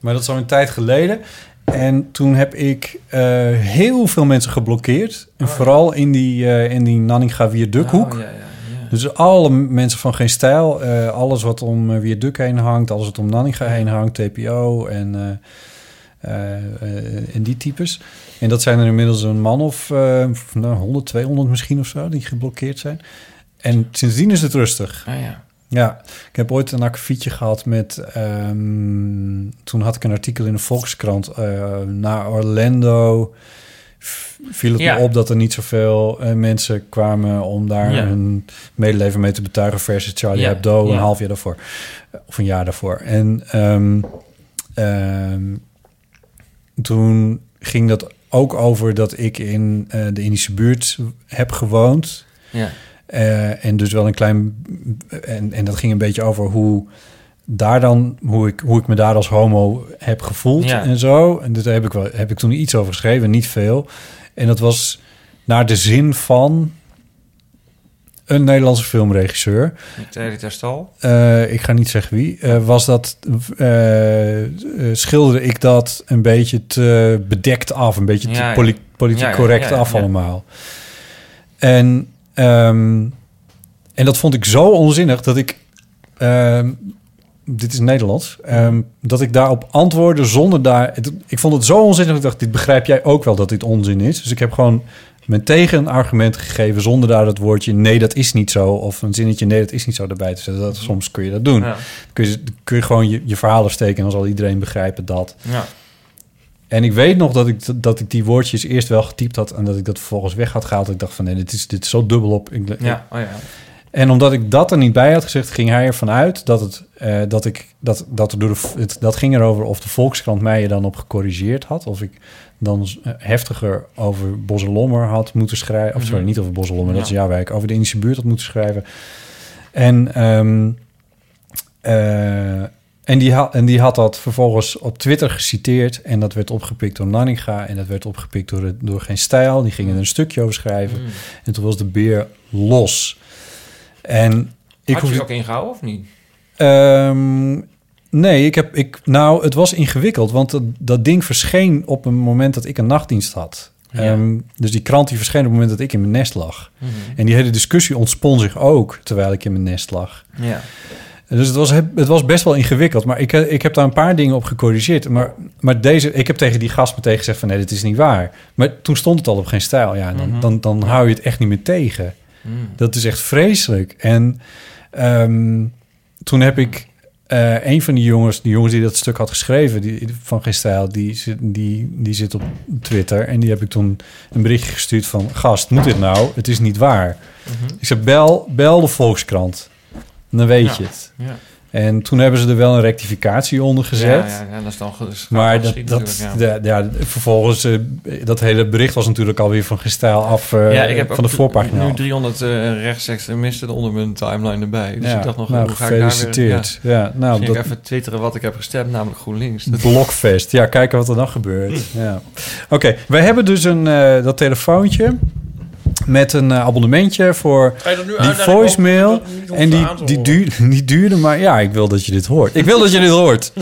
S1: maar dat is al een tijd geleden. En toen heb ik eh, heel veel mensen geblokkeerd. En vooral in die, eh in die Nanninga Viaducthoek.
S2: Oh, ja, ja, ja.
S1: Dus alle mensen van geen stijl, eh, alles wat om uh, Viaduct heen hangt, alles wat om Nanninga heen hangt, TPO en, en die types. En dat zijn er inmiddels een man of eh, nou, 100, 200 misschien of zo, die geblokkeerd zijn. En sindsdien is het rustig.
S2: Ah, ja.
S1: Ja, ik heb ooit een akkefietje gehad met... ehm, toen had ik een artikel in de Volkskrant. eh naar Orlando viel het
S2: Ja.
S1: me op dat er niet zoveel eh, mensen kwamen... om daar
S2: Ja.
S1: hun medeleven mee te betuigen... versus Charlie
S2: Ja,
S1: Hebdo een half jaar daarvoor. Of een jaar daarvoor. En ehm, ehm, toen ging dat ook over dat ik in eh, de Indische buurt heb gewoond...
S2: Ja.
S1: Eh, en dus wel een klein. En, en dat ging een beetje over hoe daar dan, hoe ik, hoe ik me daar als homo heb gevoeld
S2: Ja.
S1: en zo. En daar heb ik, wel, heb ik toen iets over geschreven, niet veel. En dat was naar de zin van een Nederlandse filmregisseur.
S2: Terry Terstal.
S1: Eh, ik ga niet zeggen wie. Eh, was dat. schilderde ik dat een beetje te bedekt af. Een beetje te
S2: Ja, ja.
S1: poli- politiek
S2: Ja,
S1: correct af allemaal. En, ehm, en dat vond ik zo onzinnig dat ik. ehm, dit is Nederlands. ehm, dat ik daarop antwoordde zonder daar. het- ik vond het zo onzinnig. dat Ik dacht, dit begrijp jij ook wel dat dit onzin is. Dus ik heb gewoon mijn tegenargument gegeven zonder daar dat woordje nee, dat is niet zo. Of een zinnetje nee, dat is niet zo erbij te zetten. Dat, soms kun je dat doen.
S2: Ja.
S1: Kun, je, kun je gewoon je, je verhalen steken en dan zal iedereen begrijpen dat.
S2: Ja.
S1: En ik weet nog dat ik, dat ik die woordjes eerst wel getypt had en dat ik dat vervolgens weg had gehaald. Ik dacht van nee, dit is, dit is zo dubbel op. Ik,
S2: Ja, oh ja.
S1: en omdat ik dat er niet bij had gezegd, ging hij ervan uit dat het eh, dat ik dat dat er door de, het, dat ging erover of de Volkskrant mij er dan op gecorrigeerd had, of ik dan eh, heftiger over Bosselommer had moeten schrijven, of sorry,
S2: Mhm.
S1: niet over Bosselommer, dat is
S2: Ja.
S1: jouw wijk, over de Indische buurt had moeten schrijven. En eh, en die, had, en die had dat vervolgens op Twitter geciteerd. En dat werd opgepikt door Nanninga. En dat werd opgepikt door, het- door Geen Stijl. Die gingen er een stukje over schrijven.
S2: Mm.
S1: En toen was de beer los. En ik
S2: Had je
S1: hoefde-
S2: ook ingehouden of niet?
S1: Ehm, nee, ik heb, ik, nou, het was ingewikkeld, want dat, dat ding verscheen op een moment dat ik een nachtdienst had.
S2: Ja.
S1: Ehm, dus die krant die verscheen op het moment dat ik in mijn nest lag.
S2: Mhm.
S1: En die hele discussie ontspon zich ook terwijl ik in mijn nest lag.
S2: Ja.
S1: Dus het was, het was best wel ingewikkeld. Maar ik, ik heb daar een paar dingen op gecorrigeerd. Maar, maar deze, ik heb tegen die gast meteen gezegd van... nee, dit is niet waar. Maar toen stond het al op geen stijl. Ja, dan,
S2: Mhm.
S1: dan, dan hou je het echt niet meer tegen.
S2: Mm.
S1: Dat is echt vreselijk. En ehm, toen heb ik eh, een van die jongens... die jongens die dat stuk had geschreven die, van geen stijl... Die, zit- die, die zit op Twitter. En die heb ik toen een berichtje gestuurd van... gast, moet dit nou? Het is niet waar.
S2: Mhm.
S1: Ik zei, bel, bel de Volkskrant. Dan weet
S2: Ja,
S1: je het.
S2: ja.
S1: En toen hebben ze er wel een rectificatie onder gezet.
S2: Ja, ja, ja, dat is dan
S1: Maar dat, dat, de- ja, vervolgens, eh, dat hele bericht was natuurlijk alweer van gestijl af eh,
S2: ja, ik heb
S1: van de voorpagina.
S2: nu
S1: af.
S2: 300 uh, rechtsextremisten onder mijn timeline erbij. Dus
S1: Ja,
S2: ik dacht nog,
S1: nou,
S2: hoe ga ik daar weer...
S1: gefeliciteerd. Ja, nou, dat-
S2: even twitteren wat ik heb gestemd, namelijk GroenLinks.
S1: Blokfest. Ja, kijken wat er dan gebeurt. Ja. Oké, wij hebben dus een, eh, dat telefoontje met een eh, abonnementje voor
S3: dat
S1: die voicemail. En die, die,
S3: horen?
S1: duurde, die duurde maar... Ja, ik wil dat je dit hoort. Ik wil dat je dit hoort.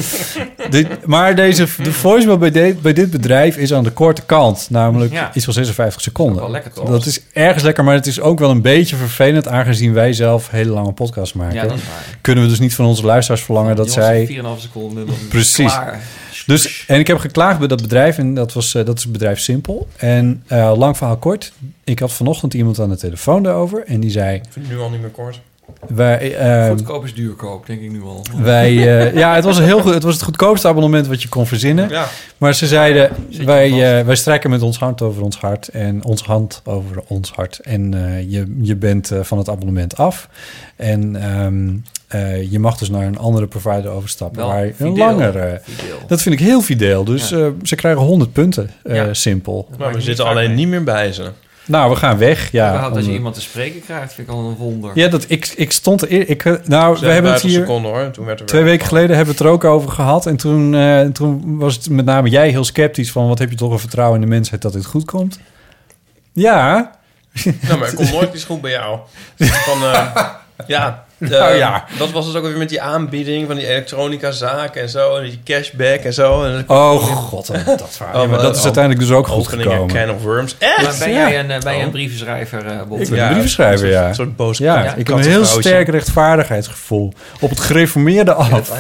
S1: Dit- maar deze, de voicemail bij, dit- bij dit bedrijf is aan de korte kant. Namelijk
S2: Ja.
S1: iets van 56 seconden.
S2: wel lekker, toch?
S1: Dat is ergens lekker, maar het is ook wel een beetje vervelend... aangezien wij zelf hele lange podcasts maken.
S2: Ja, dat is waar.
S1: Kunnen we dus niet van onze luisteraars verlangen dat
S2: Jongens,
S1: zij...
S2: 4,5 seconden.
S1: Precies.
S2: Klaar.
S1: Dus, en ik heb geklaagd bij dat bedrijf en dat, was, eh, dat is het bedrijf Simpel. En eh, lang verhaal kort, ik had vanochtend iemand aan de telefoon daarover en die zei...
S3: Nu al niet meer kort.
S1: Wij, eh,
S2: Goedkoop is duurkoop, denk ik nu al.
S1: wij, eh, ja, het was, een heel goed, het was het goedkoopste abonnement wat je kon verzinnen.
S3: Ja.
S1: Maar ze zeiden, wij, eh, wij strijken met ons hand over ons hart en ons hand over ons hart. En eh, je, je bent van het abonnement af. En ehm, eh, je mag dus naar een andere provider overstappen.
S2: Wel
S1: waar een langere...
S2: Fideel.
S1: Dat vind ik heel fideel. Dus
S2: Ja.
S1: eh, ze krijgen 100 punten, eh,
S2: Ja.
S1: simpel.
S3: Maar we zitten alleen niet meer bij ze.
S1: Nou, we gaan weg. Ja,
S2: Überhaupt dat je iemand te spreken krijgt, vind ik al een wonder.
S1: ja dat, ik, ik stond er... eer- Ik, eh, nou, we hebben het
S3: 50
S1: hier...
S3: seconden hoor. en Toen werd er
S1: Twee weken geleden hebben we het er ook over gehad. En toen, eh, toen was het met name jij heel sceptisch van... wat heb je toch een vertrouwen in de mensheid dat dit goed komt? Ja.
S3: Nou, maar ik kom nooit iets goed bij jou. Van, eh, ja,
S1: Nou ja.
S3: dat was dus ook weer met die aanbieding van die elektronica zaken en zo. En die cashback en zo. En
S1: Oh god, dat verhaal. Ja, maar dat is uiteindelijk dus ook goed gekomen.
S3: Can of Worms. Echt?
S2: Maar ben
S1: Ja.
S2: jij een, eh, ben jij
S3: Oh.
S2: een brievenschrijver, eh Bob?
S1: Ik ben
S3: Ja,
S1: een brievenschrijver, ja.
S3: Een soort boos
S1: Ja, ik heb een heel sterk rechtvaardigheidsgevoel. Op het gereformeerde af.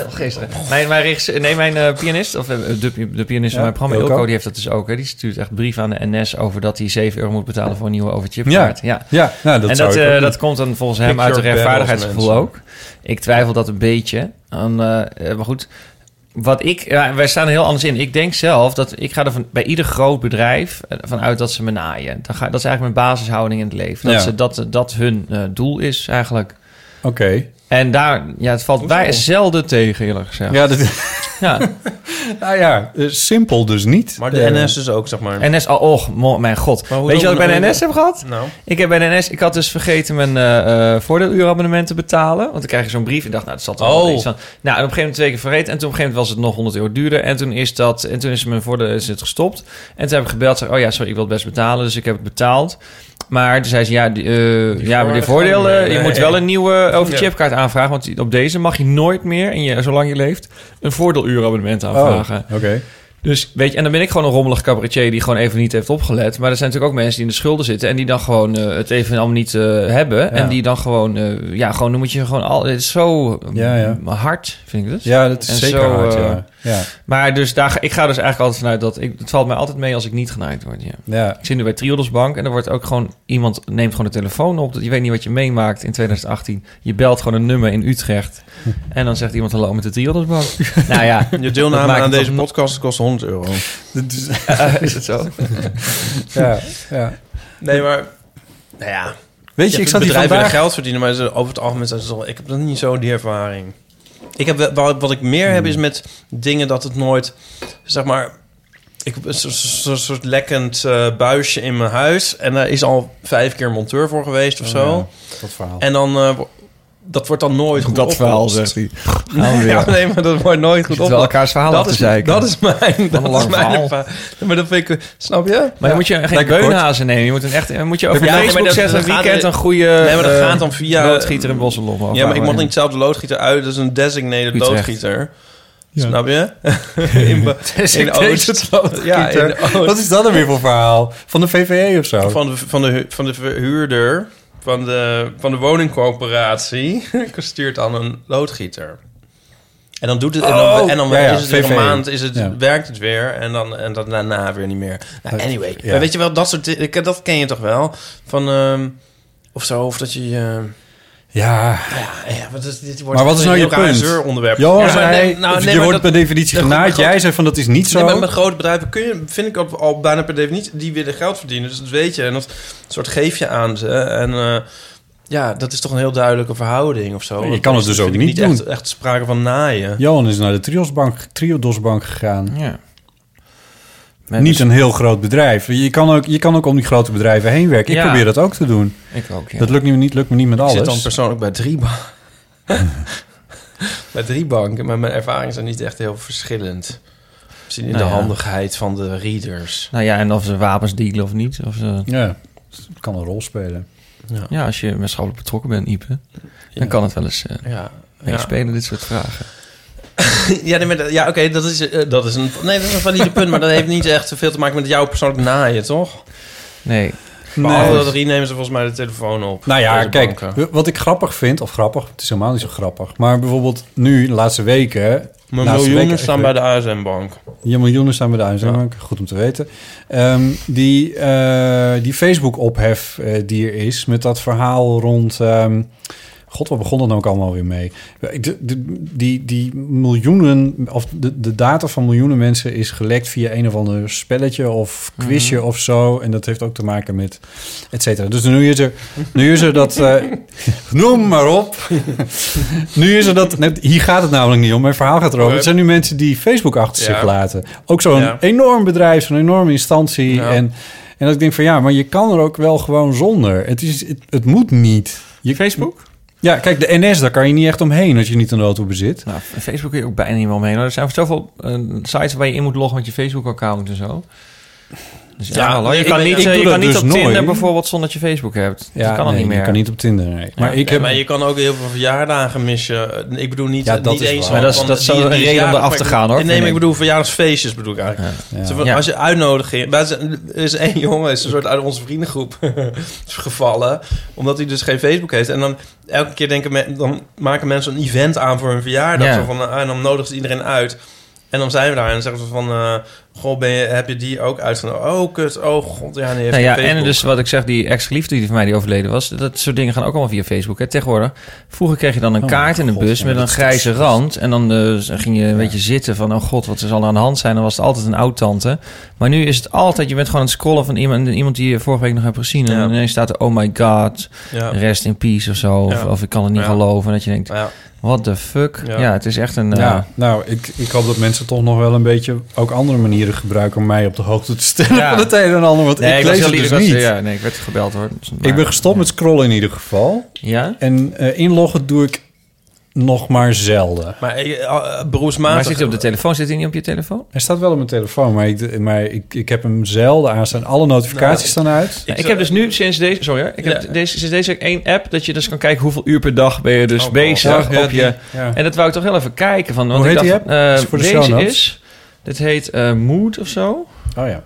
S2: Mijn, mijn, nee, mijn eh, pianist, of eh, de, de pianist
S1: Ja,
S2: van mijn programma,
S1: Ilko.
S2: Ilko, die heeft dat dus ook. Hè. Die stuurt echt brief aan de NS over dat hij 7 euro moet betalen voor een nieuwe overchipkaart. Ja.
S1: Ja, nou, dat
S2: en dat, eh, dat komt dan volgens hem uit een rechtvaardigheidsgevoel ook. Ik twijfel dat een beetje. Eh, eh, maar goed, wat ik, ja, wij staan er heel anders in. Ik denk zelf dat ik ga er van, bij ieder groot bedrijf eh, vanuit dat ze me naaien. Dan ga, dat is eigenlijk mijn basishouding in het leven. Dat,
S1: Ja.
S2: ze, dat, dat hun doel is eigenlijk.
S1: Oké.
S2: En daar, ja, het valt wij zelden tegen, eerlijk gezegd.
S1: Ja, dat,
S2: Ja.
S1: nou ja, eh, simpel dus niet.
S3: Maar de
S1: Eh,
S3: NS dus ook, zeg maar.
S2: NS, oh, oh mijn god. Weet je wat ik bij de NS heb gehad?
S3: Nou,
S2: Ik heb bij de NS, ik had dus vergeten mijn eh eh voordeeluurabonnement te betalen. Want dan krijg je zo'n brief en dacht, nou, dat zat er wel
S3: Oh.
S2: iets van. Nou, en op een gegeven moment twee keer vergeten. En toen op een gegeven moment was het nog 100 euro duurder. En toen is dat, en toen is mijn voordeel is het gestopt. En toen heb ik gebeld, zei, oh ja, sorry, ik wil het best betalen. Dus ik heb het betaald. Maar toen zei ze, ja, die, eh, ja maar die
S3: voordelen
S2: je moet wel een nieuwe overchipkaart aanvragen. Want op deze mag je nooit meer, en je, zolang je leeft, een voordeeluurabonnement aanvragen.
S1: Oh, oké.
S2: Dus weet je, en dan ben ik gewoon een rommelig cabaretier die gewoon even niet heeft opgelet. Maar er zijn natuurlijk ook mensen die in de schulden zitten en die dan gewoon eh, het even allemaal niet eh, hebben. En die dan gewoon, eh, ja, gewoon, dan moet je gewoon al. Het is zo
S1: Ja, ja.
S2: eh, hard, vind ik dus.
S1: Ja, dat is
S2: En
S1: zeker
S2: zo,
S1: hard, ja. Ja.
S2: Maar dus daar, ik ga dus eigenlijk altijd vanuit dat ik, het valt mij altijd mee als ik niet genaaid word. Ja.
S1: Ja.
S2: Ik zit nu bij Triodos Bank en er wordt ook gewoon iemand neemt gewoon de telefoon op. Je weet niet wat je meemaakt in 2018. Je belt gewoon een nummer in Utrecht en dan zegt iemand hallo met de Triodos Bank. nou ja,
S3: je
S2: dat
S3: deelname aan deze podcast kost 100 euro.
S1: Dat is-
S2: is het zo?
S1: ja, ja.
S3: Nee, maar... Nou ja...
S1: Weet je,
S3: Je
S1: ik zat hier vandaag...
S3: geld verdienen, maar ze- over het algemeen zijn ze toch... Ik heb dat niet zo die ervaring. Ik heb wat, wat ik meer heb is met dingen dat het nooit, zeg maar. Ik heb een soort, lekkend eh, buisje in mijn huis en daar is al vijf keer monteur voor geweest of
S1: Oh,
S3: zo.
S1: ja, dat verhaal.
S3: En dan eh, dat wordt dan nooit goed
S2: Dat verhaal, zegt hij. Weer.
S3: Ja, nee, maar dat wordt nooit goed opgelost.
S2: elkaars verhaal
S3: dat is,
S2: zeiken.
S3: dat is mijn, dat is mijn
S2: verhaal.
S3: Maar dat vind ik, snap je?
S2: Maar dan moet je geen beunhazen nemen. Je moet een echt, moet je over
S3: Ja, nee,
S2: Facebook
S3: maar dat-
S2: zetten.
S3: er-
S2: een goede
S3: Nee, maar dat
S2: eh,
S3: gaat dan via-
S2: loodgieter in Bosselom?
S3: Ja, maar ik mag niet zelf de loodgieter uit. Dat is een designated
S2: Utrecht.
S3: loodgieter.
S1: Ja.
S3: Snap je? in, in Oost. Ja, in Oost.
S1: Wat is dat dan weer voor verhaal? Van de VVE of zo?
S3: Van de, van, de, van de verhuurder van de, van de woningcoöperatie stuurt dan een loodgieter. En dan, doet het, en dan,
S1: Oh,
S3: en dan
S1: ja, ja,
S3: is het weer een maand, is het,
S1: Ja.
S3: werkt het weer en dan, en dan daarna weer niet meer. Nou, anyway,
S1: ja.
S3: maar weet je wel, dat soort di- dat ken je toch wel? Van, ehm, of zo, of dat je... ehm,
S1: Ja,
S3: ja, ja, wat is, dit wordt
S1: maar wat is nou je
S3: een heel raar
S1: punt?
S3: zeuronderwerp.
S1: Johan
S3: Ja, maar
S1: zei,
S3: nee, nou, nee,
S1: je
S3: maar
S1: wordt
S3: dat-
S1: per definitie genaaid. Jij zei van dat is niet zo.
S3: Nee, maar met grote bedrijven kun je, vind ik al, al bijna per definitie, die willen geld verdienen. Dus dat weet je. En dat soort geef je aan ze. En, eh, Ja, dat is toch een heel duidelijke verhouding of zo.
S1: Je kan het dus ook niet
S3: Echt,
S1: doen.
S3: echt sprake van naaien.
S1: Johan is naar de Triosbank, Triodosbank gegaan.
S2: Ja.
S1: Niet een heel groot bedrijf. Je kan, ook, je kan ook om die grote bedrijven heen werken. Ik
S2: Ja.
S1: probeer dat ook te doen.
S2: Ik ook, ja.
S1: Dat lukt, nu niet, lukt me niet met
S3: Ik
S1: alles.
S3: zit dan persoonlijk bij drie banken. bij drie banken, maar mijn ervaringen zijn niet echt heel verschillend. Misschien in
S2: Nou
S3: de
S2: ja.
S3: handigheid van de readers.
S2: Nou ja, en of ze wapens dealen of niet. Of ze...
S1: Ja, het kan een rol spelen.
S3: Ja.
S2: Ja, als je maatschappelijk betrokken bent, Ipe, dan kan het wel eens eh
S3: Ja.
S2: meespelen, dit soort vragen.
S3: ja, nee, maar ja oké, dat, is, eh, dat is een... Nee, dat is een valide punt, maar dat heeft niet echt zoveel te maken met jouw persoonlijk naaien, toch?
S2: Nee.
S3: Behalve dat drie nemen ze volgens mij de telefoon op.
S1: Nou ja, kijk,
S3: banken.
S1: wat ik grappig vind, of grappig, het is helemaal niet zo grappig. Maar bijvoorbeeld nu, de laatste weken...
S3: Mijn
S1: laatste
S3: miljoenen
S1: weken
S3: staan bij de ASM-bank.
S1: Je miljoenen staan bij de ASM-bank, goed om te weten. Ehm, die eh, die Facebook-ophef eh, die er is, met dat verhaal rond... ehm, God, wat begon dat nou ook allemaal weer mee? De, de- die, die miljoenen, of de, de data van miljoenen mensen is gelekt via een of ander spelletje of quizje
S2: Mhm.
S1: of zo. En dat heeft ook te maken met et cetera. Dus nu is er, nu is er dat... eh, noem maar op. nu is er dat... net- hier gaat het namelijk niet om. Mijn verhaal gaat erover. Het zijn nu mensen die Facebook achter
S3: Ja.
S1: zich laten. Ook zo'n
S3: Ja.
S1: enorm bedrijf, zo'n enorme instantie.
S3: Ja.
S1: En, en dat ik denk van ja, maar je kan er ook wel gewoon zonder. Het, is, het, het moet niet. Je,
S2: Facebook?
S1: Ja, kijk, de NS, daar kan je niet echt omheen als je niet een auto bezit.
S2: Nou, Facebook kun je ook bijna niet meer omheen. Er zijn zoveel eh, sites waar je in moet loggen met je Facebook-account en zo. Dus ja, je
S3: ik
S2: kan niet, je kan niet
S1: dus
S2: op Tinder
S1: nooit.
S2: bijvoorbeeld zonder dat je Facebook hebt.
S1: Ja,
S2: dat kan
S1: nee,
S2: niet meer.
S1: Je kan niet op Tinder, nee. Maar ik heb...
S3: maar je kan ook heel veel verjaardagen missen. Ik bedoel niet,
S1: Ja, dat
S3: niet
S1: is
S3: eens...
S2: Maar dat is- dat is zo
S3: die-
S2: een reden om eraf te gaan, hoor,
S3: Nee, maar ik bedoel verjaardagsfeestjes bedoel ik eigenlijk. Als je uitnodiging... Er is, één jongen, is een soort uit onze vriendengroep gevallen. Omdat hij dus geen Facebook heeft. En dan elke keer denken dan maken mensen een event aan voor hun verjaardag.
S2: Ja.
S3: Zo van, eh, en dan nodigen ze iedereen uit. En dan zijn we daar en dan zeggen ze van... eh, goh, ben je, heb je die ook uitgenodigd? Oh, kut. Oh, god. Ja, nee,
S2: Nou ja, en dus wat ik zeg, die ex-geliefde die van mij die overleden was... dat soort dingen gaan ook allemaal via Facebook. Hè. Tegenwoordig, vroeger kreeg je dan een
S1: Oh,
S2: kaart in de
S1: God,
S2: bus
S1: ja,
S2: met een grijze rand. En dan eh, ging je een beetje zitten van... oh god, wat zal er aan de hand zijn? Dan was het altijd een oud-tante. Maar nu is het altijd, je bent gewoon aan het scrollen van iemand... iemand die je vorige week nog hebt gezien. En ineens staat er, oh my god,
S3: Ja.
S2: rest in peace of zo. Of,
S3: Ja.
S2: of ik kan het niet
S3: Ja.
S2: geloven. En dat je denkt,
S3: Ja.
S2: what the fuck?
S3: Ja.
S2: Ja, het is echt een... eh,
S1: nou, ik, ik hoop dat mensen toch nog wel een beetje ook andere manieren gebruiken om mij op de hoogte te stellen
S2: Ja.
S1: van het een en ander. Want
S2: Nee,
S1: ik lees het dus
S2: ik was-
S1: niet.
S2: Ja, nee, ik werd gebeld hoor. Dus-
S1: Ik
S2: maar-
S1: ben gestopt met scrollen in ieder geval.
S2: Ja?
S1: En eh, inloggen doe ik nog maar zelden.
S3: Maar uh,
S2: Maar
S3: beroepsmatig...
S2: zit hij op de telefoon? Zit hij niet op je telefoon?
S1: Hij staat wel op mijn telefoon, maar ik, maar ik, ik heb hem zelden aanstaan. Alle notificaties
S3: Nou,
S1: staan uit.
S2: Ja, ik heb dus nu sinds deze, sorry, ik heb deze, sinds deze één app dat je dus kan kijken hoeveel uur per dag ben je dus
S3: Oh,
S2: bezig
S1: ja,
S2: op je.
S1: ja.
S2: En dat wou ik toch heel even kijken van. Want
S1: Hoe
S2: ik
S1: heet
S2: dacht,
S1: die app?
S2: eh,
S1: Is voor de show
S2: deze
S1: notes.
S2: is, dit heet eh, Mood of zo.
S1: Oh ja.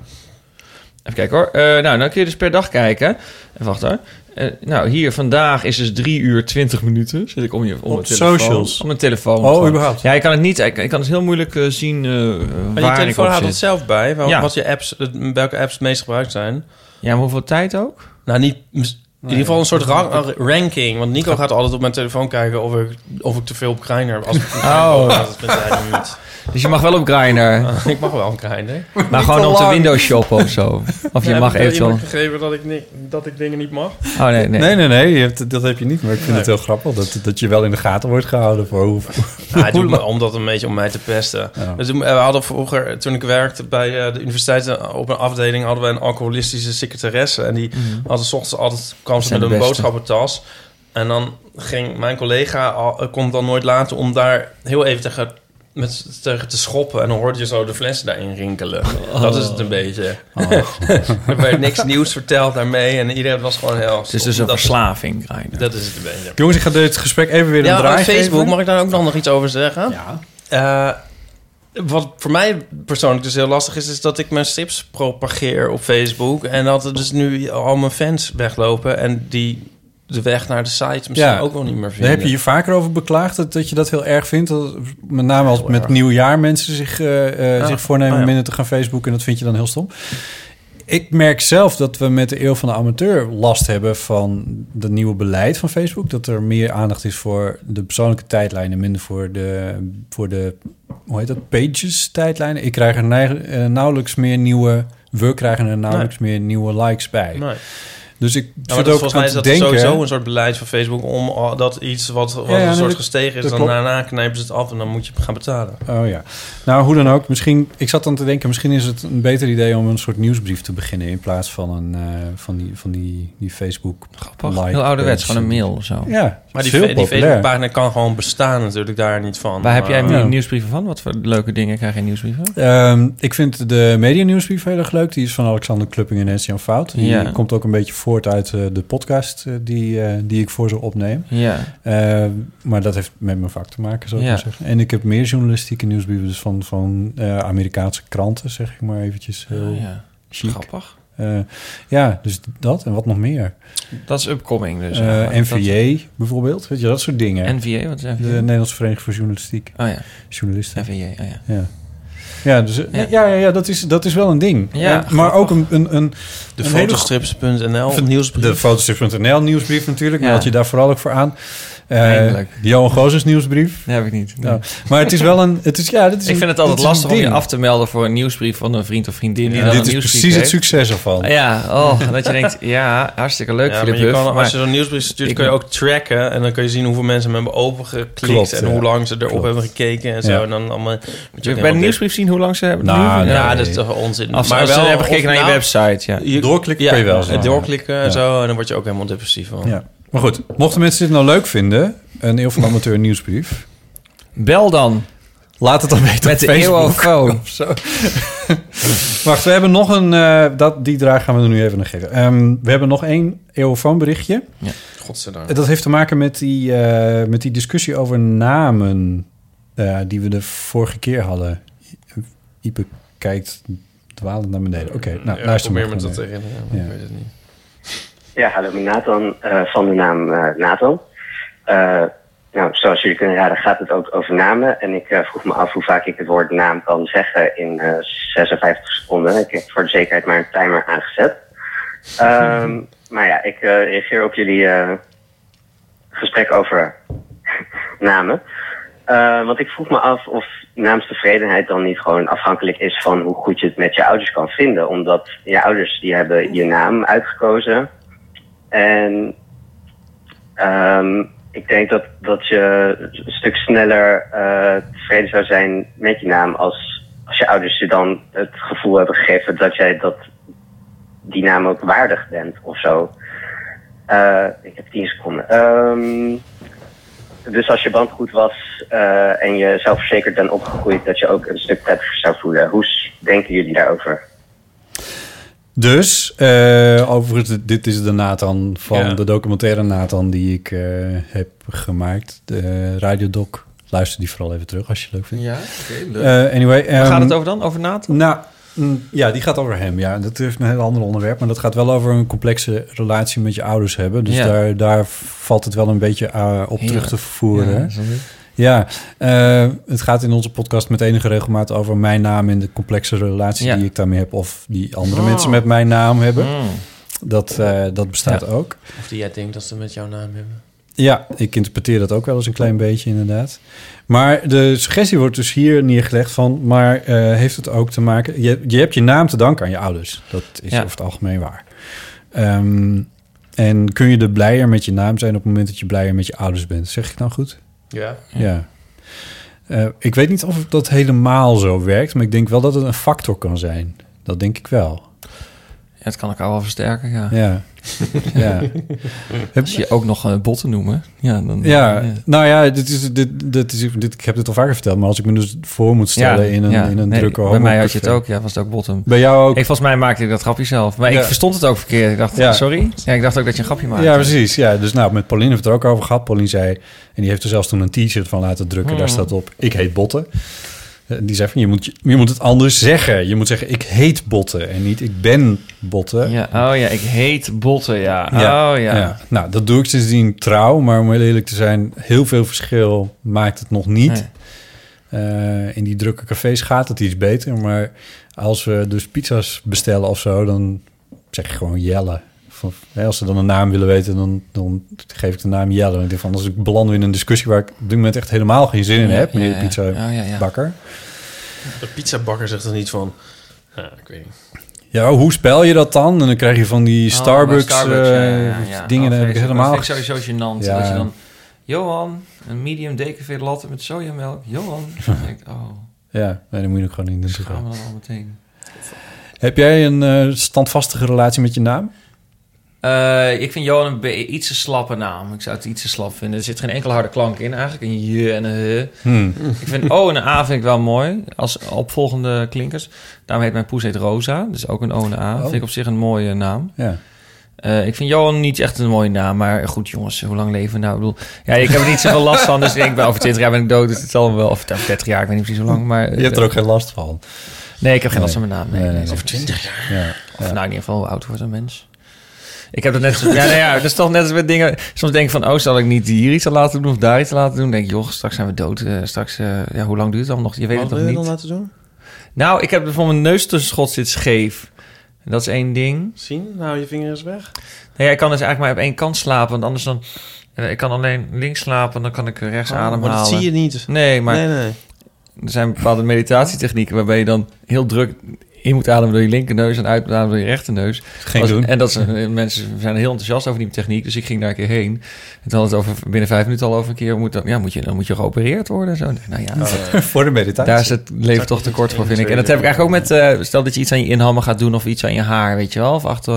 S2: Even kijken hoor. Eh, nou, dan kun je dus per dag kijken. En wacht hoor. Eh, nou, hier vandaag is dus 3 uur 20 minuten. Zit ik om je om
S1: Op
S2: mijn telefoon.
S1: socials?
S2: Om mijn telefoon.
S1: Oh,
S2: gewoon.
S1: überhaupt?
S2: Ja, ik kan het niet. Ik, ik kan het heel moeilijk eh, zien eh
S3: Maar
S2: waar
S3: je
S2: ik
S3: telefoon
S2: op
S3: houdt het zelf bij, wel-
S2: Ja.
S3: wat je apps, het- welke apps het meest gebruikt zijn.
S2: Ja, maar hoeveel tijd ook?
S3: Nou, niet, in ieder geval een soort ra- ranking. Want Nico gaat altijd op mijn telefoon kijken of ik, of ik te veel op Grindr heb. Als ik
S2: Oh.
S3: dat vind jij nu niet.
S2: Dus je mag wel op Grindr.
S3: ik mag wel een Grindr.
S2: Maar gewoon om te window shoppen of zo. Of je
S3: Ja,
S2: mag
S3: heb ik
S2: eventueel...
S3: iemand gegeven dat ik, ni- dat ik dingen niet mag?
S2: Oh nee, nee.
S1: Nee, nee, nee, je hebt, dat heb je niet. Maar ik vind
S3: Nee.
S1: het heel grappig dat, dat je wel in de gaten wordt gehouden voor hoe...
S3: Nou, hij doet me om dat een beetje om mij te pesten.
S1: Ja.
S3: Dus we hadden vroeger, toen ik werkte bij eh, de universiteit eh, op een afdeling, hadden we een alcoholistische secretaresse. En die hadden 's ochtends altijd kwam ze met
S2: de
S3: een
S2: beste.
S3: boodschappentas. En dan ging mijn collega al, kon het dan nooit laten om daar heel even tegen, met, tegen te schoppen. En dan hoorde je zo de flessen daarin rinkelen. Dat is het een beetje. er werd niks nieuws verteld daarmee. En iedereen was gewoon heel...
S2: Het is dus een
S3: dat,
S2: verslaving, Grindr.
S3: dat is het een beetje.
S1: Jongens, ik ga dit gesprek even weer een
S3: Ja,
S1: draai
S3: op Facebook,
S1: geven.
S3: mag ik daar ook nog iets over zeggen?
S1: Ja.
S3: Eh, wat voor mij persoonlijk dus heel lastig is, is dat ik mijn strips propageer op Facebook. En dat er dus nu al mijn fans weglopen en die de weg naar de site misschien ook wel niet meer
S1: Daar
S3: vinden.
S1: heb je je vaker over beklaagd dat, dat je dat heel erg vindt. Dat, met name als
S3: Heel
S1: met
S3: erg.
S1: nieuwjaar mensen zich, eh, eh,
S3: Ja.
S1: zich voornemen
S3: Ah, ja.
S1: minder te gaan Facebooken. En dat vind je dan heel stom. Ik merk zelf dat we met de eeuw van de amateur last hebben van het nieuwe beleid van Facebook. Dat er meer aandacht is voor de persoonlijke tijdlijnen, minder voor de, voor de hoe heet dat, pages tijdlijnen. Ik krijg er eh, nauwelijks meer nieuwe, we krijgen er nauwelijks meer nieuwe likes bij.
S3: Nee.
S1: Dus ik
S3: Ja, maar
S1: zit
S3: dat,
S1: ook
S3: volgens mij is dat
S1: denken...
S3: sowieso een soort beleid van Facebook om oh, dat iets wat, wat
S1: Ja, ja,
S3: een soort
S1: dat-
S3: gestegen is, dan
S1: klopt.
S3: daarna knijpen ze het af en dan moet je gaan betalen.
S1: Oh ja. Nou, hoe dan ook. Misschien, ik zat dan te denken, misschien is het een beter idee om een soort nieuwsbrief te beginnen in plaats van een eh, van die van die, die Facebook.
S2: Grappig. Heel ouderwets, gewoon een mail of zo.
S1: Ja,
S3: Maar die,
S1: heel
S3: die. Facebookpagina kan gewoon bestaan natuurlijk daar niet van.
S2: Waar heb jij nu nieuwsbrieven van? Wat voor leuke dingen krijg je nieuwsbrieven?
S1: Ehm, ik vind de media nieuwsbrief heel erg leuk. Die is van Alexander Klupping en Nancy Fout. Die
S2: Ja.
S1: komt ook een beetje voort uit eh, de podcast eh, die, eh, die ik voor ze opneem.
S2: Ja.
S1: Eh, maar dat heeft met mijn vak te maken, zou ik
S2: Ja.
S1: maar zeggen. En ik heb meer journalistieke nieuwsbrieven, dus van, van eh, Amerikaanse kranten, zeg ik maar eventjes. Heel
S2: Oh, ja.
S1: chic.
S2: Grappig.
S1: Eh, ja, dus dat en wat nog meer.
S2: Dat is upcoming dus.
S1: Eh,
S2: eigenlijk.
S1: NVJ bijvoorbeeld, weet je, dat soort dingen.
S2: NVJ, wat is NVJ?
S1: De Nederlandse Vereniging voor Journalistiek.
S2: Oh ja.
S1: Journalisten.
S2: NVJ, oh ja.
S1: Ja. Ja, dus, eh,
S2: Ja.
S1: ja. Ja, ja, dat, is, dat is wel een ding.
S2: Ja,
S1: En- maar ook een, een, een,
S3: De fotostrips.nl nieuwsbrief.
S1: De fotostrips.nl nieuwsbrief natuurlijk.
S2: Ja.
S1: Meld je daar vooral ook voor aan. Eh,
S2: Eindelijk.
S1: Johan Gozes nieuwsbrief.
S2: Dat heb ik niet.
S1: Ja. Maar het is wel een... Het is, ja, dit is
S2: Ik
S1: een-
S2: vind het altijd lastig om je af te melden voor een nieuwsbrief van een vriend of vriendin. Die
S1: Ja,
S2: dan
S1: dit
S2: een
S1: is
S2: nieuwsbrief
S1: precies het succes ervan.
S2: Ja, oh, dat je denkt, ja, hartstikke leuk,
S3: Ja,
S2: Philip
S3: maar je kan,
S2: maar-
S3: als je zo'n nieuwsbrief stuurt,
S2: ik-
S3: kun je ook tracken. En dan kun je zien hoeveel mensen hem hebben opengeklikt.
S1: Klopt,
S3: en
S1: ja.
S3: hoe lang ze erop
S1: Klopt.
S3: hebben gekeken en zo.
S1: Ja.
S3: En dan allemaal, moet je ook
S2: bij een nieuwsbrief zien hoe lang ze hebben.
S1: Nou.
S3: Ja, dat is toch onzin.
S2: Als, als ze hebben gekeken naar je website, ja.
S1: Doorklikken kun je wel
S3: doorklikken en zo. En dan word je ook helemaal depressief van.
S1: Ja. Maar goed, mochten mensen dit nou leuk vinden... een Eeuw van Amateur nieuwsbrief...
S2: Bel dan.
S1: Laat het dan weten
S2: Met
S1: op
S2: de eeuwofoon.
S1: of zo. Wacht, we hebben nog een... eh, dat, die draag gaan we er nu even naar geven. Ehm, we hebben nog één eeuwofoonberichtje.
S3: Godzijdank.
S1: Dat heeft te maken met die, eh, met die discussie over namen... eh, die we de vorige keer hadden. Ipe kijkt dwalend naar beneden. Oké, nou,
S3: Ja,
S1: luister
S3: probeer
S1: maar.
S3: me dat
S1: gewoon
S3: te
S1: even.
S3: herinneren. maar
S1: Ja.
S3: Ik weet het niet.
S7: Ja, hallo, ik ben Nathan eh, van de naam eh, Nathan. Eh, nou, zoals jullie kunnen raden gaat het ook over namen. En ik vroeg me af hoe vaak ik het woord naam kan zeggen in eh 56 seconden. Ik heb voor de zekerheid maar een timer aangezet. Ehm, maar ja, ik reageer op jullie gesprek over namen. Want ik vroeg me af of naamstevredenheid dan niet gewoon afhankelijk is van hoe goed je het met je ouders kan vinden. Omdat je ouders die hebben je naam uitgekozen. En ehm, ik denk dat, dat je een stuk sneller eh, tevreden zou zijn met je naam als, als je ouders je dan het gevoel hebben gegeven dat jij dat, die naam ook waardig bent of zo. Eh, ik heb 10 seconden. Ehm, dus als je band goed was eh, en je zelfverzekerd bent opgegroeid, dat je ook een stuk prettiger zou voelen. Hoe denken jullie daarover?
S1: Dus, eh, overigens, dit is de Nathan van
S3: Ja.
S1: de documentaire Nathan die ik eh, heb gemaakt. De radiodoc. Luister die vooral even terug als je het leuk vindt.
S2: Ja, oké, leuk.
S1: Eh, anyway.
S2: Waar gaat
S1: ehm,
S2: het over dan? Over Nathan?
S1: Nou, mm, ja, die gaat over hem. Ja, dat heeft een heel ander onderwerp. Maar dat gaat wel over een complexe relatie met je ouders hebben. Dus
S2: Ja.
S1: daar, daar valt het wel een beetje op terug te voeren.
S2: Ja.
S1: Ja, eh, het gaat in onze podcast met enige regelmaat over mijn naam en de complexe relatie
S2: Ja.
S1: die ik daarmee heb. Of die andere
S3: Oh.
S1: mensen met mijn naam hebben.
S2: Mm.
S1: Dat, eh, dat bestaat
S2: Ja.
S1: ook.
S3: Of die jij denkt dat ze met jouw naam hebben.
S1: Ja, ik interpreteer dat ook wel eens een klein beetje inderdaad. Maar de suggestie wordt dus hier neergelegd van... maar eh, heeft het ook te maken... Je, je hebt je naam te danken aan je ouders. Dat is
S2: Ja.
S1: over het algemeen waar. Ehm, en kun je er blijer met je naam zijn... op het moment dat je blijer met je ouders bent. Zeg ik nou goed?
S3: Ja.
S1: Ja. Eh, ik weet niet of dat helemaal zo werkt... maar ik denk wel dat het een factor kan zijn. Dat denk ik wel.
S2: Ja, het kan elkaar wel versterken, ja.
S1: Ja. ja.
S2: Als je ook nog uh, botten noemen, ja, dan...
S1: Ja, nou ja, dit is, dit, dit is, dit, ik heb dit al vaker verteld, maar als ik me dus voor moet stellen in een,
S2: ja.
S1: in een
S2: Nee,
S1: drukke
S2: Bij mij had je het ook, ja, was het ook bottom.
S1: Bij jou ook?
S2: Ik, volgens mij maakte ik dat grapje zelf. Maar ik verstond het ook verkeerd. Ik dacht, sorry? Ja, ik dacht ook dat je een grapje maakte.
S1: Ja, precies. Ja, dus nou, met Pauline heeft het er ook over gehad. Pauline zei, en die heeft er zelfs toen een t-shirt van laten drukken. Daar
S2: Hmm.
S1: staat op, ik heet Botten. Eh, Die zei van, je moet, je moet het anders zeggen. Je moet zeggen, ik heet Botten en niet ik ben Botten.
S2: Ja, oh ja, ik heet botten, ja.
S1: Ja,
S2: Oh ja.
S1: Nou, dat doe ik sindsdien trouw. Maar om heel eerlijk te zijn, heel veel verschil maakt het nog niet. Eh, in die drukke cafés gaat het iets beter. Maar als we dus pizza's bestellen of zo, dan zeg ik gewoon Jelle. Van, hè, als ze dan een naam willen weten, dan, dan geef ik de naam Jelle. Want ik denk van, als ik beland in een discussie waar ik op dit moment echt helemaal geen zin in heb, meneer
S2: ja,
S1: de
S2: ja.
S1: pizza
S2: ja, ja.
S1: bakker.
S3: De pizzabakker zegt er niet van... Ja, ik weet niet.
S1: Ja, hoe spel je dat dan? En dan krijg je van die
S2: Oh,
S1: Starbucks,
S2: bij Starbucks,
S1: eh,
S2: ja, ja, ja.
S1: dingen.
S2: Oh,
S1: heb ik helemaal...
S2: Dat vind ik sowieso gênant.
S1: Ja.
S2: Dat je dan... Johan, een medium DKV latte met sojamelk. Johan. Dan denk ik, oh,
S1: Ja, nee, dan moet je ook gewoon
S2: gaan we dan al meteen.
S1: Heb jij een eh, standvastige relatie met je naam?
S2: Eh, ik vind Johan een iets te slappe naam. Ik zou het iets te slap vinden. Er zit geen enkele harde klank in eigenlijk. Een je en een he.
S1: Hmm.
S2: Ik vind O en een A vind ik wel mooi. Als opvolgende klinkers. Daarom heet mijn poes heet Rosa. Dus ook een O en een A.
S1: Oh.
S2: Vind ik op zich een mooie naam.
S1: Ja.
S2: Eh, ik vind Johan niet echt een mooie naam. Maar goed jongens, hoe lang leven we nou? Ik bedoel, ja, ik heb er niet zoveel last van. Dus ik denk, over 20 jaar ben ik dood. Dus het zal wel... Of 30 jaar, ik weet niet precies hoe lang. Maar,
S1: Je hebt er ook geen last van.
S2: Nee, ik heb geen
S1: Nee.
S2: last van mijn naam. Nee,
S1: Nee,
S2: over
S1: nee.
S2: 20 jaar.
S1: Ja,
S2: Of
S1: ja.
S2: nou, in ieder geval, hoe oud wordt een mens? Ik heb dat net... ja, nou ja, dat is toch net als met dingen... Soms denk ik van, oh, zal ik niet hier iets aan laten doen of daar iets aan laten doen? Dan denk ik, joh, straks zijn we dood. Eh, straks, eh, ja, hoe lang duurt het dan nog? Je weet
S3: Wat
S2: het
S3: wil
S2: nog
S3: je
S2: niet.
S3: dan laten doen?
S2: Nou, ik heb voor mijn neustussenschot zit scheef. Dat is één ding.
S3: Zien? Nou, je vinger is weg.
S2: Nee, ik kan dus eigenlijk maar op één kant slapen. Want anders dan... eh, Ik kan alleen links slapen, dan kan ik rechts
S3: Oh,
S2: ademhalen.
S3: maar dat zie je niet.
S2: Nee, maar
S3: Nee, nee.
S2: er zijn bepaalde meditatietechnieken... waarbij je dan heel druk in moet ademen door je linkerneus... en uit moet ademen door je rechterneus.
S1: Geen
S2: Was-
S1: doen.
S2: En dat is, mensen zijn heel enthousiast over die techniek. Dus ik ging daar een keer heen. En toen had het over, binnen vijf minuten al over een keer... Moet, dan, ja, moet je, dan moet je geopereerd worden. en Zo. Nou ja,
S1: Voor de meditatie.
S2: daar is het leven toch te kort voor, vind ik. En dat heb ik eigenlijk ook met... eh, stel dat je iets aan je inhammen gaat doen... of iets aan je haar, weet je wel. Of achter...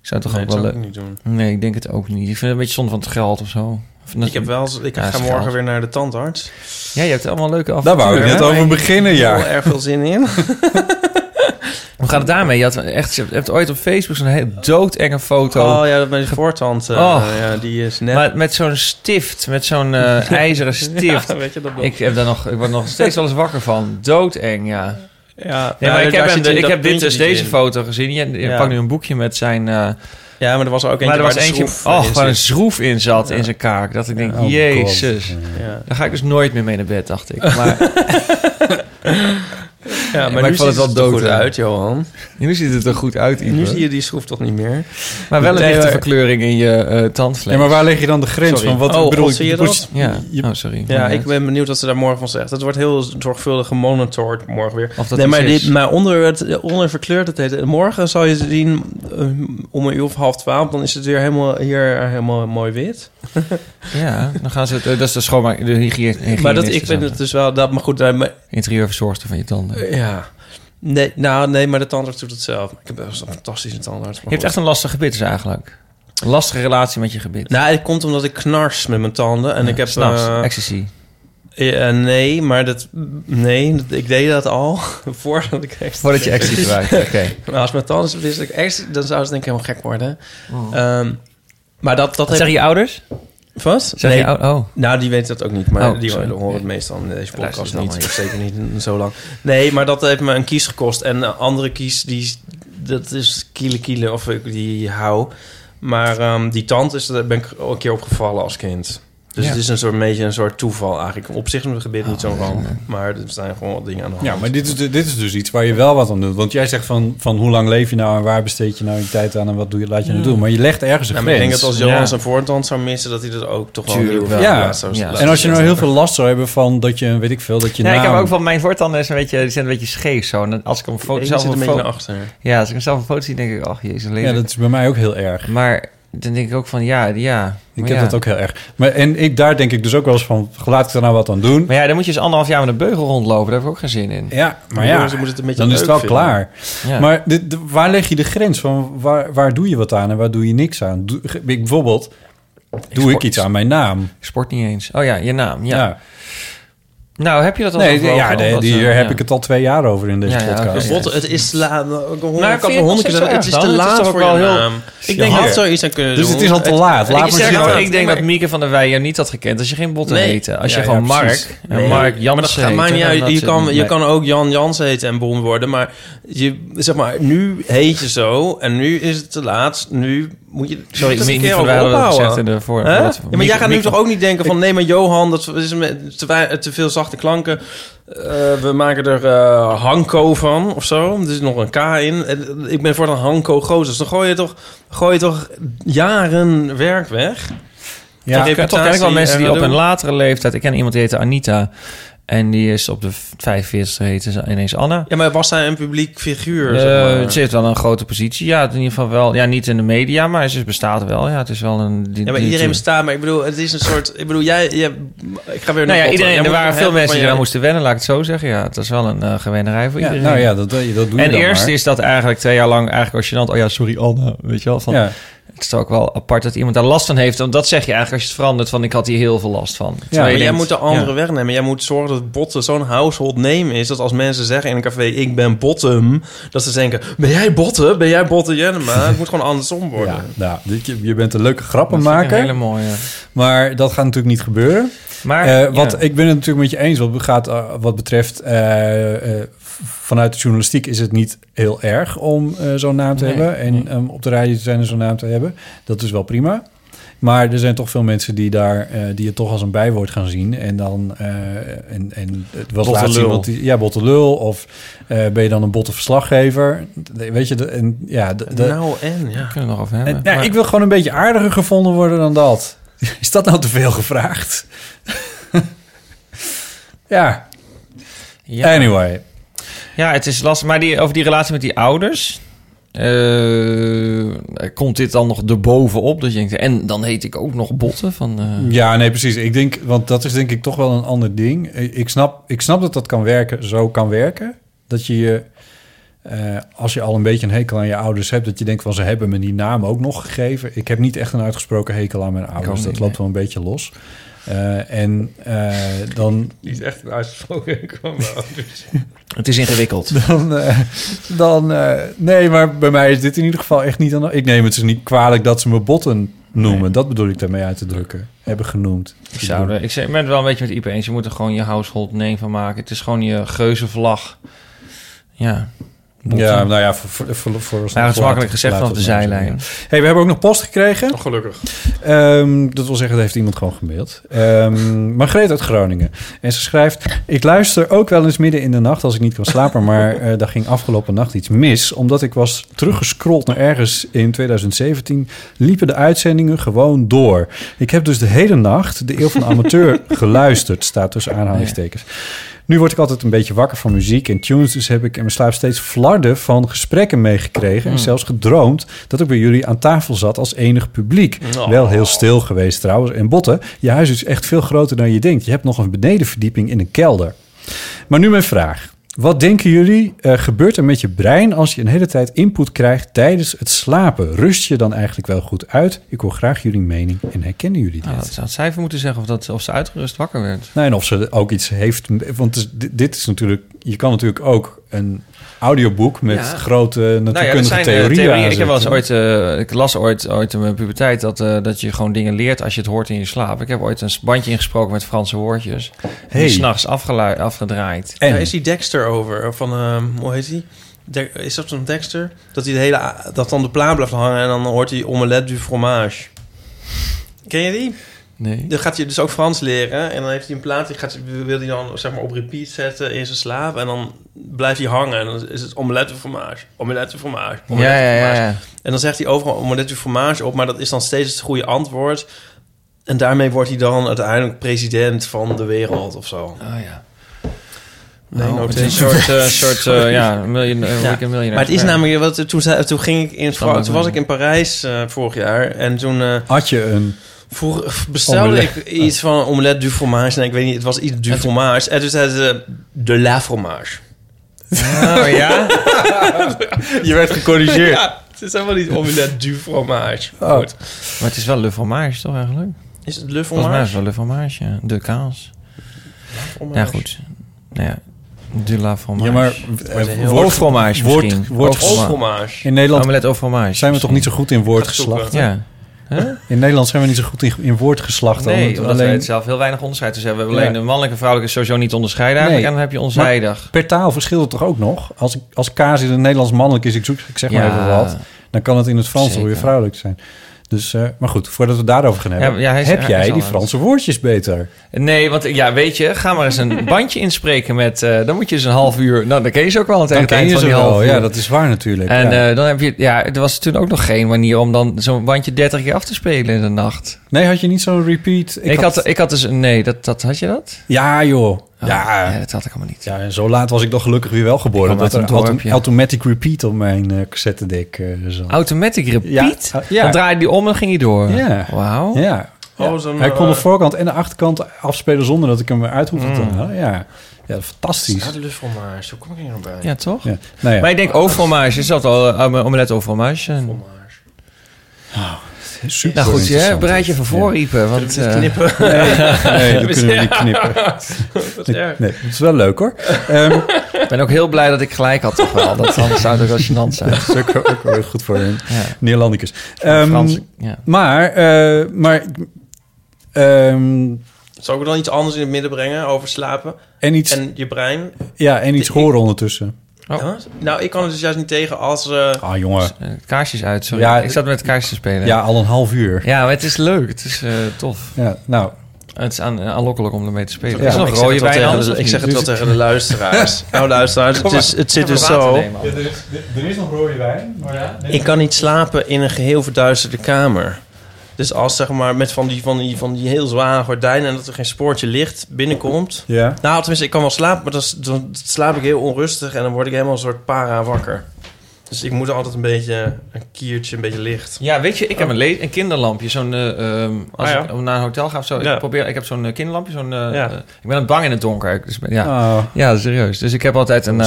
S2: Ik zou het toch
S3: Nee,
S2: ook wel... leuk-
S3: niet doen.
S2: Nee, ik denk het ook niet. Ik vind het een beetje zonde van het geld of zo. Of
S3: Ik heb wel ik
S2: Ja,
S3: ga morgen
S2: geld.
S3: weer naar de tandarts.
S2: Ja, je hebt allemaal leuke
S1: Daar
S2: avonturen.
S1: wou ik net over beginnen,
S3: Ik heb
S1: ja.
S3: er erg veel zin in.
S2: Hoe gaat het daarmee? Je, had echt, je hebt ooit op Facebook zo'n hele doodenge foto.
S3: Oh ja, dat mijn voortand. eh,
S2: Oh.
S3: ja, die is net...
S2: Maar met zo'n stift, met zo'n eh, ijzeren stift.
S3: Ja, weet je, dat
S2: ik, heb daar nog, ik word nog steeds wel eens wakker van. Doodeng, ja.
S3: Ja,
S2: Nee, maar ik heb, hem, ik heb dit, dus deze
S3: in.
S2: foto gezien. Je, je
S3: Ja.
S2: pakt nu een boekje met zijn... eh,
S3: Ja, maar er was ook eentje
S2: maar er was
S3: waar
S2: eentje... Oh, waar een schroef in zat,
S3: Ja.
S2: in zijn kaak. Dat ik denk,
S1: Oh,
S2: jezus. Daar ga ik dus nooit meer mee naar bed, dacht ik. Maar
S3: Ja, maar,
S2: maar
S3: nu
S2: ik vond het wel
S3: ziet er
S2: dood,
S3: uit, Johan.
S2: nu ziet het er goed uit, Ivo.
S3: Nu zie je die schroef toch niet meer.
S2: Maar wel een lichte
S1: maar-
S2: verkleuring in je eh tandvlees.
S1: Ja, maar waar leg je dan de grens
S3: Sorry.
S1: van? Wat
S3: Oh,
S1: bedoel
S3: God,
S1: ik?
S3: zie je dat?
S2: Ja,
S1: je-
S2: oh sorry.
S3: Ja, ik ben benieuwd wat ze daar morgen van zegt. Het wordt heel zorgvuldig gemonitord morgen weer.
S2: Of dat
S3: nee, maar, dit, maar onder, het, onder verkleurd het heet. Morgen zal je zien eh, om een uur of half twaalf. Dan is het weer helemaal hier helemaal mooi wit.
S2: Ja, dan gaan ze het... eh, Dat is de schoonmaak... De hygiëne.
S3: maar dat, ik vind het dus wel... Dat, maar goed, eh, maar-
S2: Interieurverzorgster van je tanden.
S3: Ja. Nee, nou, nee, maar de tandarts doet het zelf. Ik heb best een fantastische tandarts.
S2: Je hebt echt een lastig gebit dus eigenlijk. Een lastige relatie met je gebit.
S3: Nou, het komt omdat ik knars met mijn tanden. En ik heb...
S2: S'nachts,
S3: eh,
S2: ecstasy.
S3: nee, maar dat... Nee, dat- ik deed dat al. Voordat ik ecstasy
S2: Voordat je ecstasy gebruikt, oké.
S3: Maar als mijn tanden wist ik ecstasy... Dan zou ze denk ik helemaal gek worden. Ehm, maar dat... dat heeft-
S2: zeggen je ouders?
S3: Wat?
S2: Zeg je ou- oh.
S3: Nou, die weten dat ook niet. Maar
S2: Oh,
S3: die
S2: sorry.
S3: horen het meestal in deze podcast niet. zeker niet zo lang. Nee, maar dat heeft me een kies gekost. En een andere kies, die, dat is kiele kiele of ik die hou. Maar ehm, die tand is, daar ben ik al een keer opgevallen als kind. Dus
S2: Ja.
S3: het is een soort beetje een soort toeval eigenlijk. Op zich is mijn gebied niet
S2: Oh,
S3: zo'n ramp. Maar er zijn gewoon wat dingen aan de hand.
S1: Ja, maar dit is, de- dit is dus iets waar je wel wat aan doet. Want jij zegt van, van hoe lang leef je nou en waar besteed je nou je tijd aan en wat doe je, laat je nou doen. Maar je legt ergens een
S3: Ja, maar ik
S1: grens.
S3: denk dat als Johan
S2: Ja.
S3: zijn voortand zou missen, dat hij dat ook toch wel
S2: Tuurlijk
S1: Ja.
S3: zou-
S2: Ja.
S1: En als je nou heel veel last zou hebben van dat je, weet ik veel, dat je
S2: Nee, ik
S1: naam...
S2: heb ook van mijn voortanden is een beetje, die zijn een beetje scheef zo. En als ik een foto zelf
S3: zit
S2: een
S3: een beetje
S2: foto,
S3: naar achter.
S2: ja, als ik mezelf een foto zie, denk ik, ach jezus,
S1: Ja,
S2: lelijk.
S1: dat is bij mij ook heel erg.
S2: Maar dan denk ik ook van, ja, ja.
S1: Ik heb
S2: ja.
S1: dat ook heel erg. Maar, en ik, daar denk ik dus ook wel eens van, laat ik er nou wat aan doen.
S2: Maar ja, dan moet je dus anderhalf jaar met een beugel rondlopen. Daar heb ik ook geen zin in.
S1: Ja, maar ja,
S3: jongens, ze moeten het een beetje
S1: dan is het wel
S3: vinden.
S1: klaar.
S2: Ja.
S1: Maar dit, de- waar leg je de grens van? Waar, waar doe je wat aan en waar doe je niks aan? Doe, ik, bijvoorbeeld, doe ik
S2: sport-
S1: iets aan mijn naam?
S2: Ik sport niet eens. Oh ja, je naam. Ja.
S1: Ja.
S2: Nou, heb je dat al
S1: Nee, ja,
S2: Omdat,
S1: die,
S2: eh,
S1: hier heb
S2: ja.
S1: ik het al twee jaar over in deze
S2: Ja, ja,
S1: podcast.
S3: Bot, het is laat. Ik
S2: Nou, ik
S3: ik al honderd
S2: het
S3: keer is te laat voor
S2: heel-
S3: naam. Ik denk, had zoiets aan kunnen
S1: Dus
S3: doen.
S1: het is al te laat.
S2: Ik,
S1: Laat maar
S2: zeg nou,
S3: maar-
S2: ik denk
S3: maar-
S2: dat Mieke van der Wij je niet had gekend als je geen botten
S3: Nee.
S2: heette. Als je
S1: Ja,
S2: gewoon
S1: ja,
S2: Mark
S1: precies.
S2: en
S3: Nee,
S2: Mark
S3: maar
S2: Jansen
S3: dat
S2: heette,
S3: niet
S2: had
S3: Je kan, je
S2: nee.
S3: kan ook Jan Jans heten en Bon worden, maar je, zeg maar, nu heet je zo en nu is het te laat. Nu moet je
S2: Sorry,
S3: het
S2: Mieke
S3: een keer
S2: van der
S3: over
S2: Wij hadden dat gezegd
S3: ophouden.
S2: in de voor.
S3: Ja, maar jij gaat nu toch ook niet denken van... nee, maar Johan, dat is te, te veel zachte klanken. Eh, we maken er eh Hanko van of zo. Er is nog een K in. En Ik ben voor een Hanko Gozes. Dan gooi je toch, gooi je toch jaren werk weg?
S1: Ja,
S2: ik ken toch ken ik wel mensen die op een latere leeftijd... Ik ken iemand die heette Anita. En die is op de 45 heet ze ineens Anna.
S3: Ja, maar was zij een publiek figuur?
S2: Eh,
S3: zeg maar?
S2: Ze heeft wel een grote positie. Ja, in ieder geval wel. Ja, niet in de media, maar ze bestaat wel. Ja, het is wel een... Die,
S3: Ja, maar
S2: die-
S3: iedereen bestaat, maar ik bedoel, het is een soort... Ik bedoel, jij... jij ik ga weer
S2: Nou ja,
S3: Potter.
S2: iedereen,
S3: Jij
S2: er waren veel mensen die
S3: je-
S2: daar moesten wennen, laat ik het zo zeggen. Ja, het was wel een eh gewennerij voor
S1: Ja,
S2: iedereen.
S1: nou ja, dat, dat doe je
S2: En
S1: dan
S2: eerst
S1: maar.
S2: is dat eigenlijk twee jaar lang eigenlijk als gênant. Oh ja, sorry Anna, weet je wel. Van,
S1: Ja.
S2: Het is ook wel apart dat iemand daar last van heeft. Want dat zeg je eigenlijk als je het verandert van ik had hier heel veel last van.
S3: Ja, maar jij moet de andere
S2: ja.
S3: wegnemen. Jij moet zorgen dat botten zo'n household name is... dat als mensen zeggen in een café, ik ben bottom... dat ze denken, ben jij botten? Ben jij botten Jennema? Het moet gewoon andersom worden.
S1: Ja, nou, dit- je, je bent een leuke
S2: Dat vind ik
S1: grappenmaker.
S2: een hele mooie.
S1: Maar dat gaat natuurlijk niet gebeuren.
S2: Maar,
S1: Eh, wat,
S2: ja.
S1: Ik ben het natuurlijk met je eens wat, gaat, eh, wat betreft... eh, eh, vanuit de journalistiek is het niet heel erg om eh, zo'n naam te
S2: Nee,
S1: hebben. En ehm, op de radio te zijn en zo'n naam te hebben. Dat is wel prima. Maar er zijn toch veel mensen die, daar, eh, die het toch als een bijwoord gaan zien. En dan... eh, en, en het was
S3: Botte
S1: laatst
S3: lul.
S1: iemand die... Ja, botte lul. Of eh, ben je dan een botte verslaggever? Weet je, de, en, ja, de, de-
S3: nou en, ja.
S2: kunnen we nog over hebben.
S1: en, ja,
S2: Maar-
S1: ik wil gewoon een beetje aardiger gevonden worden dan dat. Is dat nou te veel gevraagd? ja.
S2: Ja.
S1: Anyway.
S2: Ja, het is lastig. Maar die, over die relatie met die ouders... eh, komt dit dan nog erbovenop? Dat je denkt, en dan heet ik ook nog Botten van... eh,
S1: Ja, nee, precies. Ik denk, want dat is denk ik toch wel een ander ding. Ik snap, ik snap dat dat kan werken, zo kan werken. Dat je je, eh, als je al een beetje een hekel aan je ouders hebt, dat je denkt van ze hebben me die naam ook nog gegeven. Ik heb niet echt een uitgesproken hekel aan mijn ouders. dat loopt wel een beetje los. Eh, en eh, dan,
S3: Niet echt een uitgesproken ouders.
S2: Het is ingewikkeld.
S1: dan, eh, dan eh, nee, maar bij mij is dit in ieder geval echt niet aan. Ik neem het dus niet kwalijk dat ze me botten noemen. Dat bedoel ik daarmee uit te drukken. Hebben genoemd.
S2: Ik, zou er, ik zeg- ik ben het wel een beetje met Ipe eens. Je moet er gewoon je household name van maken. Het is gewoon je geuzenvlag. Ja.
S1: Ja, nou ja, voor, voor, voor, voor
S2: Nou, het is makkelijk gezegd vanaf de zijlijn.
S1: Hey, we hebben ook nog post gekregen.
S3: Oh, gelukkig.
S1: Ehm, dat wil zeggen, dat heeft iemand gewoon gemaild. Ehm Margreet uit Groningen. En ze schrijft... Ik luister ook wel eens midden in de nacht als ik niet kan slapen... maar eh daar ging afgelopen nacht iets mis. Omdat ik was teruggescrolld naar ergens in 2017... liepen de uitzendingen gewoon door. Ik heb dus de hele nacht de Eeuw van de Amateur geluisterd. Staat tussen aanhalingstekens. Nu word ik altijd een beetje wakker van muziek en tunes. Dus heb ik in mijn slaap steeds flarden van gesprekken meegekregen. En
S2: Hmm.
S1: zelfs gedroomd dat ik bij jullie aan tafel zat als enig publiek.
S3: Oh.
S1: Wel heel stil geweest trouwens. En Botte, je huis is echt veel groter dan je denkt. Je hebt nog een benedenverdieping in een kelder. Maar nu mijn vraag. Wat denken jullie eh, gebeurt er met je brein als je een hele tijd input krijgt tijdens het slapen? Rust je dan eigenlijk wel goed uit? Ik hoor graag jullie mening en herkennen jullie dit?
S2: Nou, dat zou het cijfer moeten zeggen of, dat, of ze uitgerust wakker werd.
S1: Nou, en of ze ook iets heeft. Want dit- dit is natuurlijk. Je kan natuurlijk ook een audioboek met
S2: Ja.
S1: grote
S2: Nou ja, er
S1: natuurkundige
S2: zijn eh,
S1: theorieën.
S2: theorieën. Ik heb wel eens ooit, eh, ik las ooit, ooit in mijn puberteit dat, eh, dat je gewoon dingen leert als je het hoort in je slaap. Ik heb ooit een bandje ingesproken met Franse woordjes.
S1: Hey.
S2: Die s'nachts afgedraaid.
S1: En?
S3: Daar is die Dexter over. Van, ehm, hoe heet hij? De- is dat zo'n Dexter? Dat, hij de hele, dat dan de plaat blijft hangen en dan hoort hij omelette du fromage. Ken je die?
S2: Nee.
S3: Dan gaat hij dus ook Frans leren. En dan heeft hij een plaat, die gaat, wil hij dan zeg maar op repeat zetten in zijn slaap. En dan blijft hij hangen. En dan is het omelette fromage. Omelette fromage. Omelette
S2: Ja, ja, ja.
S3: En dan zegt hij overal omelette fromage op. Maar dat is dan steeds het goede antwoord. En daarmee wordt hij dan uiteindelijk president van de wereld of zo.
S2: Oh ja.
S3: Nee,
S2: Nou,
S3: no
S2: het is een soort, eh, soort eh, ja, miljoen,
S3: Ja.
S2: miljonair.
S3: Maar het is namelijk, wat, toen, zei- toen ging ik in toen was ik in Parijs eh, vorig jaar en toen eh,
S1: Had je een.
S3: Vroeg, bestelde
S1: Omelette.
S3: ik iets van omelette du fromage. Nee, ik weet niet, het was iets du fromage. En toen zeiden ze de la fromage.
S2: Oh ja?
S1: Je werd gecorrigeerd.
S3: Ja, het is helemaal niet omelette du fromage.
S1: Oh.
S3: Goed.
S2: Maar het is wel le fromage, toch eigenlijk?
S3: Is het le
S2: Volgens mij is
S3: fromage?
S2: het wel le fromage, ja. De kaas.
S3: Fromage.
S2: Ja, goed. Nou ja, de la fromage.
S1: Ja, maar eh, woord,
S2: fromage
S1: woord-
S2: misschien.
S1: woord-
S2: fromage.
S3: fromage.
S1: in Nederland
S2: Omelette au fromage.
S1: zijn we toch niet zo goed in woordgeslacht?
S2: Ja. Huh?
S1: In Nederland zijn we niet zo goed in, in woordgeslacht.
S2: Nee,
S1: omdat
S2: omdat wij
S1: alleen
S2: het zelf heel weinig onderscheid tussen hebben. We
S1: Ja.
S2: alleen de mannelijke en vrouwelijke sowieso niet onderscheiden eigenlijk.
S1: Nee.
S2: En dan heb je onzijdig.
S1: per taal verschilt het toch ook nog? Als, ik, als kaas in het Nederlands mannelijk is, ik, zoek, ik zeg maar
S2: Ja.
S1: even wat, dan kan het in het Frans weer vrouwelijk zijn. Dus, eh, maar goed, voordat we daarover gaan hebben,
S2: Ja, ja, hij is-
S1: heb
S2: hij
S1: jij die
S2: aan
S1: Franse woordjes beter?
S2: Nee, want ja, weet je, ga maar eens een bandje inspreken met... eh, dan moet je eens een half uur... Nou, dan ken je ze ook wel
S1: Dan
S2: het
S1: ken je
S2: van
S1: ze
S2: die half
S1: wel. Ja, dat is waar natuurlijk.
S2: En
S1: ja.
S2: eh, dan heb je... Ja, er was toen ook nog geen manier om dan zo'n bandje 30 keer af te spelen in de nacht.
S1: nee, had je niet zo'n repeat?
S2: Ik, had, ik had dus... Nee, dat, dat, had je dat?
S1: Ja, joh. Ja,
S2: ja, dat had ik allemaal niet.
S1: Ja, en zo laat was ik dan gelukkig weer wel geboren. Dat er
S2: een
S1: automatic repeat op mijn eh cassettedek eh zat.
S2: Automatic repeat?
S1: Ja, ja.
S2: Dan draaide die om en ging hij door.
S1: Ja.
S2: Wauw.
S1: Ja.
S3: Oh,
S1: Hij kon de
S3: eh,
S1: voorkant en de achterkant afspelen zonder dat ik hem eruit hoefde te
S2: Mm.
S1: halen. Ja. ja, fantastisch.
S3: Aardelusfromage, hoe kom ik hier nou bij?
S2: Ja, toch?
S1: Ja. Nou ja.
S2: Maar ik denk au fromage. Is dat al uh, omelet au fromage? En-
S1: Super
S2: nou goed, je bereid je even voor, Ipe. Want,
S3: Kunnen we
S2: eh,
S3: knippen?
S1: Nee, nee, dat kunnen we niet knippen.
S3: Wat erg.
S1: Nee, het is wel leuk hoor. Ehm,
S2: Ik ben ook heel blij dat ik gelijk had, toch wel. Dat anders zou het ook wel gênant zijn.
S1: dat is ook, ook wel heel goed voor een
S2: Ja.
S1: Neerlandicus. Ehm,
S2: ja.
S1: Maar, eh, maar ehm,
S3: Zal ik dan iets anders in het midden brengen over slapen?
S1: en iets,
S3: En je brein?
S1: ja, en iets horen ondertussen.
S2: Oh.
S3: Nou, ik kan er dus juist niet tegen als... eh,
S1: Ah jongen,
S2: Eh, Kaarsjes uit, sorry.
S1: Ja,
S2: ik zat met kaarsjes te spelen.
S1: ja, al een half uur.
S2: Ja, maar het is leuk. Het is eh, tof.
S1: Ja, nou,
S2: Het is aan, aanlokkelijk om ermee te spelen.
S1: Ja,
S2: Er is nog
S3: ik zeg
S2: rode
S3: het
S2: wijn
S3: tegen
S2: anders,
S3: Ik zeg het wel tegen de luisteraars. Nou, luisteraars, het, is, het zit dus zo...
S2: nemen, man.
S1: er is nog rode wijn. Maar ja,
S3: Ik kan niet slapen in een geheel verduisterde kamer. Dus als zeg maar met van die, van die, van die heel zware gordijnen... en dat er geen spoortje licht binnenkomt...
S1: Ja.
S3: Nou, tenminste, ik kan wel slapen, maar dan, dan slaap ik heel onrustig... en dan word ik helemaal een soort para wakker. Dus ik moet altijd een beetje een kiertje, een beetje licht.
S2: Ja, weet je, ik heb een, le- een kinderlampje. Zo'n, eh, ehm, als
S3: Ah, ja.
S2: ik naar een hotel ga of zo.
S3: Ja.
S2: Ik, probeer, ik heb zo'n eh, kinderlampje. Zo'n, eh,
S3: Ja.
S2: ik ben bang in het donker. Ik- Dus, ben- ja.
S1: Oh,
S2: ja, serieus. Dus ik heb altijd een...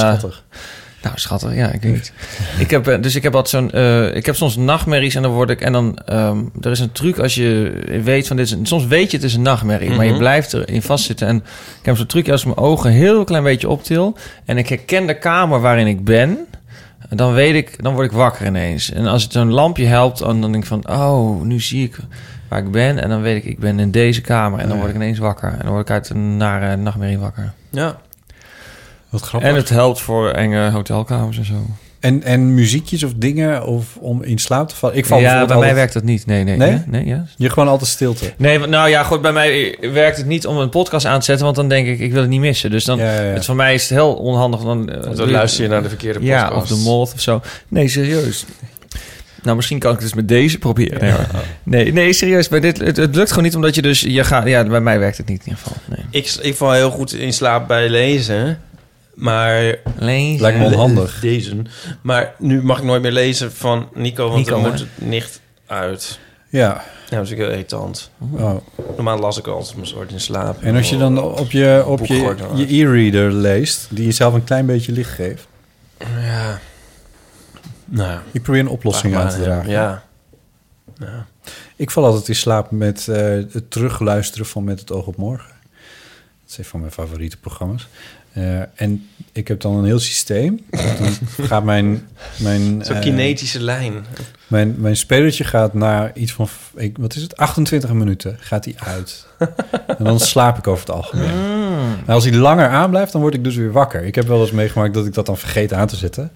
S2: nou, schattig. Ja, ik weet niet. ik heb, eh, dus ik heb altijd zo'n... eh, ik heb soms nachtmerries en dan word ik... En dan... ehm, er is een truc als je weet van dit is... Soms weet je het is een nachtmerrie, maar je
S3: Mhm.
S2: blijft erin vastzitten. En ik heb zo'n trucje als ik mijn ogen heel klein beetje optil... en ik herken de kamer waarin ik ben... Dan weet ik, dan word ik wakker ineens. En als het zo'n lampje helpt, dan, dan denk ik van, oh, nu zie ik waar ik ben. En dan weet ik, ik ben in deze kamer. En dan word ik ineens wakker. En dan word ik uit een nare nachtmerrie wakker.
S3: Ja.
S1: Wat grappig.
S2: En het helpt voor enge hotelkamers en zo.
S1: En, en muziekjes of dingen of om in slaap te vallen? Ik val
S2: ja, bij mij werkt dat niet. Nee, nee.
S1: Nee?
S2: Ja? nee ja.
S1: Je gewoon altijd stilte.
S2: Nee, want- nou ja, goed, bij mij werkt het niet om een podcast aan te zetten, want dan denk ik, ik wil het niet missen. Dus dan,
S1: Ja, ja, ja.
S2: het, voor mij is het heel onhandig. Dan, eh,
S3: dan luister je naar de verkeerde podcast.
S2: Ja, of de Moth of zo. Nee, serieus. Nou, misschien kan ik het dus met deze proberen. Nee, nee serieus. Bij dit, het, het lukt gewoon niet, omdat je dus... Je gaat, ja, bij mij werkt het niet in ieder geval. Nee.
S3: Ik, ik val heel goed in slaap bij lezen. Maar...
S2: Lezen.
S1: Lijkt me onhandig.
S3: Lezen. Maar nu mag ik nooit meer lezen van Nico, want
S2: Nico,
S3: dan
S2: hè?
S3: moet het niet uit.
S1: Ja.
S3: Ja, dat is ook heel irritant.
S1: Oh.
S3: Normaal las ik altijd mijn soort in slaap.
S1: En als je dan op je, op je, e-reader leest, die jezelf een klein beetje licht geeft.
S3: Ja. Nou,
S1: Ik probeer een oplossing aan te dragen.
S3: Ja. ja.
S1: Ik val altijd in slaap met eh, het terugluisteren van Met het oog op morgen. Dat is een van mijn favoriete programma's. Eh, en ik heb dan een heel systeem. Dan gaat mijn... mijn
S3: Zo'n
S1: eh,
S3: kinetische lijn.
S1: Mijn, mijn spelertje gaat na iets van, ik, wat is het, 28 minuten gaat hij uit. en dan slaap ik over het algemeen.
S2: Mm.
S1: En als hij langer aanblijft, dan word ik dus weer wakker. Ik heb wel eens meegemaakt dat ik dat dan vergeet aan te zetten.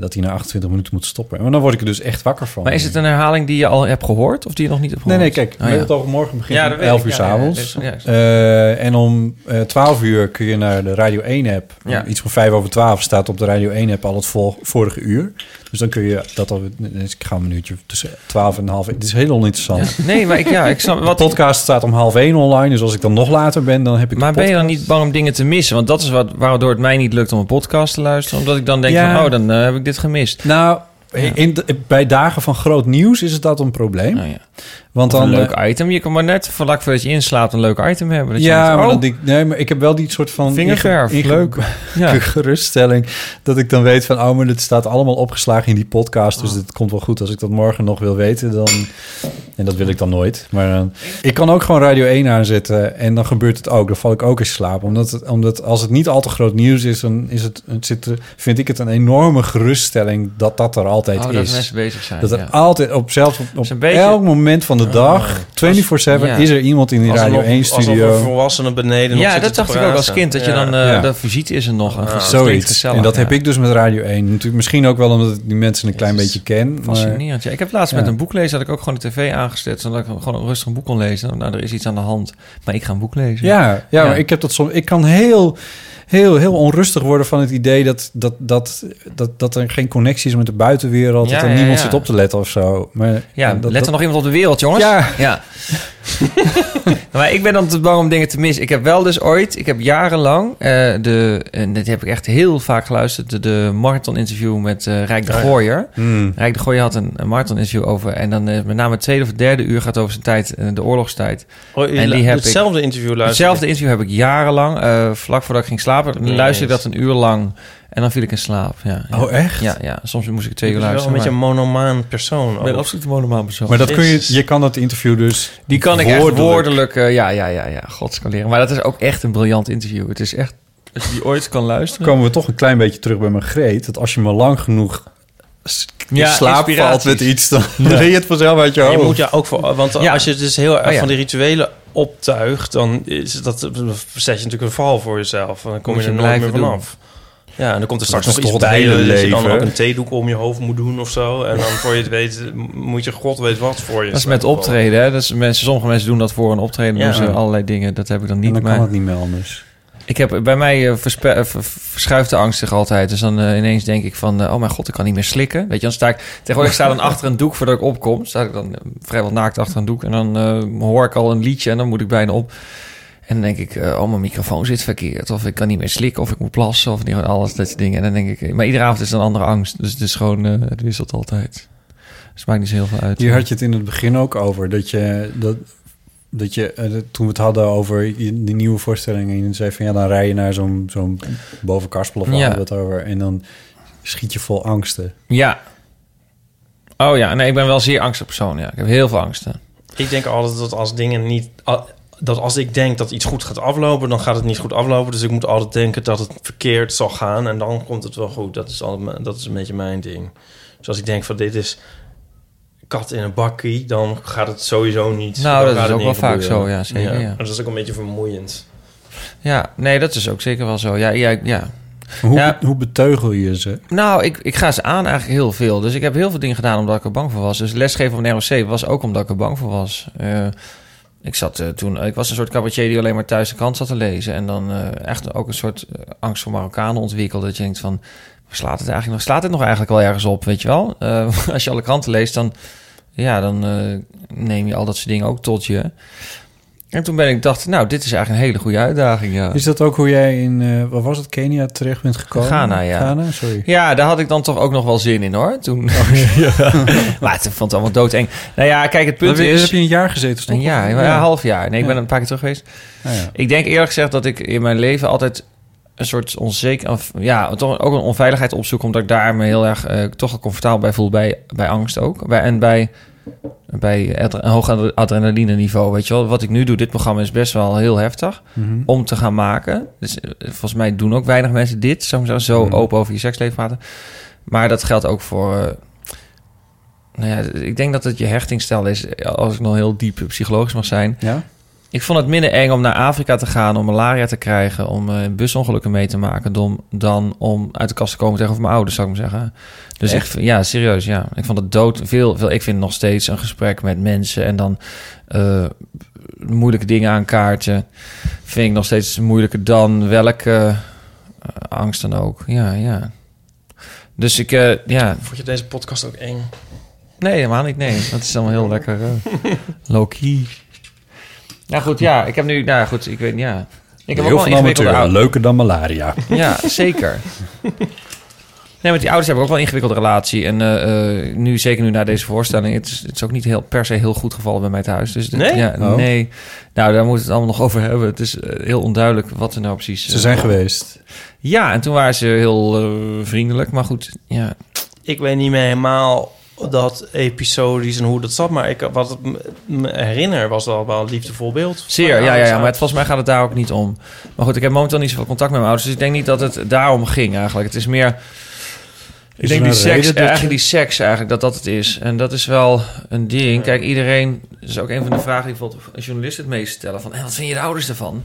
S1: Dat hij na 28 minuten moet stoppen. Maar dan word ik er dus echt wakker van.
S2: Maar is het een herhaling die je al hebt gehoord of die je nog niet hebt
S1: Nee,
S2: gehoord?
S1: nee, kijk,
S2: Oh, ja.
S1: het ogenmorgen begint
S2: Ja,
S1: om
S2: dat weet
S1: 11
S2: ik.
S1: uur s'avonds.
S2: ja.
S1: Eh, en om eh 12 uur kun je naar de Radio 1-app.
S2: Ja.
S1: Iets van 5 over 12 staat op de Radio 1-app al het vol, vorige uur. Dus dan kun je dat al... dus Ik ga een minuutje tussen 12 en half... Het is heel oninteressant.
S2: Ja. Nee, maar ik, ja, ik snap...
S1: De
S2: Wat,
S1: podcast staat om half 1 online. Dus als ik dan nog later ben, dan heb ik
S2: maar ben je dan niet bang om dingen te missen? Want dat is wat, waardoor het mij niet lukt om een podcast te luisteren. Omdat ik dan denk
S1: Ja.
S2: van, oh, dan eh, heb ik dit gemist.
S1: Nou,
S2: Ja.
S1: in de- bij dagen van groot nieuws is het dat een probleem.
S2: Nou ja.
S1: Want dan...
S2: een leuk
S1: eh,
S2: item. Je kan maar net vlak voordat je inslaapt een leuk item hebben. Dat je
S1: ja,
S2: denkt,
S1: maar,
S2: oh,
S1: dan nee, maar ik heb wel die soort van...
S2: Vingerverf,
S1: inge- inge-
S2: leuk. Ja.
S1: geruststelling. Dat ik dan weet van, oh, maar dit staat allemaal opgeslagen in die podcast. Dus het komt wel goed. Als ik dat morgen nog wil weten, dan... En dat wil ik dan nooit. Maar dan, ik kan ook gewoon Radio 1 aanzetten en dan gebeurt het ook. Dan val ik ook in slaap. Omdat, het, omdat als het niet al te groot nieuws is, dan is het, het zit vind ik het een enorme geruststelling dat dat er altijd
S2: oh,
S1: is.
S2: dat mensen bezig zijn.
S1: Dat er
S2: ja.
S1: altijd, op, zelfs op, op
S2: beetje-
S1: elk moment van de dag, 24-7,
S2: Ja.
S1: is er iemand in die
S3: Alsof-
S1: Radio
S3: Alsof
S1: 1-studio.
S3: er volwassenen beneden
S2: Ja, dat dacht ik ook als kind. Dat je dan, eh
S1: Ja.
S2: de visite is er nog. Klinkt
S1: Zoiets.
S2: gezellig,
S1: en dat heb ik dus met Radio 1. Natuurlijk, misschien ook wel omdat ik die mensen een klein beetje ken. Maar,
S2: Fascinerend. Ja, ik heb laatst
S1: Ja.
S2: met een boek lezen, had ik ook gewoon de tv aangezet, zodat ik gewoon een rustig een boek kon lezen. Nou, er is iets aan de hand, maar ik ga een boek lezen.
S1: ja, ja,
S2: Ja.
S1: maar ik heb dat soms. Ik kan heel, heel, heel onrustig worden van het idee dat, dat, dat, dat, dat er geen connectie is met de buitenwereld.
S2: Ja,
S1: dat er
S2: ja,
S1: niemand zit op te letten of zo. Maar
S2: Ja,
S1: dat,
S2: let er
S1: dat-
S2: nog iemand op de wereld, jongens.
S1: Ja.
S2: ja. maar ik ben dan te bang om dingen te missen. Ik heb wel dus ooit, ik heb jarenlang, eh, de, en dit heb ik echt heel vaak geluisterd, de, de marathon-interview met eh Rijk de
S3: Ja.
S2: Gooier.
S1: Hmm.
S2: Rijk de Gooier had een, een marathon-interview over, en dan eh, met name het tweede of het derde uur gaat over zijn tijd, de oorlogstijd.
S3: Oh,
S2: en die heb
S3: hetzelfde
S2: ik,
S3: interview luisterde
S2: Hetzelfde interview heb ik jarenlang, vlak voordat ik ging slapen, luisterde ik dat een uur lang. En dan viel ik in slaap. Ja, ja.
S1: Oh, echt?
S2: Ja, ja, soms moest ik twee
S3: Je
S2: uur
S3: bent wel
S2: luisteren.
S3: een beetje een monomaan persoon.
S2: ik ben absoluut een monomaan persoon.
S1: Maar dat kun je, je kan dat interview dus
S2: Die kan ik echt
S1: woordelijk-
S2: eh, ja, ja, ja, ja, gods kan leren. Maar dat is ook echt een briljant interview. Het is echt... Als je die ooit kan luisteren...
S1: komen we toch een klein beetje terug bij mijn greet. Dat als je maar lang genoeg
S2: Ja,
S1: slaap valt met iets, dan ren je het vanzelf uit je
S3: Je
S1: hoofd.
S3: moet ja ook voor, want
S2: Ja.
S3: als je dus heel erg
S2: Oh, ja.
S3: van die rituelen optuigt, dan is dat zet je natuurlijk een val voor jezelf. En dan kom
S2: Moet
S3: je er
S2: je
S3: nooit meer vanaf. Ja, en dan komt er straks nog iets
S1: toch het
S3: bij
S1: hele
S3: dat je dan
S1: leven?
S3: ook een theedoek om je hoofd moet doen of zo. En dan voor je het weet, moet je god weet wat voor je.
S2: Dat is met optreden, hè. Dat is mensen, sommige mensen doen dat voor een optreden.
S3: Ja.
S2: doen ze allerlei dingen. Dat heb ik dan
S1: En
S2: niet.
S1: dan kan
S2: maar
S1: het niet meer anders.
S2: ik heb, bij mij eh, verspe- eh, ver- verschuift de angst zich altijd. Dus dan eh, ineens denk ik van... eh, oh mijn god, ik kan niet meer slikken. Weet je, dan sta ik... Tegenwoordig sta ik dan achter een doek voordat ik opkom. Sta ik dan eh, vrijwel naakt achter een doek. En dan eh, hoor ik al een liedje en dan moet ik bijna op. En dan denk ik, eh, oh, mijn microfoon zit verkeerd. Of ik kan niet meer slikken, of ik moet plassen, of niet, alles dat soort dingen. En dan denk ik, maar iedere avond is een andere angst. Dus het is gewoon, eh, het wisselt altijd. Dus het maakt niet zo heel veel uit.
S1: Hier had je het in het begin ook over. Dat je, dat, dat je eh, toen we het hadden over die nieuwe voorstellingen... en je zei van ja, dan rij je naar zo'n zo'n boven Karspel of waar
S2: Ja.
S1: het over... en dan schiet je vol angsten.
S2: Ja. Oh ja, nee, ik ben wel een zeer angstig persoon. Ja. Ik heb heel veel angsten.
S3: Ik denk altijd dat als dingen niet... Dat als ik denk dat iets goed gaat aflopen, dan gaat het niet goed aflopen. Dus ik moet altijd denken dat het verkeerd zal gaan. En dan komt het wel goed. Dat is, altijd, mijn- dat is een beetje mijn ding. Dus als ik denk van dit is kat in een bakkie, dan gaat het sowieso niet.
S2: Nou, dat is ook wel vaak
S3: gebeuren.
S2: zo, ja, zeker, ja.
S3: En dat is ook een beetje vermoeiend.
S2: Ja, nee, dat is ook zeker wel zo. Ja, ja, ja.
S1: Hoe,
S2: Ja.
S1: hoe beteugel je ze?
S2: Nou, ik, ik ga ze aan eigenlijk heel veel. Dus ik heb heel veel dingen gedaan omdat ik er bang voor was. Dus lesgeven op een ROC was ook omdat ik er bang voor was. Eh, ik zat eh, toen, ik was een soort cabaretier die alleen maar thuis de krant zat te lezen. En dan eh, echt ook een soort eh, angst voor Marokkanen ontwikkelde. Dat je denkt van, slaat het eigenlijk nog? Slaat het nog eigenlijk wel ergens op, weet je wel? Als je alle kranten leest, dan, ja, dan neem je al dat soort dingen ook tot je. En toen ben ik dacht, nou, dit is eigenlijk een hele goede uitdaging, ja.
S1: Is dat ook hoe jij in, eh wat was het, Kenia terecht bent gekomen?
S2: Ghana, ja.
S1: Ghana, sorry.
S2: Ja, daar had ik dan toch ook nog wel zin in hoor. Toen. maar ik vond het allemaal doodeng. Nou ja, kijk, het punt is.
S1: heb je een jaar gezeten, toch?
S2: Een jaar,
S1: Ja.
S2: ja, een half jaar. Nee, ik
S1: Ja.
S2: ben een paar keer terug geweest.
S1: Ah, ja.
S2: Ik denk eerlijk gezegd dat ik in mijn leven altijd een soort onzeker, of, ja, toch ook een onveiligheid opzoek, omdat ik daar me heel erg eh, toch al comfortabel bij voel bij, bij angst ook, bij, en bij bij een hoog adre- adrenaline niveau, weet je wel. Wat ik nu doe, dit programma is best wel heel heftig
S1: Mhm.
S2: om te gaan maken. Dus eh, volgens mij doen ook weinig mensen dit, zeggen, zo
S1: Mhm.
S2: open over je seksleven praten. Maar dat geldt ook voor. eh, nou ja, ik denk dat het je hechtingstijl is, als ik nog heel diep psychologisch mag zijn.
S1: Ja?
S2: Ik vond het minder eng om naar Afrika te gaan, om malaria te krijgen, om eh, busongelukken mee te maken, dan, dan om uit de kast te komen tegenover mijn ouders, zou ik maar zeggen. Dus
S1: Echt?
S2: ik, ja, serieus, ja. Ik vond het dood veel, veel. Ik vind nog steeds een gesprek met mensen en dan eh, moeilijke dingen aankaarten. Vind ik nog steeds moeilijker dan welke eh, angst dan ook. Ja, ja. Dus ik, ja.
S3: Vond je deze podcast ook eng?
S2: Nee, helemaal niet. Nee, dat is allemaal heel lekker uh, low-key. Nou goed, ja, ik heb nu, nou goed, ik weet, ja. Ik heb
S1: Heel
S2: ook wel ingewikkelde
S1: amateur,
S2: ouders.
S1: leuker dan malaria.
S2: Ja, zeker. Nee, met die ouders hebben ook wel een ingewikkelde relatie. En eh, eh, nu, zeker nu na deze voorstelling, het is, het is ook niet heel, per se heel goed gevallen bij mij thuis. Dus dit-
S3: Nee?
S2: Ja,
S1: Oh.
S2: nee. Nou, daar moeten we het allemaal nog over hebben. Het is eh, heel onduidelijk wat er nou precies...
S1: Ze zijn geweest.
S2: Ja, en toen waren ze heel eh, vriendelijk. Maar goed, ja.
S3: Ik weet niet meer helemaal dat episodisch en hoe dat zat. Maar ik, wat ik me- herinner was wel wel een liefdevol beeld.
S2: Zeer, ja, ja, ja. Maar het, volgens mij gaat het daar ook niet om. Maar goed, ik heb momenteel niet zoveel contact met mijn ouders. Dus ik denk niet dat het daarom ging eigenlijk. Het is meer... Ik
S1: Is
S2: denk die seks,
S1: dat je-
S2: eigenlijk die seks eigenlijk, dat dat het is. En dat is wel een ding. Kijk, iedereen... Dat is ook een van de vragen die bijvoorbeeld een journalist het meest stellen. Van, hé, wat vind je de ouders ervan?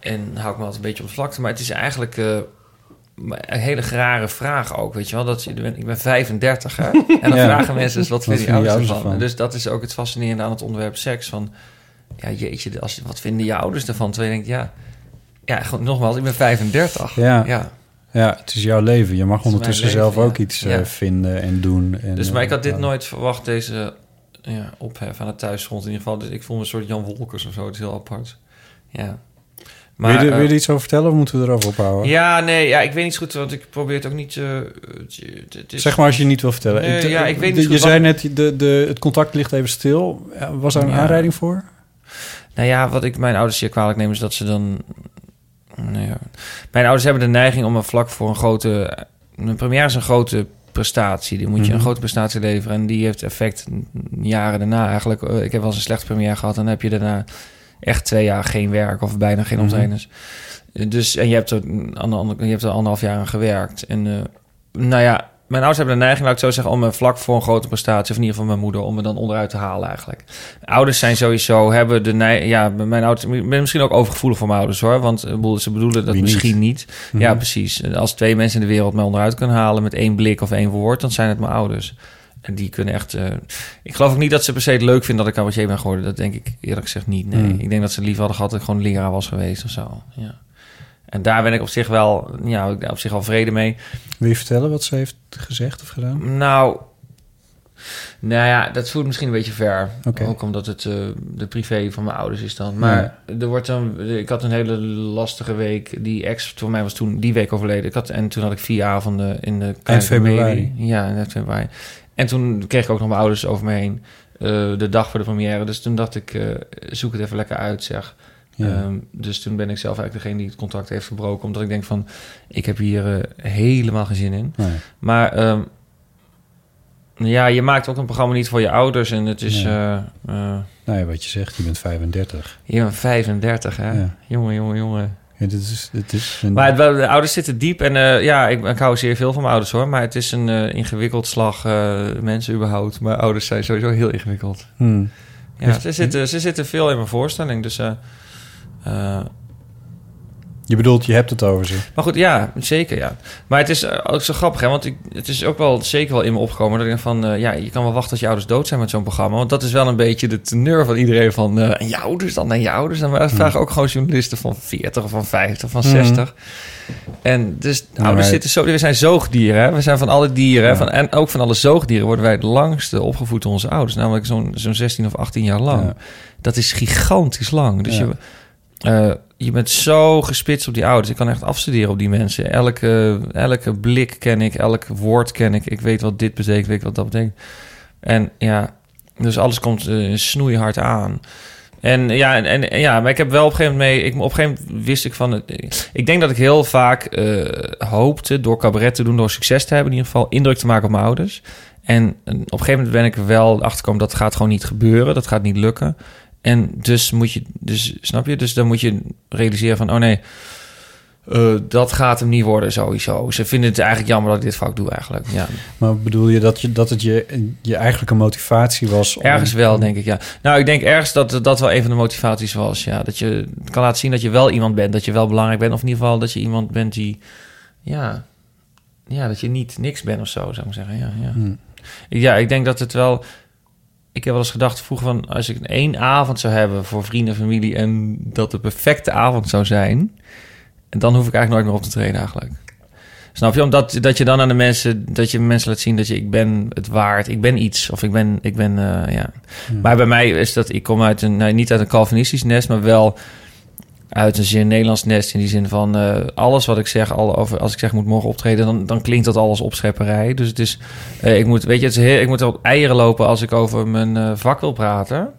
S2: En hou ik me altijd een beetje op de vlakte. Maar het is eigenlijk... eh, een hele rare vraag ook, weet je wel. Dat ik ben 35, hè? En dan
S1: Ja.
S2: vragen mensen dus wat vinden je ouders ervan? Dus dat is ook het fascinerende aan het onderwerp seks. Van, ja, jeetje, als, wat vinden je ouders ervan? Terwijl je denkt, ja, ja gewoon, nogmaals, ik ben 35.
S1: Ja.
S2: ja.
S1: Ja, het is jouw leven. Je mag ondertussen
S2: leven,
S1: zelf
S2: ja.
S1: ook iets eh,
S2: Ja.
S1: vinden en doen. En,
S2: Dus maar ik had dit
S1: eh,
S2: nooit verwacht, deze ja, ophef aan het thuisgrond in ieder geval. Dus ik voel me een soort Jan Wolkers of zo. Het is heel apart. Ja.
S1: Wil, je,
S2: eh,
S1: wil je er iets over vertellen of moeten we erover ophouden?
S2: Ja, nee, ja, ik weet niet zo goed, want ik probeer het ook niet... het- is-
S1: Zeg maar als je niet wil vertellen.
S2: Nee,
S1: Ik-
S2: ja, ik weet niet
S1: Je
S2: goed
S1: zei
S2: wat-
S1: net, de, de, het contact ligt even stil. Was daar een
S2: Ja.
S1: aanrijding voor?
S2: Nou ja, wat ik mijn ouders hier kwalijk neem is dat ze dan... Nou ja, mijn ouders hebben de neiging om een vlak voor een grote... Een première is een grote prestatie. Die moet je
S1: Mhm.
S2: een grote prestatie leveren. En die heeft effect jaren daarna eigenlijk. Eh, Ik heb wel eens een slechte première gehad. En dan heb je daarna echt twee jaar geen werk of bijna geen
S1: Mhm.
S2: optredens. Eh, Dus, en je hebt, er, aan de andere, je hebt er anderhalf jaar aan gewerkt. En eh, nou ja, mijn ouders hebben de neiging, laat ik zo zeggen, om me vlak voor een grote prestatie, of in ieder geval mijn moeder, om me dan onderuit te halen eigenlijk. Ouders zijn sowieso, hebben de neiging, ja, mijn ouders, ik ben misschien ook overgevoelig voor mijn ouders hoor, want ik bedoel, ze bedoelen dat
S1: niet?
S2: misschien niet.
S1: Mhm.
S2: Ja, precies. Als twee mensen in de wereld mij onderuit kunnen halen met één blik of één woord, dan zijn het mijn ouders. En die kunnen echt... eh, ik geloof ook niet dat ze per se het leuk vinden dat ik cabaretier ben geworden. Dat denk ik eerlijk gezegd niet. Nee,
S1: Hmm.
S2: ik denk dat ze liever hadden gehad dat ik gewoon leraar was geweest of zo. Ja. En daar ben ik op zich wel, ja, op zich al vrede mee.
S1: Wil je vertellen wat ze heeft gezegd of gedaan?
S2: Nou, nou ja, dat voelt misschien een beetje ver. Ook omdat het eh, de privé van mijn ouders is dan. Maar er wordt dan, ik had een hele lastige week. Die ex voor mij was toen die week overleden. Ik had, en toen had ik vier avonden in de kleine
S1: februari.
S2: Ja, in eind februari. En toen kreeg ik ook nog mijn ouders over me heen. eh, de dag voor de première. Dus toen dacht ik, eh, zoek het even lekker uit, zeg.
S1: Ja.
S2: Ehm, dus toen ben ik zelf eigenlijk degene die het contact heeft verbroken. Omdat ik denk van, ik heb hier eh, helemaal geen zin in.
S1: Nee.
S2: Maar ehm, ja, je maakt ook een programma niet voor je ouders. En het is...
S1: Nee. Nou ja, wat je zegt, je bent 35.
S2: je bent 35, hè?
S1: Ja.
S2: Jongen, jongen, jongen.
S1: Ja, dit is, dit is een-
S2: Maar het, de ouders zitten diep. En eh, ja, ik, ik hou zeer veel van mijn ouders, hoor. Maar het is een eh, ingewikkeld slag eh, mensen überhaupt. Mijn ouders zijn sowieso heel ingewikkeld.
S1: Hmm.
S2: Ja, ze zitten, ze zitten veel in mijn voorstelling. Dus...
S1: Je bedoelt, je hebt het over ze.
S2: Maar goed, ja, zeker, ja. Maar het is eh, ook zo grappig, hè. Want ik, het is ook wel zeker wel in me opgekomen... dat ik denk van, eh, ja, je kan wel wachten tot je ouders dood zijn met zo'n programma. Want dat is wel een beetje de teneur van iedereen van... en je ouders dan, en je ouders dan. Maar dat vragen ook gewoon journalisten van 40 of van 50 of van
S1: Mhm.
S2: 60. En dus
S1: Ja,
S2: ouders zitten zo... We zijn zoogdieren, hè. We zijn van alle dieren.
S1: Ja.
S2: Van, en ook van alle zoogdieren worden wij het langste opgevoed door onze ouders. Namelijk zo'n zo'n 16 of 18 jaar lang.
S1: Ja.
S2: Dat is gigantisch lang. Dus
S1: Ja.
S2: je... Eh, je bent zo gespitst op die ouders. Ik kan echt afstuderen op die mensen. Elke, elke blik ken ik, elk woord ken ik. Ik weet wat dit betekent, weet wat dat betekent. En ja, dus alles komt eh, snoeihard aan. En ja, en, ja, maar ik heb wel op een gegeven moment mee. Ik, op een gegeven moment wist ik van. Ik denk dat ik heel vaak eh, hoopte door cabaret te doen, door succes te hebben, in ieder geval indruk te maken op mijn ouders. En op een gegeven moment ben ik wel achterkomen dat gaat gewoon niet gebeuren, dat gaat niet lukken. En dus moet je, dus snap je, dus dan moet je realiseren van, oh nee, eh, dat gaat hem niet worden sowieso. Ze vinden het eigenlijk jammer dat ik dit vak doe eigenlijk. Ja,
S1: Maar bedoel je dat, je, dat het je, je eigenlijke motivatie was? om-
S2: Ergens wel, denk ik, ja. Nou, ik denk ergens dat dat wel een van de motivaties was. Ja, dat je kan laten zien dat je wel iemand bent, dat je wel belangrijk bent. Of in ieder geval dat je iemand bent die, ja, ja dat je niet niks bent of zo, zou ik maar zeggen. Ja, ja.
S1: Hmm.
S2: ja, ik denk dat het wel... Ik heb wel eens gedacht vroeger van... als ik één avond zou hebben voor vrienden en familie... en dat de perfecte avond zou zijn... en dan hoef ik eigenlijk nooit meer op te treden eigenlijk. Snap je? Omdat dat je dan aan de mensen... dat je mensen laat zien dat je... ik ben het waard, ik ben iets. Of ik ben... Ik ben eh, ja. Maar bij mij is dat... ik kom uit een... nou, niet uit een Calvinistisch nest... maar wel uit een zeer Nederlands nest... in die zin van... eh, alles wat ik zeg... Al over, als ik zeg moet morgen optreden... dan, dan klinkt dat alles opschepperij. Dus het is... eh, ik moet... Weet je, het is heel, ik moet op eieren lopen... als ik over mijn eh, vak wil praten...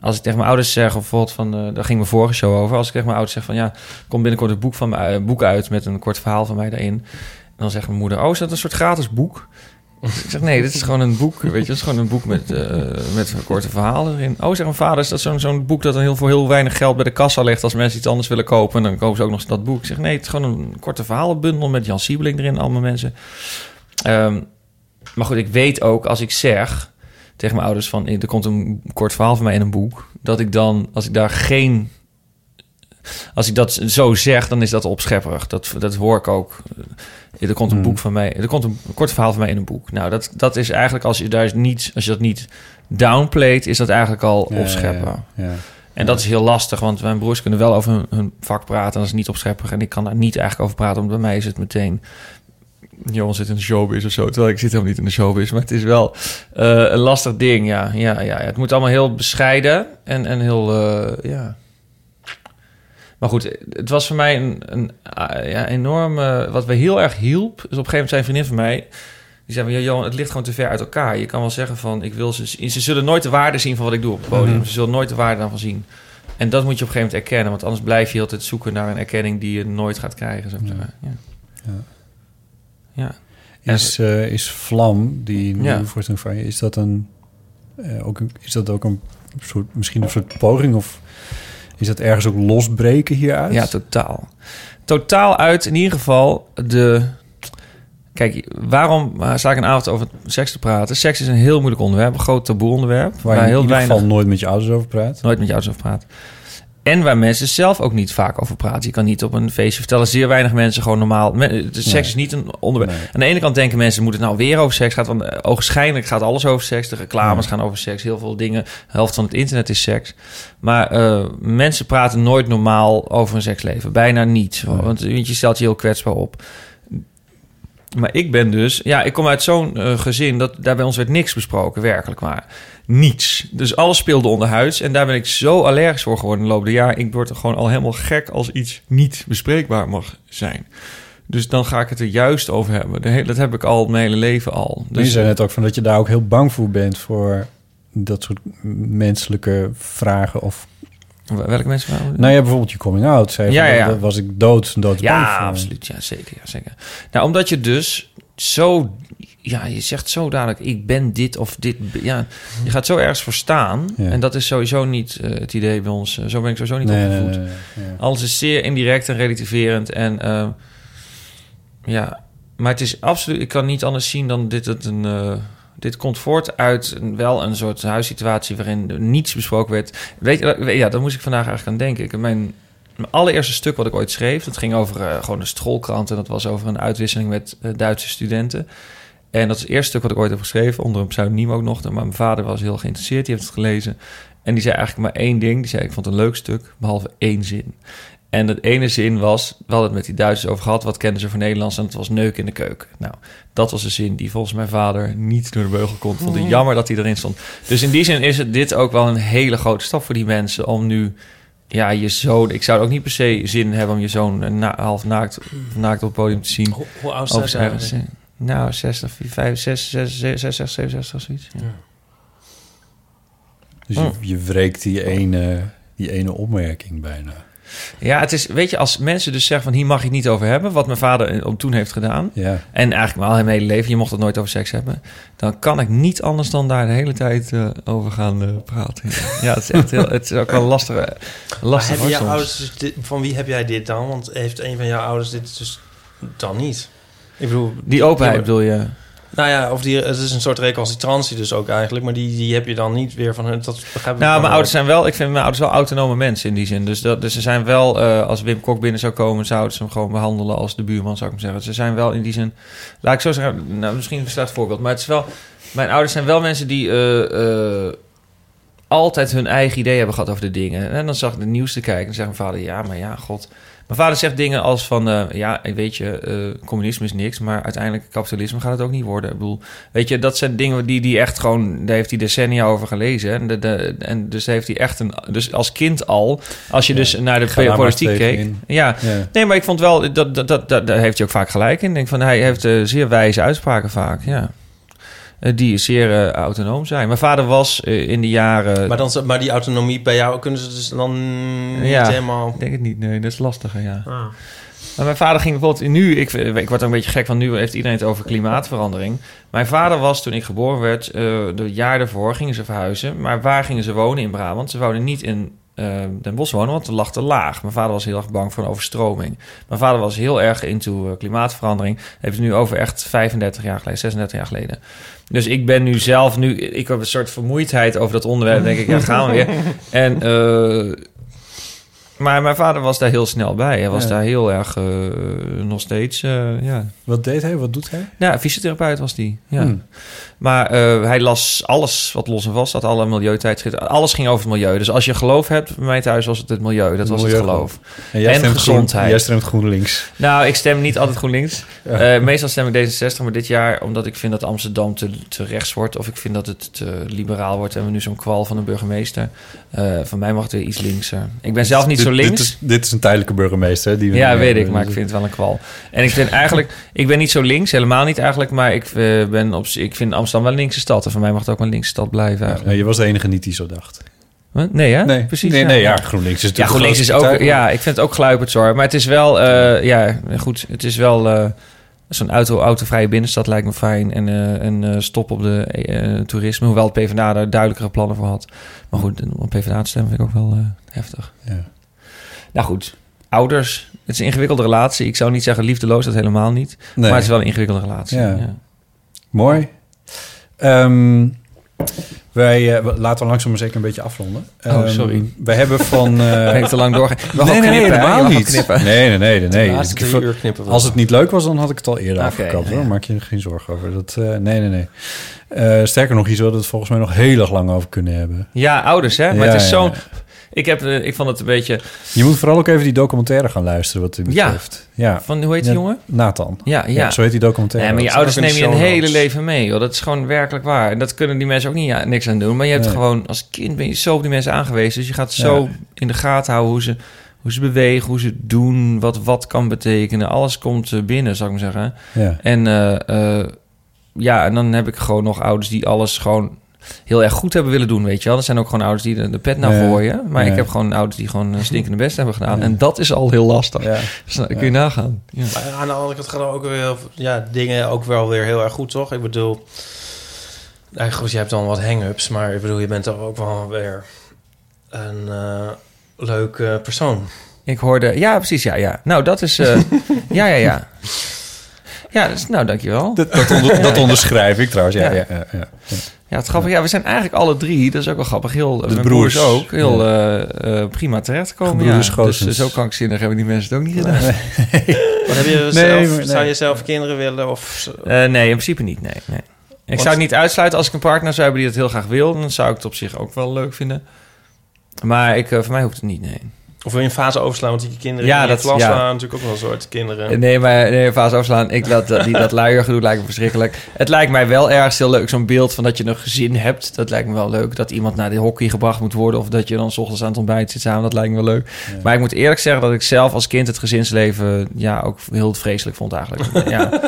S2: Als ik tegen mijn ouders zeg, bijvoorbeeld van, daar ging mijn vorige show over. Als ik tegen mijn ouders zeg van, ja, kom binnenkort een boek, van boek uit met een kort verhaal van mij daarin. En dan zegt mijn moeder, oh, is dat een soort gratis boek? Ik zeg, nee, dit is gewoon een boek, weet je, het is gewoon een boek met, eh, met korte verhalen erin. Oh, zegt mijn vader, is dat zo'n zo'n boek dat dan heel, voor heel weinig geld bij de kassa ligt als mensen iets anders willen kopen? En dan kopen ze ook nog dat boek. Ik zeg, nee, het is gewoon een korte verhalenbundel met Jan Siebeling erin, allemaal mensen. Ehm, maar goed, ik weet ook als ik zeg tegen mijn ouders van... er komt een kort verhaal van mij in een boek... dat ik dan, als ik daar geen... Als ik dat zo zeg, dan is dat opschepperig. Dat, dat hoor ik ook. Er komt een
S1: Hmm.
S2: boek van mij... Er komt een kort verhaal van mij in een boek. Nou, dat, dat is eigenlijk... Als je, daar niet, als je dat niet downplayt... is dat eigenlijk al
S1: Ja,
S2: opscheppen.
S1: Ja, ja.
S2: En dat is heel lastig, want mijn broers kunnen wel over hun, hun vak praten. En dat is niet opschepperig. En ik kan daar niet eigenlijk over praten, want bij mij is het meteen... Johan zit in de showbiz of zo. Terwijl ik zit helemaal niet in de showbiz. Maar het is wel eh, een lastig ding, ja. ja, ja. Het moet allemaal heel bescheiden en, en heel, eh, ja... Maar goed, het was voor mij een, een ah, ja, enorm... eh, wat we heel erg hielp, is op een gegeven moment zijn vriendin van mij... Die zei, van, ja, Johan, het ligt gewoon te ver uit elkaar. Je kan wel zeggen van, ik wil ze... Ze zullen nooit de waarde zien van wat ik doe op het podium.
S1: Mhm.
S2: Ze zullen nooit de waarde daarvan zien. En dat moet je op een gegeven moment erkennen. Want anders blijf je altijd zoeken naar een erkenning die je nooit gaat krijgen. Zeggen. Ja.
S1: Ja.
S2: Ja.
S1: Is, eh, is Vlam, die nieuwe
S2: Ja.
S1: voorstelling van je, is dat, een, eh, ook is dat ook een soort, misschien een soort poging? Of is dat ergens ook losbreken hieruit?
S2: Ja, totaal. Totaal uit in ieder geval de... Kijk, waarom eh, sta ik een avond over seks te praten? Seks is een heel moeilijk onderwerp, een groot taboe onderwerp.
S1: Waar je in
S2: heel
S1: ieder
S2: weinig
S1: geval nooit met je ouders over praat.
S2: nooit met je ouders over praat. En waar mensen zelf ook niet vaak over praten. Je kan niet op een feestje vertellen. Zeer weinig mensen gewoon normaal. Seks
S1: Nee.
S2: is niet een onderwerp.
S1: Nee.
S2: Aan de ene kant denken mensen, moet het nou weer over seks gaan? Want eh, ogenschijnlijk gaat alles over seks. De reclames gaan over seks. Heel veel dingen. De helft van het internet is seks. Maar eh, mensen praten nooit normaal over een seksleven. Bijna niet. Want je stelt je heel kwetsbaar op. Maar ik ben dus... Ja, ik kom uit zo'n eh, gezin... dat daar bij ons werd niks besproken, werkelijk waar. Niets. Dus alles speelde onderhuids. En daar ben ik zo allergisch voor geworden in de loop der jaren. Ik word er gewoon al helemaal gek als iets niet bespreekbaar mag zijn. Dus dan ga ik het er juist over hebben. Dat heb ik al mijn hele leven al.
S1: Dus je zei net ook van dat je daar ook heel bang voor bent voor dat soort menselijke vragen of...
S2: welke mensen? waren-
S1: Nou ja, bijvoorbeeld je coming out. Zei
S2: Ja,
S1: was ik dood, dood
S2: Ja, absoluut. Ja, zeker. Ja, zeker. Nou, omdat je dus zo... Ja, je zegt zo dadelijk, ik ben dit of dit. Ja, je gaat zo ergens voor staan.
S1: Ja.
S2: En dat is sowieso niet eh, het idee bij ons. Eh, zo ben ik sowieso niet
S1: Nee, nee,
S2: opgevoed.
S1: nee, nee, ja.
S2: Alles is zeer indirect en relativerend. En eh, ja, maar het is absoluut... Ik kan niet anders zien dan dit het een... eh, dit komt voort uit wel een soort huissituatie waarin niets besproken werd. Weet je, ja, daar moest ik vandaag eigenlijk aan denken. Ik, mijn, mijn allereerste stuk wat ik ooit schreef, dat ging over eh, gewoon een schoolkrant en dat was over een uitwisseling met eh, Duitse studenten. En dat is het eerste stuk wat ik ooit heb geschreven, onder een pseudoniem ook nog. Maar mijn vader was heel geïnteresseerd, die heeft het gelezen. En die zei eigenlijk maar één ding. Die zei, ik vond het een leuk stuk, behalve één zin. En dat ene zin was, we hadden het met die Duitsers over gehad... wat kenden ze voor Nederlands en het was neuk in de keuken. Nou, dat was een zin die volgens mijn vader niet door de beugel kon. Ik vond het jammer dat hij erin stond. Dus in die zin is het dit ook wel een hele grote stap voor die mensen... om nu, ja, je zoon... Ik zou ook niet per se zin hebben om je zoon eh, na, half naakt, naakt op het podium te zien.
S3: Hoe, hoe oud
S2: Over
S3: zijn ze
S2: zijn-
S3: eigenlijk?
S2: Nou, 60, 65, 66, 66, 67, zoiets. Ja.
S1: Dus je, je wreekt die ene, die ene opmerking bijna.
S2: Ja, het is, weet je, als mensen dus zeggen van hier mag je het niet over hebben, wat mijn vader op toen heeft gedaan,
S1: Ja.
S2: en eigenlijk al mijn hele leven, je mocht het nooit over seks hebben, dan kan ik niet anders dan daar de hele tijd eh, over gaan eh, praten. Ja, het is echt heel, het is ook wel lastig. eh,
S3: Maar
S2: lastig
S3: jouw
S2: soms.
S3: ouders dus dit- van wie heb jij dit dan? Want heeft een van jouw ouders dit dus dan niet? Ik bedoel...
S2: Die openheid bedoel je?
S3: Nou ja, of die, het is een soort recalcitrantie dus ook eigenlijk. Maar die, die heb je dan niet weer van hun. Dat begrijp ik
S2: Nou, mijn ouders zijn wel, ik vind mijn ouders wel autonome mensen in die zin. Dus, dat, dus ze zijn wel, eh, als Wim Kok binnen zou komen, zouden ze hem gewoon behandelen als de buurman, zou ik maar zeggen. Ze zijn wel in die zin, laat ik zo zeggen, nou, misschien een slecht voorbeeld, maar het is wel, mijn ouders zijn wel mensen die eh, eh, altijd hun eigen idee hebben gehad over de dingen. En dan zag ik de nieuws te kijken en zegt mijn vader, ja, maar ja, god. Mijn vader zegt dingen als van, eh, ja, weet je, eh, communisme is niks, maar uiteindelijk kapitalisme gaat het ook niet worden. Ik bedoel, weet je, dat zijn dingen die die echt gewoon, daar heeft hij decennia over gelezen. En, de, de, en dus heeft hij echt een, dus als kind al, als je dus naar de politiek keek. Ja. nee, maar ik vond wel, dat, dat, dat, dat, daar heeft hij ook vaak gelijk in. Ik denk van, hij heeft eh, zeer wijze uitspraken vaak, ja. Eh, die zeer eh, autonoom zijn. Mijn vader was eh, in de jaren...
S3: Maar, dan, maar die autonomie bij jou kunnen ze dus dan niet
S2: ja,
S3: helemaal...
S2: ik denk het niet. Nee, dat is lastiger, ja.
S3: Ah.
S2: Maar mijn vader ging bijvoorbeeld nu, ik, ik word er een beetje gek van, nu heeft iedereen het over klimaatverandering. Mijn vader was toen ik geboren werd, eh de jaar daarvoor gingen ze verhuizen. Maar waar gingen ze wonen in Brabant? Ze wouden niet in eh, Den Bosch wonen, want het lag te laag. Mijn vader was heel erg bang voor een overstroming. Mijn vader was heel erg into eh, klimaatverandering. Heeft het nu over echt 35 jaar geleden, 36 jaar geleden. Dus ik ben nu zelf, nu, ik heb een soort vermoeidheid over dat onderwerp. denk ik, ja, gaan we weer. En eh, Maar mijn vader was daar heel snel bij. Hij was
S1: Ja.
S2: daar heel erg, eh, nog steeds, eh, ja.
S1: Wat deed hij? Wat doet hij?
S2: Ja, fysiotherapeut was die. Ja.
S1: Hmm.
S2: Maar eh, hij las alles wat los en vast zat, alle milieutijdschriften. Alles ging over het milieu. Dus als je geloof hebt, bij mij thuis was het het milieu. Dat was het geloof.
S1: En jij stemt groen-
S2: gezondheid.
S1: jij stemt GroenLinks.
S2: Nou, ik stem niet altijd GroenLinks.
S1: Ja.
S2: Meestal stem ik D66, maar dit jaar omdat ik vind dat Amsterdam te, te rechts wordt. Of ik vind dat het te liberaal wordt en we nu zo'n kwal van een burgemeester. Van mij mag het weer iets linkser. Ik ben zelf niet zo links.
S1: Dit is, dit is een tijdelijke burgemeester. Die
S2: Ja, weet ik, maar ik vind het wel een kwal. En ik vind eigenlijk, ik ben niet zo links, helemaal niet eigenlijk, maar ik, eh, ben op, ik vind Amsterdam wel een linkse stad. En voor mij mag het ook een linkse stad blijven.
S1: Ja,
S2: Eigenlijk.
S1: je was de enige niet die zo dacht.
S2: Nee, hè?
S1: Nee,
S2: precies.
S1: Nee, nee, ja, GroenLinks is
S2: Ja, GroenLinks is ook,
S1: partij.
S2: ja, ik vind het ook gluiperds hoor. Maar het is wel, eh, ja, goed, het is wel eh, zo'n auto, autovrije binnenstad lijkt me fijn. En een stop op de toerisme, hoewel het PvdA daar duidelijkere plannen voor had. Maar goed, om PvdA te stemmen vind ik ook wel heftig.
S1: Ja.
S2: Nou goed, ouders, het is een ingewikkelde relatie. Ik zou niet zeggen liefdeloos, dat helemaal niet.
S1: Nee.
S2: Maar het is wel een ingewikkelde relatie.
S1: Ja.
S2: Ja.
S1: Mooi. Ehm, wij, eh, we- laten we langzaam maar zeker een beetje afronden.
S2: Oh,
S1: Ehm,
S2: sorry.
S1: Wij hebben van... eh,
S2: Ben ik te lang doorgegaan?
S1: Nee, nee, nee, helemaal niet. Nee, nee, nee. nee, nee. Ik-
S3: uur knippen we
S1: Als het niet leuk was, dan had ik het al eerder
S2: Oké,
S1: afgekapt.
S2: ja,
S1: hoor.
S2: ja.
S1: Maak je er geen zorgen over. Dat, eh, nee, nee, nee. Eh, sterker nog, hier zouden we het volgens mij nog heel erg lang over kunnen hebben.
S2: Ja, ouders, hè? Maar
S1: Ja,
S2: het is zo'n...
S1: ja.
S2: Ik, heb, eh, ik vond het een beetje...
S1: Je moet vooral ook even die documentaire gaan luisteren wat dit
S2: Ja.
S1: betreft. Ja.
S2: Van, hoe heet die
S1: Ja,
S2: jongen?
S1: Nathan.
S2: Ja, ja.
S1: Zo heet die documentaire.
S2: Nee, maar je ouders nemen je een hele leven mee, joh. Dat is gewoon werkelijk waar. En dat kunnen die mensen ook niet ja, niks aan doen. Maar je hebt
S1: Nee.
S2: gewoon, als kind ben je zo op die mensen aangewezen. Dus je gaat zo
S1: Ja.
S2: in de gaten houden hoe ze, hoe ze bewegen, hoe ze doen, wat wat kan betekenen. Alles komt eh, binnen, zou ik maar zeggen.
S1: Ja.
S2: En eh, eh, ja, en dan heb ik gewoon nog ouders die alles gewoon heel erg goed hebben willen doen, weet je wel. Er zijn ook gewoon ouders die de, de pet naar
S1: Ja.
S2: gooien. Maar
S1: Ja.
S2: ik heb gewoon ouders die gewoon een stinkende best hebben gedaan.
S1: Ja.
S2: En dat is al heel lastig.
S1: Ja.
S2: Dus nou, kun je nagaan. Ja.
S3: Maar aan de andere kant gaan er ook weer ja, dingen ook wel weer heel erg goed, toch? Ik bedoel, nou goed, je hebt dan wat hang-ups, maar ik bedoel, je bent toch ook wel weer een eh leuke persoon.
S2: Ik hoorde... Ja, precies. Ja, ja. Nou, dat is... eh, ja, ja, ja. Ja, dus, nou, dankjewel.
S1: Dat, dat, onder- dat onderschrijf ik trouwens. Ja,
S2: Ja.
S1: ja. Ja, ja,
S2: Ja, het grappig. Ja, we zijn eigenlijk alle drie, dat is ook wel grappig, heel...
S1: De
S2: mijn
S1: broers.
S2: broers ook, heel eh, eh, prima terechtgekomen.
S1: Gebroeders
S2: Ja. Dus eh, zo krankzinnig hebben die mensen het ook niet gedaan.
S3: Wat heb je
S1: Nee,
S3: zelf,
S1: nee.
S3: zou je zelf kinderen willen? Of,
S2: Eh, nee, in principe niet. Nee, nee. Ik
S3: Want-
S2: zou het niet uitsluiten als ik een partner zou hebben die dat heel graag wil. Dan zou ik het op zich ook wel leuk vinden. Maar ik, voor mij hoeft het niet, nee.
S3: Of wil je een fase overslaan? Want die kinderen
S2: Ja,
S3: in
S2: dat-
S3: klas
S2: ja.
S3: waren natuurlijk ook wel een soort kinderen.
S2: Nee, maar nee, fase afslaan. Ik dat, dat, die, dat luiergedoe lijkt me verschrikkelijk. Het lijkt mij wel ergens heel leuk. Zo'n beeld van dat je een gezin hebt. Dat lijkt me wel leuk. Dat iemand naar de hockey gebracht moet worden. Of dat je dan s ochtends aan het ontbijt zit samen. Dat lijkt me wel leuk. Maar ik moet eerlijk zeggen dat ik zelf als kind het gezinsleven... ja, ook heel vreselijk vond eigenlijk. ja.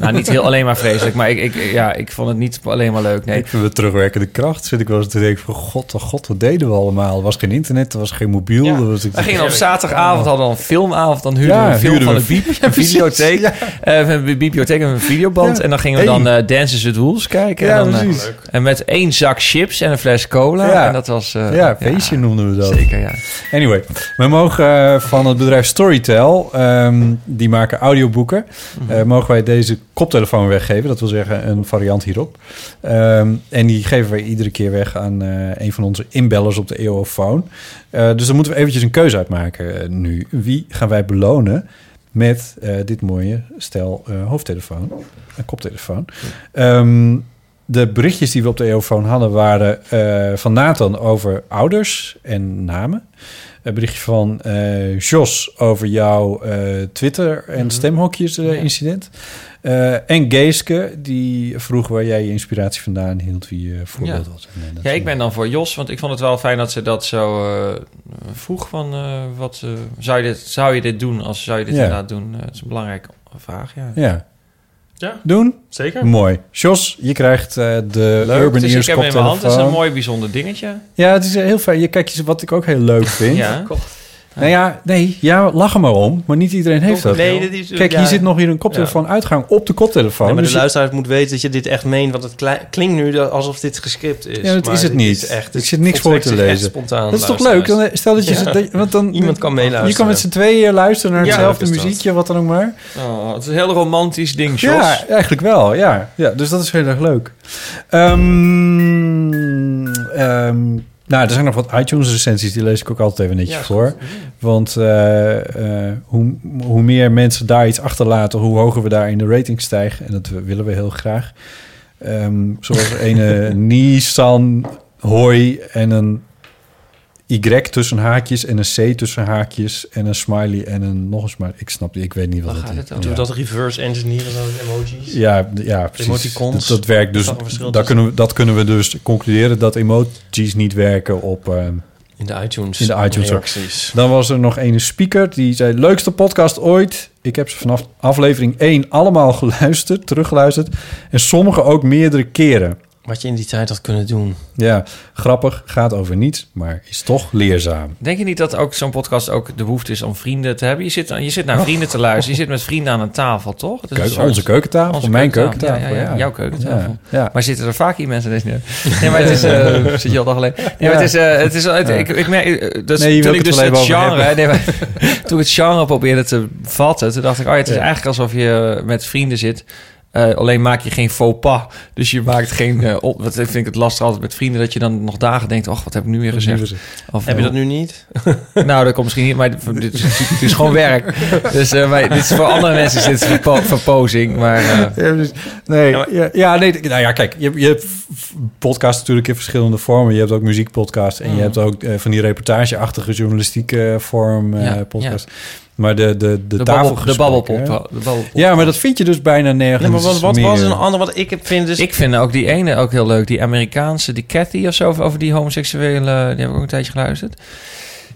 S2: Nou, niet heel alleen maar vreselijk. Maar ik, ik, ja, ik vond het niet alleen maar leuk. Nee.
S1: Ik vind het terugwerkende kracht. Zit ik wel eens te denken van god, oh god, wat deden we allemaal? Er was geen internet, er was geen mobiel.
S2: Ja.
S1: was,
S2: We gingen op zaterdagavond hadden we een filmavond. Dan huurden
S1: Ja,
S2: we een film
S1: huurden
S2: van
S1: we
S2: een, videotheek.
S1: Ja.
S2: Eh, een bibliotheek en een videoband.
S1: Ja.
S2: En dan gingen we
S1: Hey.
S2: dan eh Dances with Wolves kijken.
S1: Ja,
S2: en, dan, eh, en met één zak chips en een fles cola.
S1: Ja.
S2: En dat was... eh,
S1: ja, feestje noemden we dat.
S2: Zeker, ja.
S1: Anyway, we mogen van het bedrijf Storytel, ehm, die maken audioboeken,
S2: Mhm.
S1: eh, mogen wij deze koptelefoon weggeven. Dat wil zeggen een variant hierop. Ehm, en die geven wij iedere keer weg aan eh, een van onze inbellers op de EOFoon. Eh dus dan moeten we eventjes een keuze uitmaken eh, nu. Wie gaan wij belonen met dit mooie stel hoofdtelefoon, een koptelefoon? Ehm, de berichtjes die we op de EOFoon hadden waren eh, van Nathan over ouders en namen. Een berichtje van eh, Jos over jouw eh, Twitter en stemhokjes eh, incident. Eh, en Geeske, die vroeg waar jij je inspiratie vandaan hield, wie je voorbeeld
S2: Ja.
S1: was. Dat
S2: Ja, ik ben dan voor Jos, want ik vond het wel fijn dat ze dat zo vroeg van wat zou je dit zou je dit doen als zou je dit
S1: Ja.
S2: inderdaad doen? Het is een belangrijke vraag, ja.
S1: Ja.
S3: Ja.
S1: Doen?
S3: Zeker.
S1: Mooi. Jos, je krijgt eh, de
S2: Leuk,
S1: Urban
S2: dus
S1: Ears
S2: ik heb hem in mijn hand. Dat is een mooi bijzonder dingetje.
S1: Ja, het is heel fijn. Je kijkt wat ik ook heel leuk vind.
S2: Ja.
S1: Nou ja, nee, ja, lach er maar om. Maar niet iedereen heeft dat.
S3: Nee, dat is-
S1: Kijk,
S3: ja.
S1: hier zit nog hier een koptelefoon uitgang op de koptelefoon.
S3: Nee, maar
S1: Dus
S3: de
S1: je-
S3: luisteraar moet weten dat je dit echt meent, want het klinkt nu alsof dit gescript is.
S1: Ja, dat
S3: maar
S1: is het niet.
S3: echt,
S1: ik zit niks voor te lezen.
S3: Spontaan,
S1: dat is toch leuk? Dan, stel dat je...
S3: Ja.
S1: dat- want dan,
S3: Iemand kan meeluisteren.
S1: Je kan met z'n tweeën luisteren naar hetzelfde
S3: dat.
S1: muziekje, wat dan ook maar.
S2: Oh, het is een heel romantisch ding, Jos.
S1: Ja, eigenlijk wel. Ja. ja, dus dat is heel erg leuk. Ehm, ehm, Nou, er zijn nog wat iTunes-recensies, die lees ik ook altijd even netjes
S3: Ja,
S1: voor. Want eh, eh, hoe, hoe meer mensen daar iets achterlaten, hoe hoger we daar in de rating stijgen. En dat willen we heel graag. Ehm, zoals een Nissan Hoi en een Y tussen haakjes en een C tussen haakjes en een smiley en een nog een smiley. Ik snap die, ik weet niet wat
S3: gaat
S1: is.
S3: Doen we dat reverse engineeren, zo emojis?
S1: Ja, ja precies.
S3: Emoticons.
S1: Dat, dat werkt dus.
S3: Tussen?
S1: kunnen, we, dat kunnen we dus concluderen dat emojis niet werken op. ehm,
S3: In de iTunes.
S1: in de iTunes
S3: reacties.
S1: Dan was er nog een speaker die zei: Leukste podcast ooit. Ik heb ze vanaf aflevering 1 allemaal geluisterd, teruggeluisterd. En sommige ook meerdere keren.
S3: Wat je in die tijd had kunnen doen.
S1: Ja, grappig, gaat over niets, maar is toch leerzaam.
S2: Denk je niet dat ook zo'n podcast ook de behoefte is om vrienden te hebben? Je zit, je zit naar
S1: Oh.
S2: vrienden te luisteren. Je zit met vrienden aan een tafel, toch? Dat is een
S1: Keuken-
S2: soort-
S1: onze keukentafel, mijn keukentafel,
S2: Ja, ja, ja,
S1: ja.
S2: jouw keukentafel.
S1: Ja, ja.
S2: Maar zitten er vaak hier mensen? Nee, nee maar het is... eh, zit je al dag alleen? Nee, maar het is... eh, het is ik, ik merk... eh, Dat is,
S1: Nee, je
S2: toen
S1: wil
S2: ik
S1: het
S2: dus
S1: wel
S2: het genre...
S1: hebben.
S2: Nee, maar, toen ik het genre probeerde te vatten... Toen dacht ik, oh ja, het is
S1: Ja.
S2: eigenlijk alsof je met vrienden zit... Eh, alleen maak je geen faux pas. Dus je maakt geen... eh, op, wat vind ik het lastig altijd met vrienden... dat je dan nog dagen denkt... oh, wat heb ik nu weer gezegd? Of,
S3: Heb je
S2: eh,
S3: dat nu niet?
S2: nou, dat komt misschien niet, maar dit, dit is, het is gewoon werk. Dus eh, maar dit is voor andere mensen is dit verpo- verpozing. Maar eh,
S1: Ja, precies. nee, ja, ja, nee, nou ja, kijk, je, je hebt podcasts natuurlijk in verschillende vormen. Je hebt ook muziekpodcast en
S2: Mm.
S1: je hebt ook van die reportageachtige journalistieke vorm eh,
S2: Ja,
S1: podcast. Maar de, de, de,
S2: de, babbel, de babbelpop.
S1: hè?
S2: De babbelpop.
S1: Ja, maar dat vind je dus bijna nergens
S3: Nee, maar wat, wat
S1: meer.
S3: was een ander wat ik heb vind dus...
S2: Ik vind ook die ene ook heel leuk. Die Amerikaanse, die Cathy of zo, over- die homoseksuele... Die heb ik ook een tijdje geluisterd.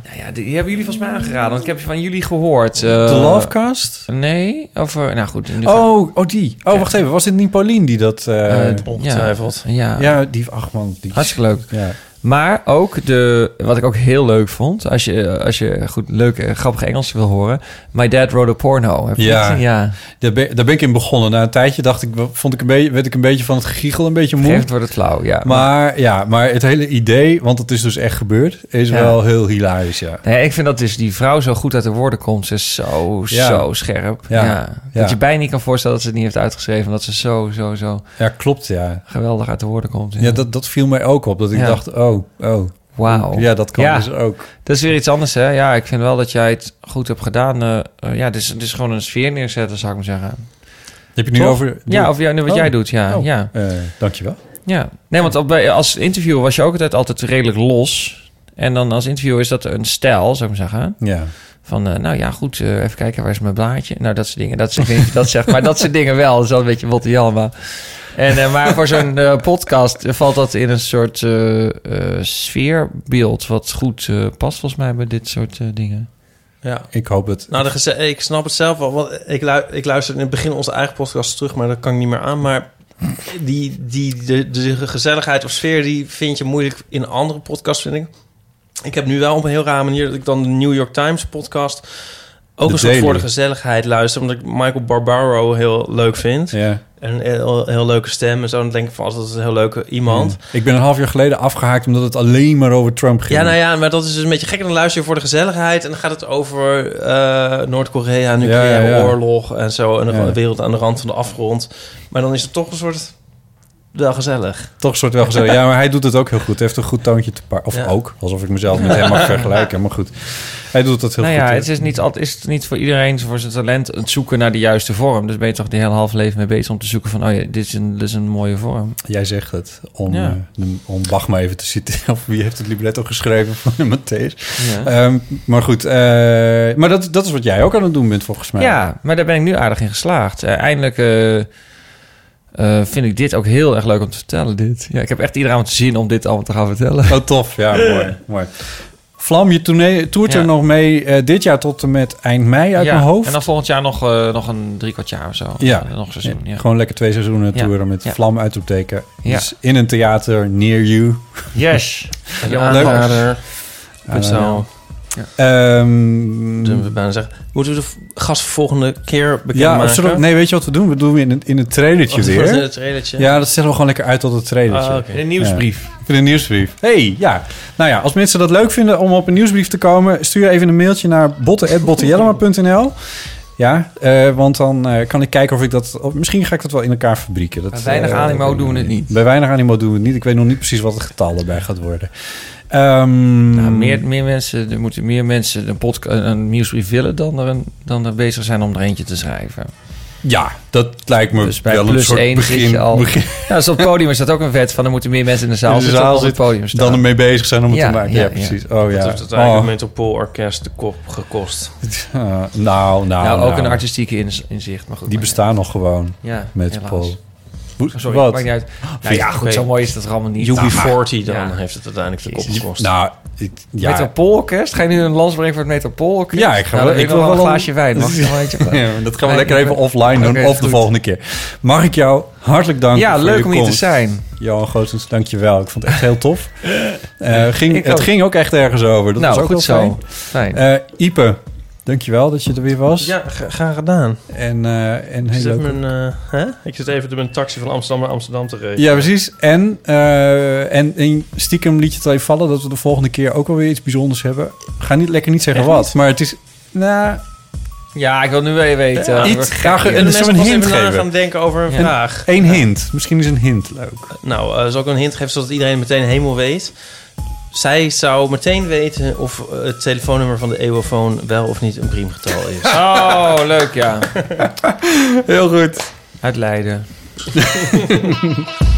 S2: Nou ja, die, hebben jullie volgens mij aangeraden. Want ik heb van jullie gehoord. eh,
S1: De Lovecast?
S2: Nee, over... Nou goed.
S1: Oh, oh, die. Oh, wacht even. Was het niet Paulien die dat... eh,
S2: Eh,
S3: ongetwijfeld.
S2: Ja, ja.
S1: ja, die... Ach man. Die,
S2: Hartstikke leuk.
S1: Ja.
S2: Maar ook de, wat ik ook heel leuk vond, als je, als je goed leuke, grappige Engels wil horen. My Dad Wrote a Porno. Heb je
S1: Ja.
S2: gezien? ja.
S1: Daar ben, daar ben ik in begonnen. Na een tijdje dacht ik, vond ik een beetje, werd ik een beetje van het gegiegel een beetje moe.
S2: Geeft wordt het flauw, ja.
S1: Maar ja, maar het hele idee, want het is dus echt gebeurd, is
S2: Ja.
S1: wel heel hilarisch, ja.
S2: Nee, ik vind dat dus die vrouw zo goed uit de woorden komt. Ze is zo,
S1: Ja.
S2: zo scherp.
S1: Ja.
S2: Ja.
S1: Ja.
S2: Dat je bijna niet kan voorstellen dat ze het niet heeft uitgeschreven. Dat ze zo, zo, zo
S1: Ja, klopt, ja.
S2: geweldig uit de woorden komt.
S1: Ja, dat, dat viel mij ook op. Dat ik
S2: Ja.
S1: dacht, oh, oh.
S2: Wauw.
S1: Ja, dat kan
S2: Ja.
S1: dus ook.
S2: Dat is weer iets anders, hè? Ja, ik vind wel dat jij het goed hebt gedaan. Eh, eh, ja, het is, het is gewoon een sfeer neerzetten, zou ik maar zeggen.
S1: Heb je nu
S2: Toch?
S1: over...
S2: Ja, over jou, nu wat
S1: Oh.
S2: jij doet, ja.
S1: Oh.
S2: ja.
S1: Eh, dankjewel.
S2: Ja, nee, want als interviewer was je ook altijd, altijd redelijk los. En dan als interviewer is dat een stijl, zou ik maar zeggen.
S1: Ja.
S2: Van, nou ja, goed, even kijken, waar is mijn blaadje? Nou, dat soort dingen. Dat, je dat zegt, maar dat soort dingen wel. Dat is wel een beetje Botte Jalma. En, eh, maar voor zo'n eh, podcast valt dat in een soort eh, sfeerbeeld... wat goed eh, past volgens mij bij dit soort eh, dingen.
S3: Ja.
S1: Ik hoop het.
S3: Nou, de ik snap het zelf wel. Want ik, lu ik luister in het begin onze eigen podcast terug, maar dat kan ik niet meer aan. Maar die, die, de, de gezelligheid of sfeer, die vind je moeilijk in andere podcast, vind ik. Ik heb nu wel op een heel rare manier dat ik dan de New York Times podcast ook
S1: De
S3: een soort
S1: Daily.
S3: voor de gezelligheid luister, omdat ik Michael Barbaro heel leuk vind.
S1: Ja.
S3: En een heel, heel leuke stem en zo. Dan denk ik van, dat is een heel leuke iemand.
S1: Ik ben een half jaar geleden afgehaakt omdat het alleen maar over Trump ging.
S3: Ja, nou ja, maar dat is dus een beetje gek. Dan luister je voor de gezelligheid. En dan gaat het over eh, Noord-Korea, nucleaire
S1: Ja, ja, ja.
S3: oorlog en zo. En de wereld aan de rand van de afgrond. Maar dan is het toch een soort... Wel gezellig.
S1: Toch een soort wel gezegd. Ja, maar hij doet het ook heel goed. Hij heeft een goed toontje te pakken. Of
S3: Ja.
S1: ook, alsof ik mezelf met hem mag vergelijken. Maar goed, hij doet het heel
S2: nou
S1: goed.
S2: ja, het is niet, altijd, is het niet voor iedereen voor zijn talent het zoeken naar de juiste vorm. Dus ben je toch de hele half leven mee bezig om te zoeken van... oh ja, dit is een, dit is een mooie vorm.
S1: Jij zegt het om,
S2: Ja.
S1: eh, om Bach maar even te citeren. Of wie heeft het libretto geschreven van Matthäus.
S2: Ja.
S1: Ehm, maar goed, eh, maar dat, dat is wat jij ook aan het doen bent volgens mij.
S2: Ja, maar daar ben ik nu aardig in geslaagd. Eh, eindelijk eh, vind ik dit ook heel erg leuk om te vertellen. Dit. Ja, ik heb echt iedereen te zin om dit allemaal te gaan vertellen.
S1: Oh, tof. Ja, mooi. mooi. Vlam, je tournee, toert
S2: Ja.
S1: er nog mee eh, dit jaar tot en met eind mei uit
S2: ja,
S1: mijn hoofd.
S2: En dan volgend jaar nog, eh, nog een drie kwart jaar of zo.
S1: Ja.
S2: Nog seizoen, ja.
S1: Gewoon lekker twee seizoenen
S2: Ja.
S1: toeren met
S2: Ja.
S1: Vlam uitroepteken.
S2: Ja.
S1: Dus in een theater near you.
S2: Yes.
S1: Leuk.
S3: aanrader. Zo.
S1: Ehm,
S3: Zullen we bijna zeggen. Moeten we de gast volgende keer bekend
S1: ja, we- nee, weet je wat we doen? We doen in het, in het trailertje weer.
S3: wordt het trailertje?
S1: Ja, dat zetten we gewoon lekker uit tot het trailertje.
S3: Ah, oké.
S2: Een nieuwsbrief.
S1: Ja. In een nieuwsbrief. hey, ja. Nou ja, als mensen dat leuk vinden om op een nieuwsbrief te komen... stuur even een mailtje naar botten.bottenjellema.nl Ja, eh, want dan eh, kan ik kijken of ik dat... Of misschien ga ik dat wel in elkaar fabrieken. Dat,
S2: Bij weinig
S1: eh,
S2: animo doen we het niet.
S1: Bij weinig animo doen we het niet. Ik weet nog niet precies wat het getal erbij gaat worden. Ehm,
S2: Nou, meer, meer mensen, er moeten meer mensen een, podcast, een nieuwsbrief willen dan er, een, dan er bezig zijn om er eentje te schrijven.
S1: Ja, dat lijkt me
S2: Dus bij
S1: wel een
S2: plus
S1: soort begin.
S2: je al.
S1: begin
S2: Ja, dus op het podium is dat ook een wet van er moeten meer mensen in de zaal
S1: in de
S2: zitten
S1: zaal
S2: dan op het
S1: zit,
S2: podium staan.
S1: dan ermee bezig zijn om het
S2: Ja,
S1: te maken. Ja,
S2: ja, ja.
S1: precies. Oh
S3: Dat
S1: ja.
S3: heeft uiteindelijk
S1: Oh.
S3: het Metropoolorkest de kop gekost.
S1: Nou, nou,
S2: nou, ook
S1: nou.
S2: een artistieke ins- inzicht. Maar goed,
S1: Die bestaan nog gewoon.
S2: Ja,
S1: met
S2: helaas.
S1: Paul. Hoe-
S2: Sorry,
S1: wat?
S2: maakt niet uit. Nou ja, goed, zo mooi is dat er allemaal niet.
S3: UB40 dan
S2: Ja.
S3: heeft het uiteindelijk de kop gekost.
S1: Nou, ik, ja.
S2: Metropoolorkest? Ga je nu een lans brengen voor het Metropoolorkest?
S1: Ja, ik ga
S2: nou,
S1: wel- ik
S2: wil wel een
S1: wel een-
S2: glaasje wijn. Mag ik nog een eentje?
S1: Ja, dat gaan we
S2: Nee,
S1: lekker even offline doen. Of de volgende keer. Mag ik jou hartelijk danken
S2: Ja,
S1: voor
S2: leuk
S1: je
S2: om hier te zijn.
S1: Johan Goossens, je wel. Ik vond het echt heel tof. Eh, ging, het
S2: ook.
S1: ging ook echt ergens over. Dat
S2: nou,
S1: was ook
S2: goed
S1: wel
S2: zo.
S1: fijn.
S2: Fijn.
S1: Eh, Ipe, dank je wel dat je er weer was.
S3: Ja, graag gedaan.
S1: En, eh en
S3: Ik
S1: heel
S3: zit,
S1: leuk.
S3: mijn, eh, hè? ik zit even met een taxi van Amsterdam naar Amsterdam te regelen.
S1: Ja, precies. En, eh, en, en stiekem liet je het even vallen dat we de volgende keer ook alweer iets bijzonders hebben. Ga niet lekker niet zeggen
S3: Echt
S1: wat,
S3: niet?
S1: maar het is. Nou,
S2: ja, ik wil nu wel even weten.
S1: Ja, iets
S2: gaan-
S1: graag- dus een
S3: pas
S1: hint
S3: even na
S1: geven.
S3: gaan denken over een
S2: Ja.
S3: vraag.
S1: één hint. Misschien is een hint leuk.
S3: Nou, zal ik een hint geven zodat iedereen meteen helemaal weet? Zij zou meteen weten of eh, het telefoonnummer van de eeuwofoon wel of niet een priemgetal is.
S2: Oh, leuk, ja.
S1: Heel goed.
S2: Uit Leiden.